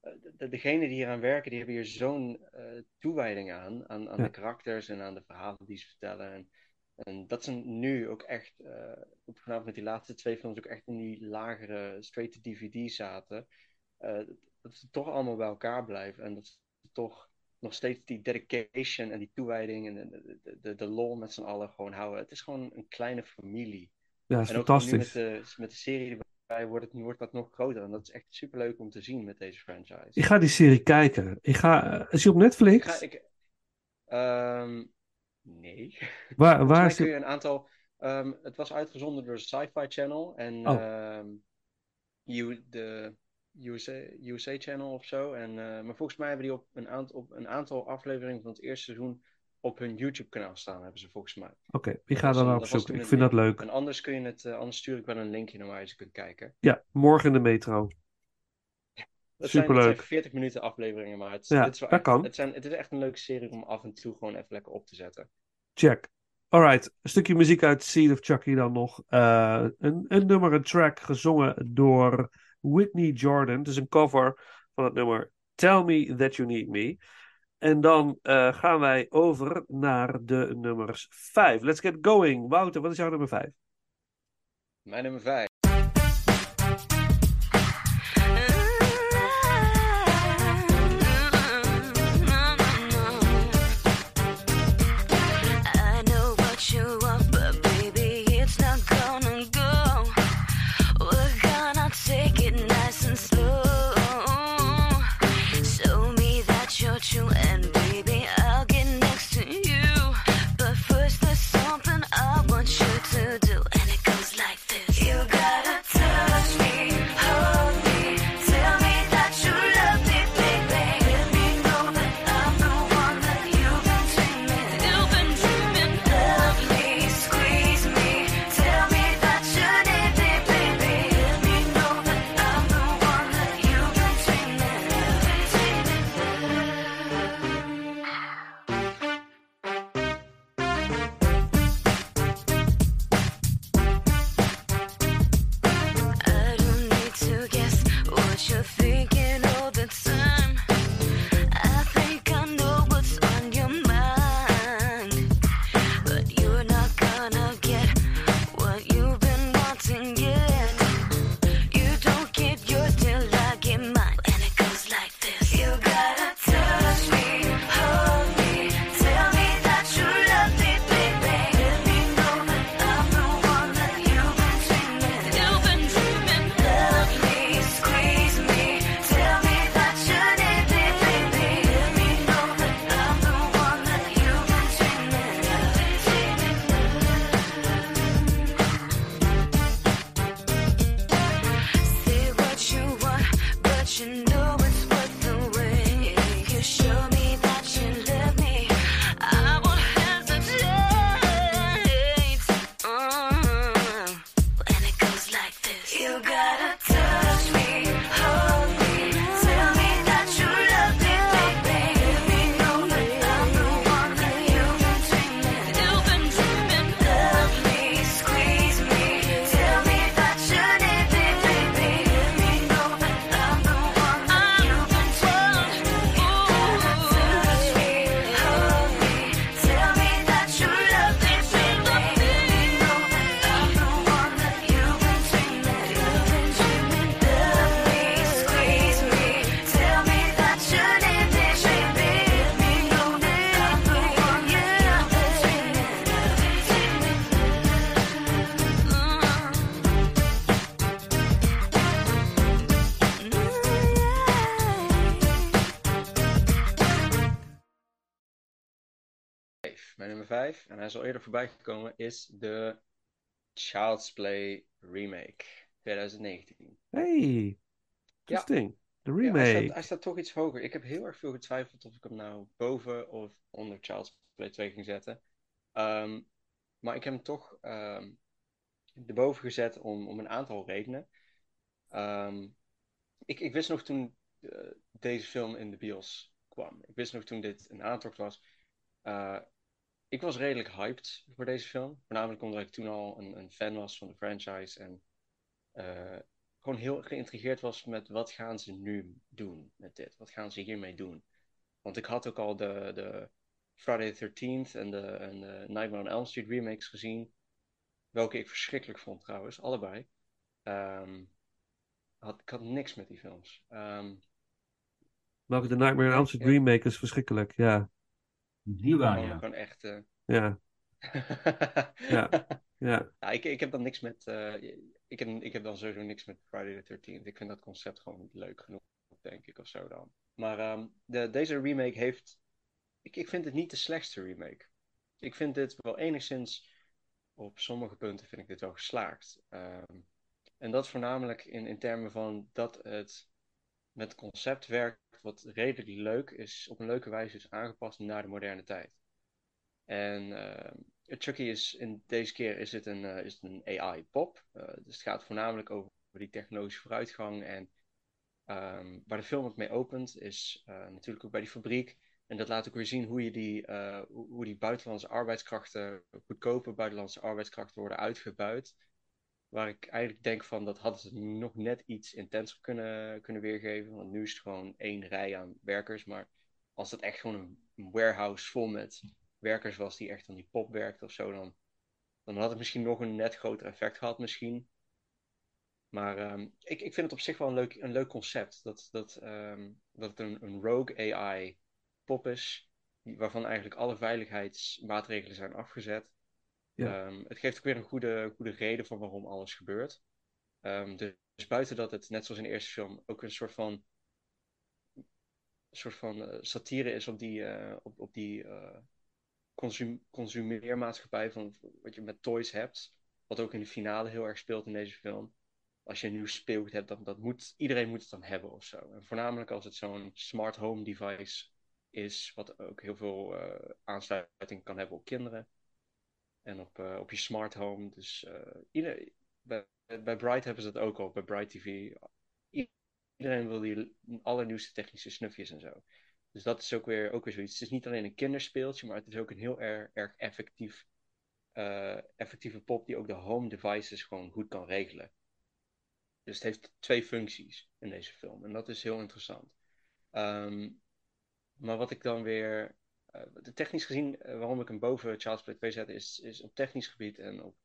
Eh, de, degenen die hier aan werken, die hebben hier zo'n eh, toewijding aan. Aan, aan Ja. de karakters en aan de verhalen die ze vertellen. En, en dat ze nu ook echt, eh, ook vanavond met die laatste twee films, ook echt in die lagere straight-to-DVD zaten. dat ze toch allemaal bij elkaar blijven. En dat ze toch nog steeds die dedication en die toewijding en de, de, de, de lol met z'n allen gewoon houden. Het is gewoon een kleine familie. ja, dat is En ook gewoon nu fantastisch. met de, met de serie wordt het, wordt dat nog groter. En dat is echt superleuk om te zien met deze franchise. Ik ga die serie kijken. Ik ga, eh, is die op Ik Netflix? ga, ik, ehm, nee. Waar, waar is kun het? je een aantal... ehm, het was uitgezonden door de Sci-Fi Channel en Oh. ehm, U- de USA, USA Channel of zo. En, eh, maar volgens mij hebben die op een, aantal, op een aantal afleveringen van het eerste seizoen op hun YouTube-kanaal staan, hebben ze volgens mij. Oké, ik Dat ga was daar naar op toen Ik vind dat link. leuk. En anders kun je het, eh, anders stuur ik wel een linkje naar waar je ze kunt kijken. Ja, morgen in de metro. Superleuk. zijn 40 minuten afleveringen, maar het, Ja, dit is wel dat echt, kan. Het, zijn, het is echt een leuke serie om af en toe gewoon even lekker op te zetten. Check. Alright, een stukje muziek uit Seed of Chucky dan nog. Eh, een, een nummer, een track gezongen door Whitney Jordan. Het is een cover van het nummer Tell Me That You Need Me. En dan eh, gaan wij over naar de nummers 5. Let's get going. Wouter, wat is jouw nummer 5? Mijn nummer 5. Hij is al eerder voorbij gekomen, is de Child's Play remake 2019. Hey, interesting. De Ja, hij, staat, remake. hij staat toch iets hoger. Ik heb heel erg veel getwijfeld of ik hem nou boven of onder Child's Play 2 ging zetten. Ehm, maar ik heb hem toch ehm erboven gezet om, om een aantal redenen. Ehm, ik, ik wist nog toen eh, deze film in de bios kwam. Ik wist nog toen dit een aantocht was. eh, ik was redelijk hyped voor deze film. Voornamelijk omdat ik toen al een, een fan was van de franchise. En eh, gewoon heel geïntrigeerd was met wat gaan ze nu doen met dit? Wat gaan ze hiermee doen? Want ik had ook al de, de Friday the 13th en de, en de Nightmare on Elm Street remakes gezien. Welke ik verschrikkelijk vond trouwens, allebei. Ehm, had, ik had niks met die films. Ehm, Welke de Nightmare on Elm Street remake is verschrikkelijk. Ja, Die waren, gewoon, ja. gewoon echt. eh, ja, ja, ja. Ja, ik, ik heb dan niks met. eh, ik, heb, ik heb dan sowieso niks met Friday the 13th. Ik vind dat concept gewoon niet leuk genoeg, denk ik, of zo dan. Maar ehm, de, deze remake heeft. Ik, ik vind het niet de slechtste remake. Ik vind dit wel enigszins. Op sommige punten vind ik dit wel geslaagd. Ehm, en dat voornamelijk in, in termen van dat het met het concept werkt, wat redelijk leuk is, op een leuke wijze is aangepast naar de moderne tijd. En ehm, Chucky is in deze keer is het een, eh, is het een AI-pop. Eh, dus het gaat voornamelijk over die technologische vooruitgang. En ehm, waar de film ook mee opent, is eh, natuurlijk ook bij die fabriek. En dat laat ook weer zien hoe, je die, eh, hoe die buitenlandse arbeidskrachten, goedkope buitenlandse arbeidskrachten worden uitgebuit. Waar ik eigenlijk denk van dat hadden ze nog net iets intenser kunnen, kunnen weergeven. Want nu is het gewoon één rij aan werkers. Maar als het echt gewoon een, warehouse vol met werkers was die echt aan die pop werkte of zo, dan, dan had het misschien nog een net groter effect gehad misschien. Maar ehm, ik, ik vind het op zich wel een leuk, een leuk concept. Dat, dat, ehm, dat het een, een rogue AI pop is, waarvan eigenlijk alle veiligheidsmaatregelen zijn afgezet. Ehm, het geeft ook weer een goede, goede reden van waarom alles gebeurt. Ehm, dus, buiten dat het, net zoals in de eerste film, ook een soort van, soort van eh, satire is op die, eh, op, op die eh, consum, consumeermaatschappij van wat je met toys hebt. Wat ook in de finale heel erg speelt in deze film. Als je nieuw speelgoed hebt, dan dat moet, iedereen moet het dan hebben of zo. En voornamelijk als het zo'n smart home device is, wat ook heel veel aansluiting kan hebben op kinderen. En op, eh, op je smart home. Dus eh, ieder, bij, bij Bright hebben ze dat ook al, bij Bright TV. Iedereen wil die allernieuwste technische snufjes en zo. Dus dat is ook weer, ook weer zoiets. Het is niet alleen een kinderspeeltje, maar het is ook een heel erg, erg effectief, eh, effectieve pop die ook de home devices gewoon goed kan regelen. Dus het heeft twee functies in deze film. En dat is heel interessant. Ehm, maar wat ik dan weer. Eh, technisch gezien, eh, waarom ik hem boven Child's Play 2 zet, is, is op technisch gebied en op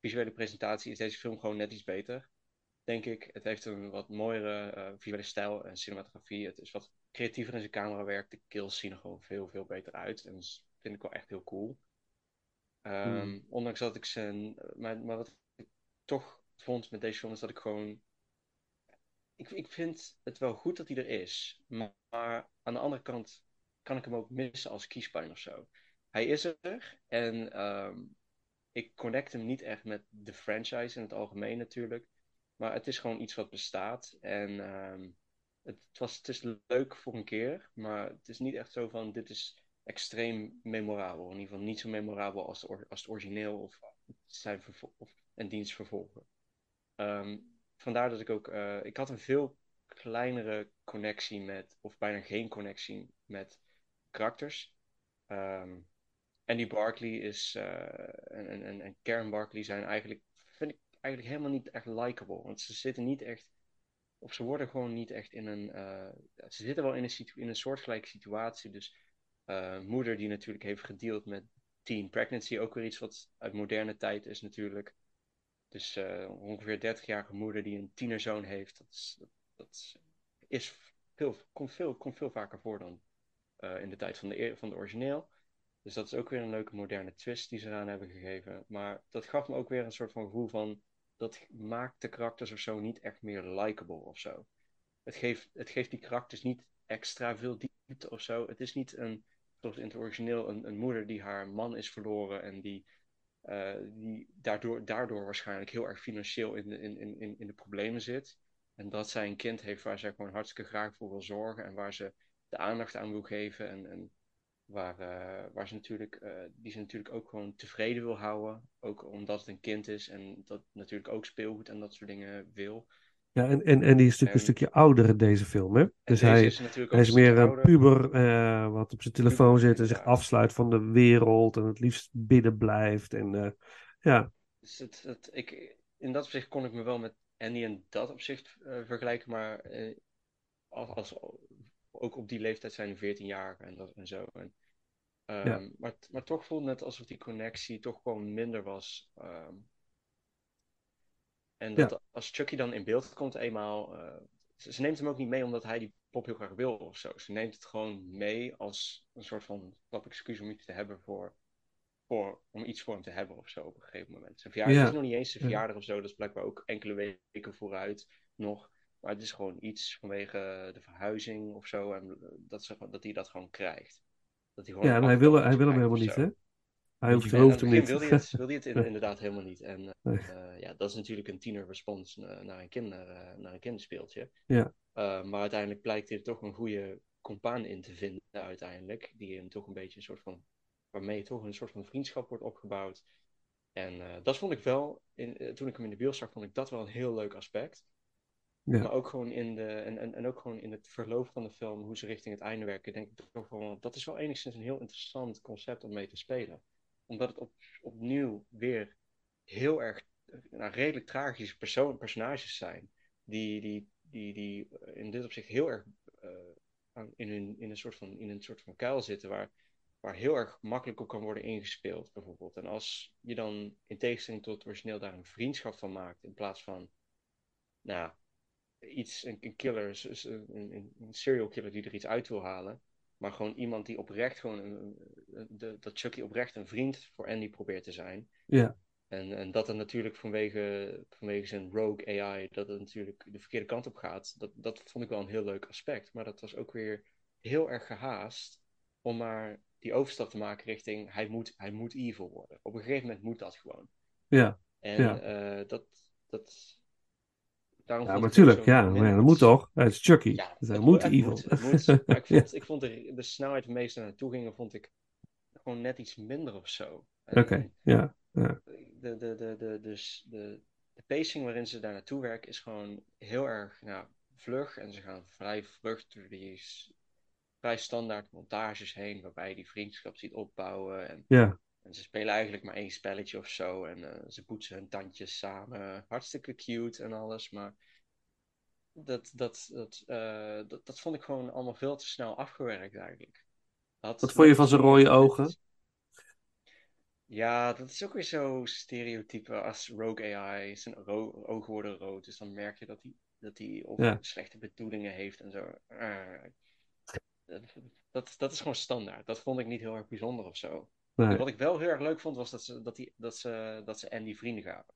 visuele presentatie is deze film gewoon net iets beter. Denk ik. Het heeft een wat mooiere eh, visuele stijl en cinematografie. Het is wat creatiever in zijn camerawerk. De kills zien er gewoon veel, veel beter uit. En dat vind ik wel echt heel cool. Ehm, Ondanks dat ik zijn. Maar, maar wat ik toch vond met deze film is dat ik gewoon. Ik, ik vind het wel goed dat hij er is. Maar, maar aan de andere kant kan ik hem ook missen als kiespijn of zo. Hij is er en ehm, ik connect hem niet echt met de franchise in het algemeen natuurlijk. Maar het is gewoon iets wat bestaat. En ehm, het, was, het is leuk voor een keer, maar het is niet echt zo van dit is extreem memorabel. In ieder geval niet zo memorabel als, de als het origineel of, zijn of en dienst. Ehm, vandaar dat ik ook, eh, ik had een veel kleinere connectie met, of bijna geen connectie met karakters. Ehm Andy Barkley is, eh, en, en, en, en Karen Barkley zijn eigenlijk, vind ik eigenlijk helemaal niet echt likable. Want ze zitten niet echt, of ze worden gewoon niet echt in een, eh, ze zitten wel in een, in een soortgelijke situatie. Dus eh, moeder die natuurlijk heeft gedeeld met teen pregnancy, ook weer iets wat uit moderne tijd is natuurlijk. Dus ongeveer 30-jarige moeder die een tienerzoon heeft, dat is, dat, dat is veel, komt, veel, komt veel vaker voor dan in de tijd van de, van de origineel. Dus dat is ook weer een leuke moderne twist die ze eraan hebben gegeven. Maar dat gaf me ook weer een soort van gevoel van. Dat maakt de karakters of zo niet echt meer likable of zo. Het geeft, het geeft die karakters niet extra veel diepte of zo. Het is niet een zoals in het origineel, een, een moeder die haar man is verloren en die, eh, die daardoor, daardoor waarschijnlijk heel erg financieel in de, in, in- in de problemen zit. En dat zij een kind heeft waar zij gewoon hartstikke graag voor wil zorgen en waar ze de aandacht aan wil geven. En, en waar, eh, waar ze natuurlijk, eh, die ze natuurlijk ook gewoon tevreden wil houden. Ook omdat het een kind is en dat natuurlijk ook speelgoed en dat soort dingen wil. Ja, en, en, en die is natuurlijk een En- stukje ouder in deze film, hè? Dus hij, is hij is meer een ouder. puber eh, wat op zijn telefoon Puber, zit en zich afsluit van de wereld en het liefst binnen blijft. En ja, Dus het, het, ik, in dat opzicht kon ik me wel met Andy in dat opzicht vergelijken, maar als, als, ook op die leeftijd zijn 14 jaar en, dat, en zo. En, ehm, Ja. maar, maar toch voelde het alsof die connectie toch gewoon minder was. ehm. en dat Ja. als Chucky dan in beeld komt eenmaal, eh, ze, ze neemt hem ook niet mee omdat hij die pop heel graag wil of zo. Ze neemt het gewoon mee als een soort van klap excuus om iets te hebben voor, voor, om iets voor hem te hebben of zo op een gegeven moment. Zijn verjaardag Ja. is nog niet eens zijn Ja. verjaardag of zo, dat is blijkbaar ook enkele weken vooruit nog. Maar het is gewoon iets vanwege de verhuizing of zo. En dat, ze, dat hij dat gewoon krijgt. Dat hij gewoon ja een hij wil, hij wil hem helemaal niet, hè? Hij hoeft, hoeft hem niet. wil hij het, wil hij het inderdaad helemaal niet. En eh, Nee. eh, ja, dat is natuurlijk een tienerrespons uh, naar een, kinder, eh, naar een kinderspeeltje. Ja. Uh, maar uiteindelijk blijkt hij er toch een goede compaan in te vinden uiteindelijk. Die hem toch een beetje een soort van... Waarmee toch een soort van vriendschap wordt opgebouwd. En dat vond ik wel... In, toen ik hem in de bios zag, vond ik dat wel een heel leuk aspect. Maar ook gewoon in de... En, en, en ook gewoon in het verloop van de film, hoe ze richting het einde werken, denk ik toch wel... Dat is wel enigszins een heel interessant concept om mee te spelen. Omdat het op, opnieuw weer heel erg... Nou, redelijk tragische personages zijn. Die, die, die, die in dit opzicht heel erg uh, in, een, in, een soort van, in een soort van kuil zitten waar, waar heel erg makkelijk op kan worden ingespeeld, bijvoorbeeld. En als je dan in tegenstelling tot het origineel daar een vriendschap van maakt, in plaats van, nou, iets, een, een killer, een, een, een serial killer die er iets uit wil halen, maar gewoon iemand die oprecht gewoon, een, de, dat Chucky oprecht een vriend voor Andy probeert te zijn. Ja. En, en dat er natuurlijk vanwege, vanwege zijn rogue AI, dat het natuurlijk de verkeerde kant op gaat. Dat, dat vond ik wel een heel leuk aspect. Maar dat was ook weer heel erg gehaast om maar die overstap te maken richting hij moet, hij moet evil worden. Op een gegeven moment moet dat gewoon. Ja. En ja. Uh, dat, dat. Daarom ja, natuurlijk, ja, maar ja, dat moet toch? Het is Chucky. Ja, dus moet evil. Moet, het moet. Maar ik vond, ik vond de, de snelheid waarmee ze naartoe gingen, vond ik gewoon net iets minder of zo. Oké, okay, ja. ja de, de, de, de, dus de, de pacing waarin ze daar naartoe werken is gewoon heel erg nou, vlug. En ze gaan vrij vlug door die vrij standaard montages heen, waarbij je die vriendschap ziet opbouwen. En, ja. En ze spelen eigenlijk maar één spelletje of zo. En uh, ze poetsen hun tandjes samen. Hartstikke cute en alles. Maar dat, dat, dat, uh, dat, dat vond ik gewoon allemaal veel te snel afgewerkt eigenlijk. Had, Wat vond je van zijn rode ogen? Ja, dat is ook weer zo stereotype als Rogue AI. Zijn ro ogen worden rood, dus dan merk je dat hij, dat hij of ja. slechte bedoelingen heeft en zo. Uh, dat, dat, dat, is gewoon standaard. Dat vond ik niet heel erg bijzonder of zo. Nee. Wat ik wel heel erg leuk vond, was dat ze, dat die, dat ze, dat ze Andy vrienden gaven.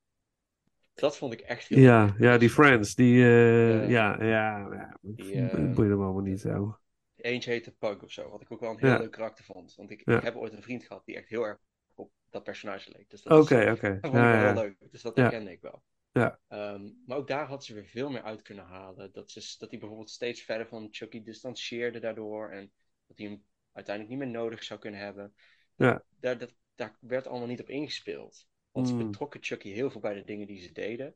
Dat vond ik echt heel Ja, leuk. ja die Friends, die, uh, ja, ja, ja, die, uh, me allemaal niet zo. Eentje heette Pug of zo, wat ik ook wel een heel Ja. leuk karakter vond. Want ik, Ja. ik heb ooit een vriend gehad die echt heel erg op dat personage leek. Dus Oké, dat, is- dat vond Ja, ik wel ja. heel leuk. Dus dat herkende ik wel. Ja. Ehm, maar ook daar hadden ze weer veel meer uit kunnen halen. Dat, ze, dat hij bijvoorbeeld steeds verder van Chucky distancieerde daardoor. En dat hij hem uiteindelijk niet meer nodig zou kunnen hebben. Ja. Daar, dat, daar werd allemaal niet op ingespeeld. Want ze Mm. betrokken Chucky heel veel bij de dingen die ze deden.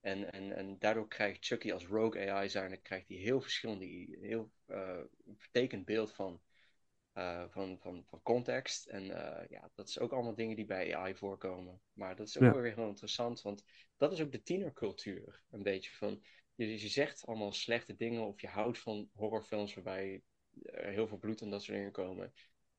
En, en, en daardoor krijgt Chucky als rogue AI zijn, krijgt hij heel verschillende, heel uh, vertekend beeld van, uh, van, van, van context. En uh, ja, dat is ook allemaal dingen die bij AI voorkomen. Maar dat is ook Ja. weer heel interessant, want dat is ook de tienercultuur. Een beetje van, je, je zegt allemaal slechte dingen of je houdt van horrorfilms waarbij er heel veel bloed en dat soort dingen komen.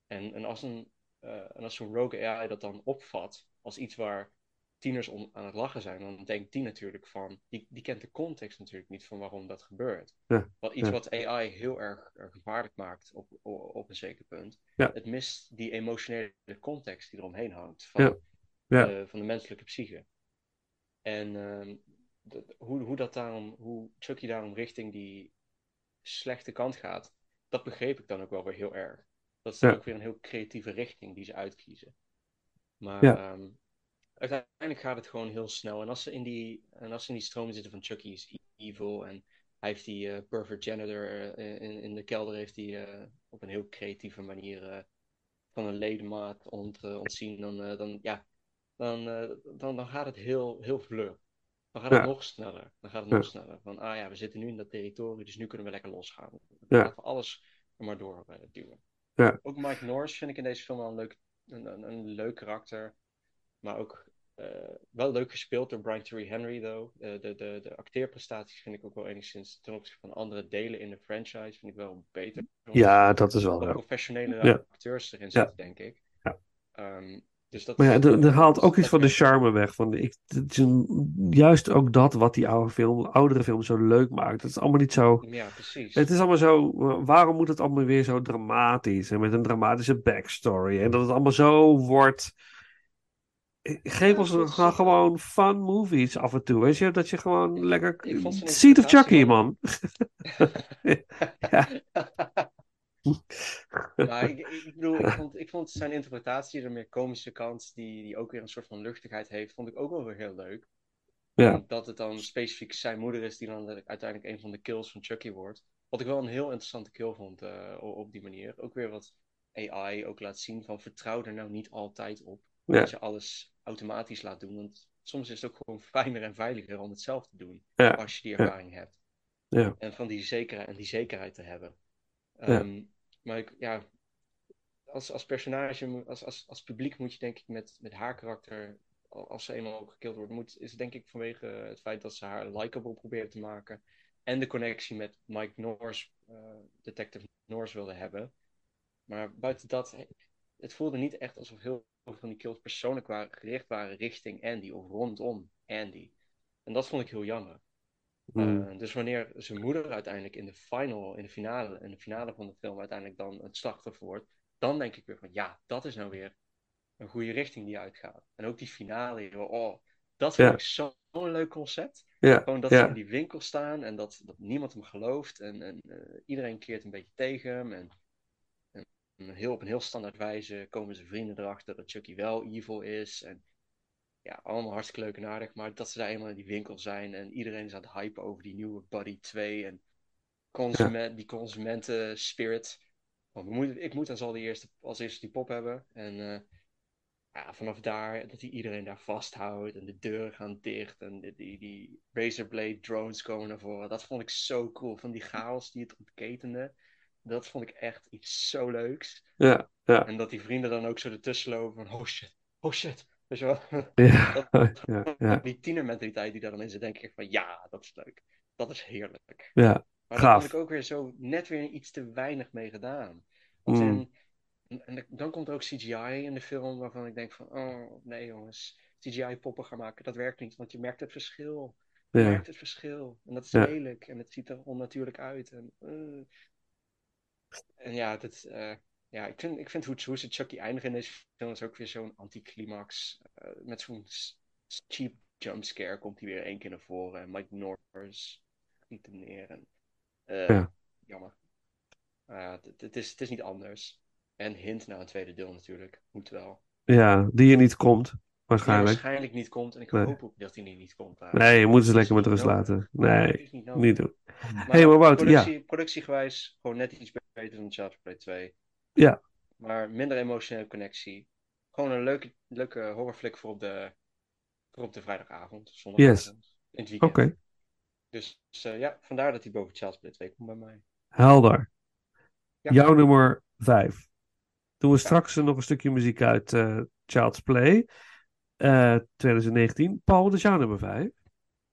En, en als een en als zo'n rogue AI dat dan opvat als iets waar tieners om aan het lachen zijn, dan denkt die natuurlijk van, die, die kent de context natuurlijk niet van waarom dat gebeurt. Ja, Wat, iets ja. wat AI heel erg gevaarlijk maakt op, op, een zeker punt. Ja. Het mist die emotionele context die eromheen hangt van, Ja. Ja. De, van de menselijke psyche. En uh, de, hoe, hoe, dat daarom, hoe Chucky daarom richting die slechte kant gaat, dat begreep ik dan ook wel weer heel erg. Dat is Ja. ook weer een heel creatieve richting die ze uitkiezen. Maar Ja. ehm, uiteindelijk gaat het gewoon heel snel. En als ze in die, en als ze in die stroom zitten van Chucky is evil en hij heeft die eh, pervert janitor eh, in, in de kelder heeft hij eh, op een heel creatieve manier van een ledemaat ont, ontzien, dan, dan, ja, dan, dan, dan gaat het heel, heel vlug. Dan gaat het Ja. nog sneller. Dan gaat het nog sneller. Van, ah ja, we zitten nu in dat territorium, dus nu kunnen we lekker losgaan. Dan Ja. laten we alles er maar door duwen. Ja. Ook Mike Norris vind ik in deze film wel een leuk, een, een, een leuk karakter. Maar ook eh, wel leuk gespeeld door Brian Tyree Henry, though. Eh, de, de, de acteerprestaties vind ik ook wel enigszins ten opzichte van andere delen in de franchise vind ik wel beter. Ja, dat is wel professionele Ja. acteurs erin Ja. zitten, denk ik. Ja. Ehm, dus dat Maar ja, er er haalt ook iets van de charme weg. Van, ik, het is een- juist ook dat wat die oude film, oudere film zo leuk maakt. Het is allemaal niet zo... Ja, precies. Het is allemaal zo... Waarom moet het allemaal weer zo dramatisch? En met een dramatische backstory. En dat het allemaal zo wordt... Geef ons is- gewoon, gewoon fun movies af en toe. Weet je, dat je gewoon lekker... ik Seed of Chucky, man. ja. Maar ik, ik bedoel, ik vond, ik vond zijn interpretatie, de meer komische kant, die, die ook weer een soort van luchtigheid heeft, vond ik ook wel weer heel leuk. Ja. Dat het dan specifiek zijn moeder is die dan uiteindelijk een van de kills van Chucky wordt. Wat ik wel een heel interessante kill vond eh, op die manier. Ook weer wat AI ook laat zien van vertrouw er nou niet altijd op. Ja. Dat je alles automatisch laat doen. Want soms is het ook gewoon fijner en veiliger om het zelf te doen. Ja. Als je die Ja. ervaring hebt. Ja. En van die zekerheid, en die zekerheid te hebben. Ja. Maar ik, ja, als, als personage, als, als, als publiek moet je denk ik met, met haar karakter, al- als ze eenmaal ook gekild wordt, moet, is denk ik vanwege het feit dat ze haar likable proberen te maken. En de connectie met Mike Norris, eh, Detective Norris wilde hebben. Maar buiten dat, he- het voelde niet echt alsof heel veel van die kills persoonlijk waren, gericht waren richting Andy of rondom Andy. En dat vond ik heel jammer. Hmm. Eh, dus wanneer zijn moeder uiteindelijk in de final, in de finale, in de finale van de film uiteindelijk dan het slachtoffer wordt, dan denk ik weer van ja, dat is nou weer een goede richting die uitgaat. En ook die finale, oh, dat vind Ja. ik zo- zo'n leuk concept. Ja. Gewoon dat ze in die winkel staan en dat, dat niemand hem gelooft en, en eh, iedereen keert een beetje tegen hem. En, heel, op een heel standaard wijze komen zijn vrienden erachter dat Chucky wel evil is. En ja, allemaal hartstikke leuk en aardig. Maar dat ze daar eenmaal in die winkel zijn en iedereen is aan het hypen over die nieuwe Buddy 2 en consument, die consumenten spirit. Want we moeten, ik moet als al die eerste, als eerste die pop hebben. En eh, ja, vanaf daar, dat hij iedereen daar vasthoudt en de deuren gaan dicht en die, die, die razorblade drones komen naar voren. Dat vond ik zo cool. Van die chaos die het ontketende. Dat vond ik echt iets zo leuks. Ja. Ja. En dat die vrienden dan ook zo ertussen lopen van, oh shit, oh shit. Weet je wel? Ja. Ja. Ja. Die tienermentaliteit die daar dan in zit, denk ik van, ja, dat is leuk. Dat is heerlijk. Ja. Maar daar vond ik ook weer zo net weer iets te weinig mee gedaan. Want Mm. in- en- dan komt er ook CGI in de film waarvan ik denk van, oh nee jongens, CGI poppen gaan maken, dat werkt niet, want je merkt het verschil. Je merkt het verschil. En dat is lelijk en het ziet er onnatuurlijk uit. En, eh. en ja, dat, eh, ja, ik vind, ik vind hoe, hoe ze Chucky eindigen in deze film is ook weer zo'n anticlimax. eh, met zo'n cheap jumpscare komt hij weer één keer naar voren. En Mike Norris schiet hem neer. En, eh, Ja. Jammer. Ja, het, het is, het is niet anders. En hint naar een tweede deel natuurlijk. Moet wel. Ja, die er niet komt, Die waarschijnlijk. waarschijnlijk niet komt. En ik Nee. hoop ook dat hij er niet komt. Nee, je moet ze Het lekker met niet rust laten. Het Nee, is niet niet doen. Maar Hé, maar Wout, ja. productie, productiegewijs gewoon net iets beter dan Child's Play 2. Ja. Maar minder emotionele connectie. Gewoon een leuke, leuke horrorflick voor op de, voor op de vrijdagavond. Zondagavond. In het weekend. Oké, Dus eh, ja, vandaar dat hij boven Child's Play 2 komt bij mij. helder. Ja. Jouw nummer 5. Doen we straks nog een stukje muziek uit eh, Child's Play. eh, 2019. Paul, wat is jouw nummer 5?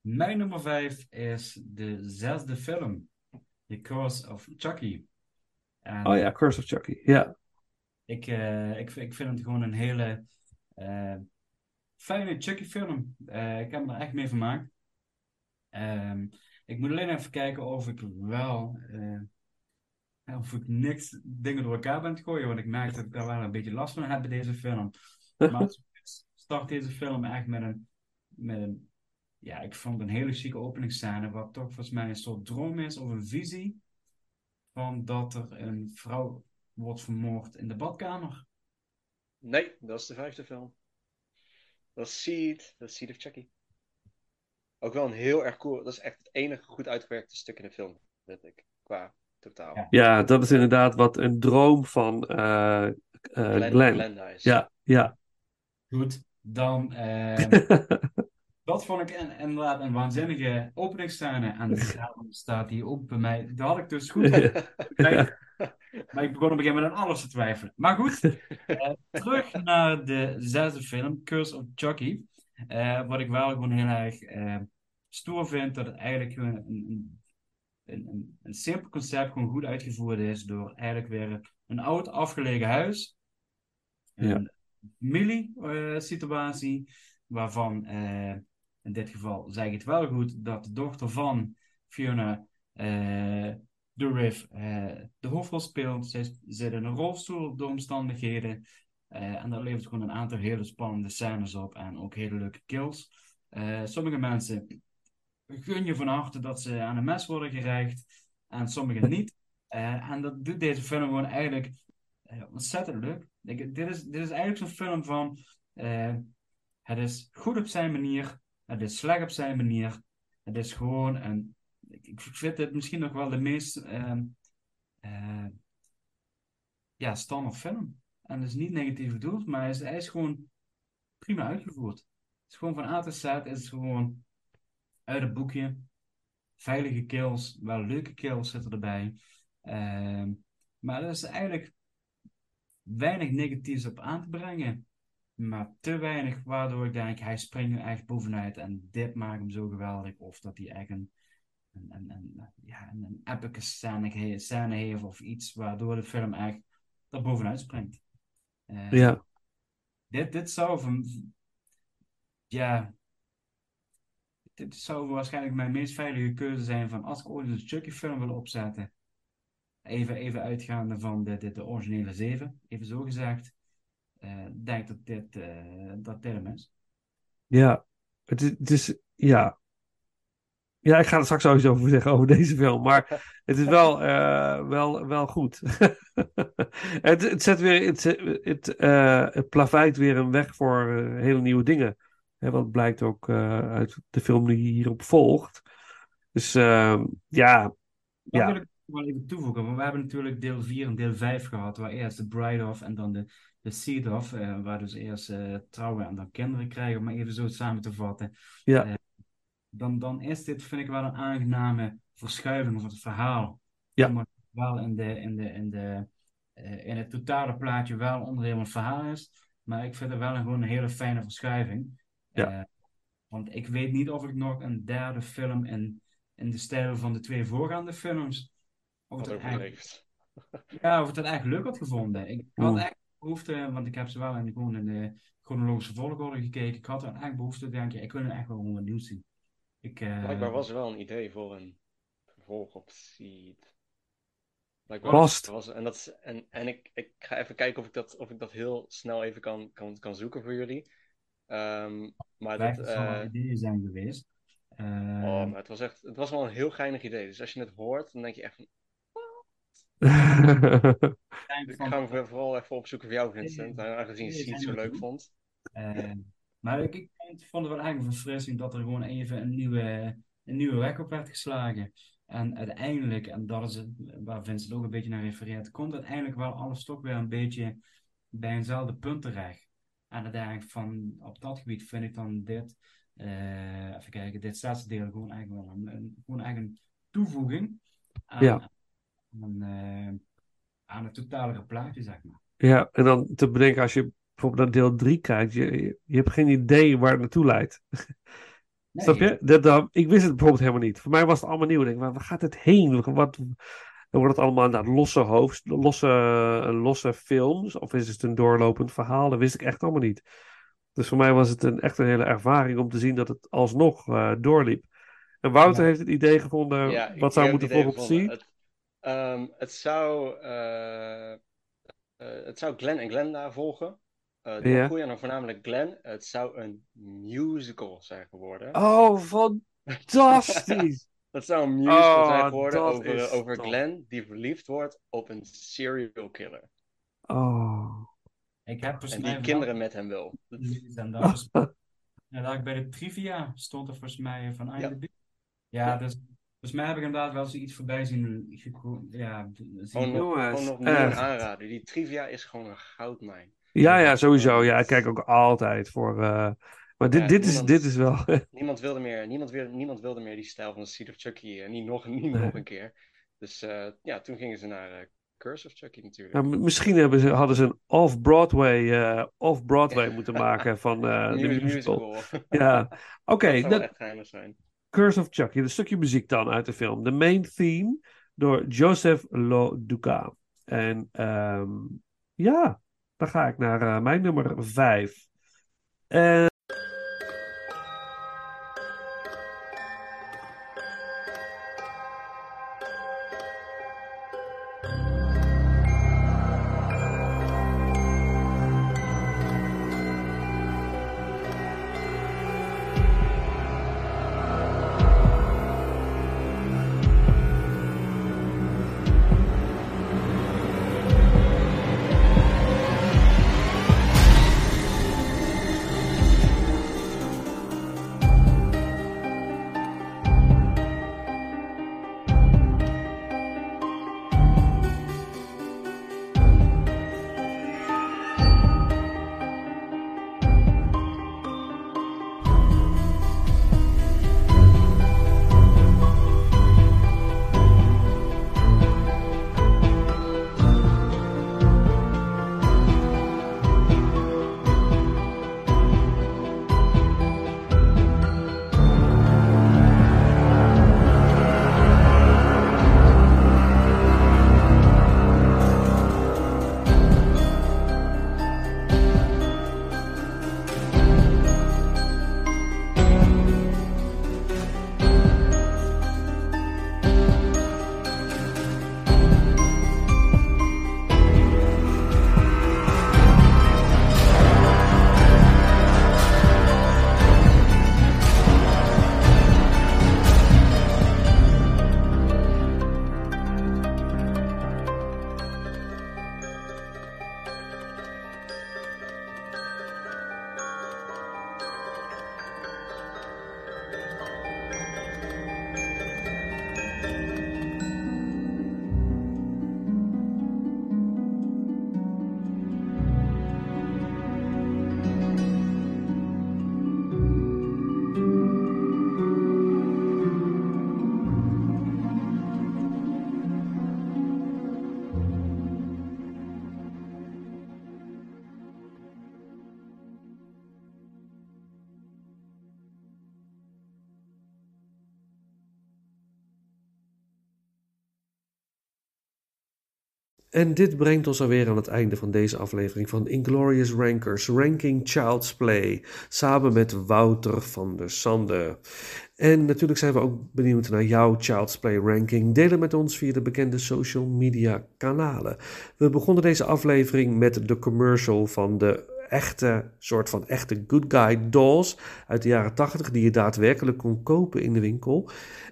Mijn nummer 5 is de zesde film, The Curse of Chucky. En Oh ja, Curse of Chucky. Ja, ik, eh, ik, ik vind het gewoon een hele eh, fijne Chucky-film. Eh, ik heb me er echt mee vermaakt. Ehm, ik moet alleen even kijken of ik wel. eh, of ik niks dingen door elkaar ben het gooien. Want ik merk dat ik daar wel een beetje last van heb bij deze film. Maar start deze film echt met een, met een. Ja, ik vond een hele chique openingsscène. Wat toch volgens mij een soort droom is of een visie. Van dat er een vrouw wordt vermoord in de badkamer. Nee, dat is de vijfde film. Dat is Seed, dat is Seed of Chucky. Ook wel een heel erg cool, dat is echt het enige goed uitgewerkte stuk in de film, vind ik, qua totaal. Ja. Ja, dat is inderdaad wat een droom van eh eh, Glenn, Glenn. Ja, ja. Goed, dan... eh, Dat vond ik in- inderdaad een waanzinnige openingsscène. En daarom staat die ook bij mij. Dat had ik dus goed bekeken. Maar ik begon op een gegeven moment aan alles te twijfelen. Maar goed, eh, terug naar de zesde film, Curse of Chucky. Eh, wat ik wel gewoon heel erg eh, stoer vind, dat het eigenlijk een, een, een, een, simpel concept gewoon goed uitgevoerd is. Door eigenlijk weer een oud afgelegen huis. Ja. Een familie-situatie. waarvan in dit geval zeg ik het wel goed, dat de dochter van Fiona eh Dourif eh de hoofdrol speelt. Zij zit in een rolstoel door omstandigheden. Eh, en dat levert gewoon een aantal hele spannende scènes op en ook hele leuke kills. Sommige mensen gun je van harte dat ze aan een mes worden gereikt en sommigen niet. En dat doet deze film gewoon eigenlijk ontzettend leuk. Ik, dit, is, dit is eigenlijk zo'n film van het is goed op zijn manier, het is slecht op zijn manier. Het is gewoon een. Ik, vind dit misschien nog wel de meest eh, ja, standaard film. En dat is niet negatief bedoeld, maar hij is, is gewoon prima uitgevoerd. Het is gewoon van A tot Z, is het gewoon uit het boekje. Veilige kills, wel leuke kills zitten erbij. Ehm, maar er is eigenlijk weinig negatiefs op aan te brengen. Maar te weinig waardoor ik denk, hij springt er echt bovenuit en dit maakt hem zo geweldig. Of dat hij echt een, een, een, een, ja, een, een epic scène, scène heeft of iets waardoor de film echt er bovenuit springt. Eh, Ja. Dit, dit zou van, ja, dit zou waarschijnlijk mijn meest veilige keuze zijn van als ik ooit een Chucky film wil opzetten. Even, even uitgaande van de, de, de originele 7, even zo gezegd. Eh denk dat dit, eh, dat hem is. Ja, het is, het is ja. Ja, ik ga er straks sowieso over zeggen over deze film, maar het is wel, eh, wel, wel goed. het, het zet weer, het, het, het plaveit weer een weg voor hele nieuwe dingen. Hè, wat blijkt ook uit de film die hierop volgt. Dus ehm, ja, Dat Ja. wil ik wel even toevoegen, want we hebben natuurlijk deel 4 en deel 5 gehad, waar eerst de bride of en dan de, de seed of, eh, waar dus eerst eh, trouwen en dan kinderen krijgen, om maar even zo samen te vatten. Ja. Eh, dan, dan is dit, vind ik wel een aangename verschuiving van het verhaal. Ja. Maar wel in, de, in, de, in, de, eh, in het totale plaatje wel onderdeel van het verhaal is, maar ik vind het wel een, gewoon een hele fijne verschuiving. Ja. Want ik weet niet of ik nog een derde film in, in de stijl van de twee voorgaande films. Of het, eigenlijk, overleeft. ja, of het het echt leuk had gevonden. Ik had echt behoefte, want ik heb ze wel in, gewoon in de chronologische volgorde gekeken. Ik had er echt behoefte te denken, ik wil er echt wel gewoon wat nieuws zien. Ik, eh, Blijkbaar was er wel een idee voor een vervolg op Seed. Was, en dat is, en, en ik, ik ga even kijken of ik dat, of ik dat heel snel even kan, kan, kan zoeken voor jullie. Ehm, maar Blijkt dat, wel eh, ideeën zijn geweest. Eh, oh, maar het was echt, het was wel een heel geinig idee. Dus als je het hoort, dan denk je echt van, denk ik ga hem voor- vooral even opzoeken voor jou, Vincent. Aangezien je zijn zo leuk vond. Eh, maar ik, ik vond, het wel eigenlijk een verfrissing dat er gewoon even een nieuwe, een nieuwe weg op werd geslagen. En uiteindelijk, en dat is het, waar Vincent ook een beetje naar refereert, komt uiteindelijk wel alles toch weer een beetje bij eenzelfde punt terecht. En uiteindelijk van, op dat gebied vind ik dan dit, eh, even kijken, dit zesde deel gewoon eigenlijk wel een, een- gewoon eigenlijk een toevoeging aan, Ja. Aan, eh, aan het totale plaatje, zeg maar. Ja, en dan te bedenken als je bijvoorbeeld naar deel 3 kijkt, je, je, je hebt geen idee waar het naartoe leidt. Nee, Snap je? Dat, dat- ik wist het bijvoorbeeld helemaal niet. Voor mij was het allemaal nieuw. Ik denk, waar, waar gaat het heen? Wat, dan wordt het allemaal naar losse hoofd, losse, losse films. Of is het een doorlopend verhaal? Dat wist ik echt allemaal niet. Dus voor mij was het een, echt een hele ervaring om te zien dat het alsnog eh, doorliep. En Wouter Ja. heeft het idee gevonden Ja, wat zou moeten volgen op. Het, ehm, het zou, eh, eh, het zou Glenn en Glenda volgen. Eh de Ja. goeie en dan voornamelijk Glenn. Het zou een musical zijn geworden. Oh, fantastisch! Dat zou een musical Oh, zijn geworden over, over top. Glenn die verliefd wordt op een serial killer. Oh. Ik heb En die kinderen met hem wil. Dat- En dat was, ja, dat ik bij de trivia stond er volgens mij van IMDb. Ja, dus volgens mij heb ik inderdaad wel zoiets voorbij zien. Ja, zien Gewoon nog, Jongens, nog meer aanrader. Die trivia is gewoon een goudmijn. Ja, ja, sowieso. Ja, ik kijk ook altijd voor. eh, Maar dit, Ja, dit, is, dit is wel. Niemand wilde meer, niemand wilde, niemand wilde meer die stijl van de Seed of Chucky. En niet nog, niet Nee. nog een keer. Dus eh, ja, toen gingen ze naar eh, Curse of Chucky natuurlijk. Nou, misschien hebben ze, hadden ze een off-Broadway eh, off-Broadway moeten maken van eh, de Mu- musical. Ja, oké. dat zou dat- echt geinig zijn. Curse of Chucky, een stukje muziek dan uit de film. De main theme door Joseph Lo Duca. En ehm, ja, dan ga ik naar eh, mijn nummer 5. En En dit brengt ons alweer aan het einde van deze aflevering van Inglorious Rankers, Ranking Child's Play, samen met Wouter van der Sande. En natuurlijk zijn we ook benieuwd naar jouw Child's Play ranking. Deel het met ons via de bekende social media kanalen. We begonnen deze aflevering met de commercial van de echte, soort van echte good guy dolls uit de jaren 80, die je daadwerkelijk kon kopen in de winkel.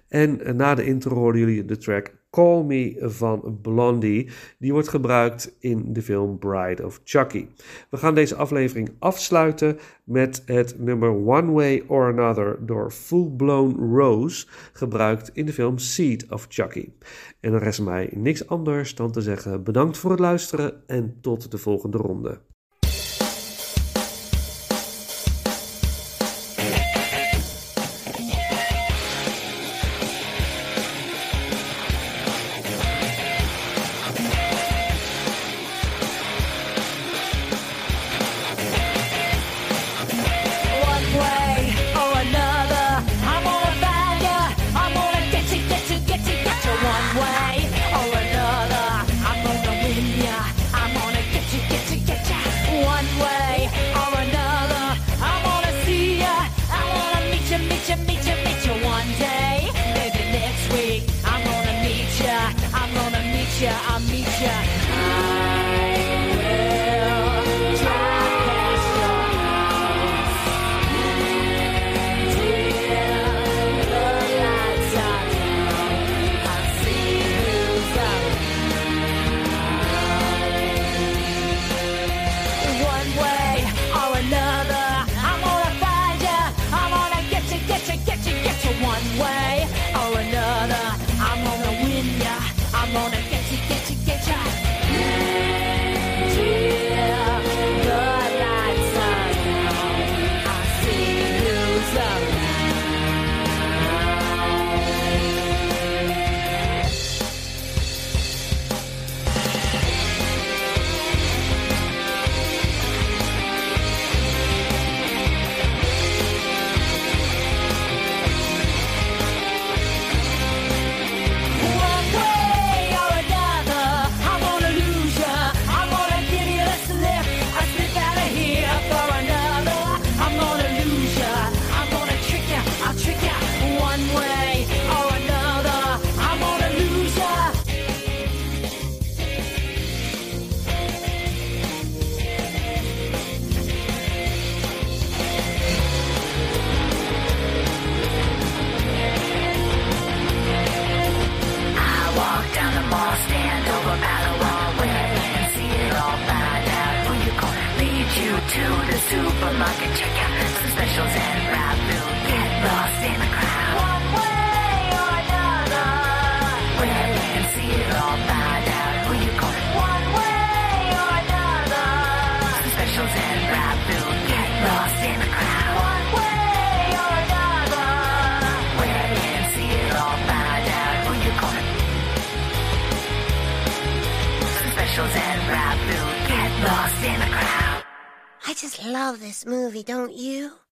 En eh, na de intro hoorden jullie de track Call Me van Blondie. Die wordt gebruikt in de film Bride of Chucky. We gaan deze aflevering afsluiten met het nummer One Way or Another door Full Blown Rose, gebruikt in de film Seed of Chucky. En dan rest mij niks anders dan te zeggen bedankt voor het luisteren en tot de volgende ronde.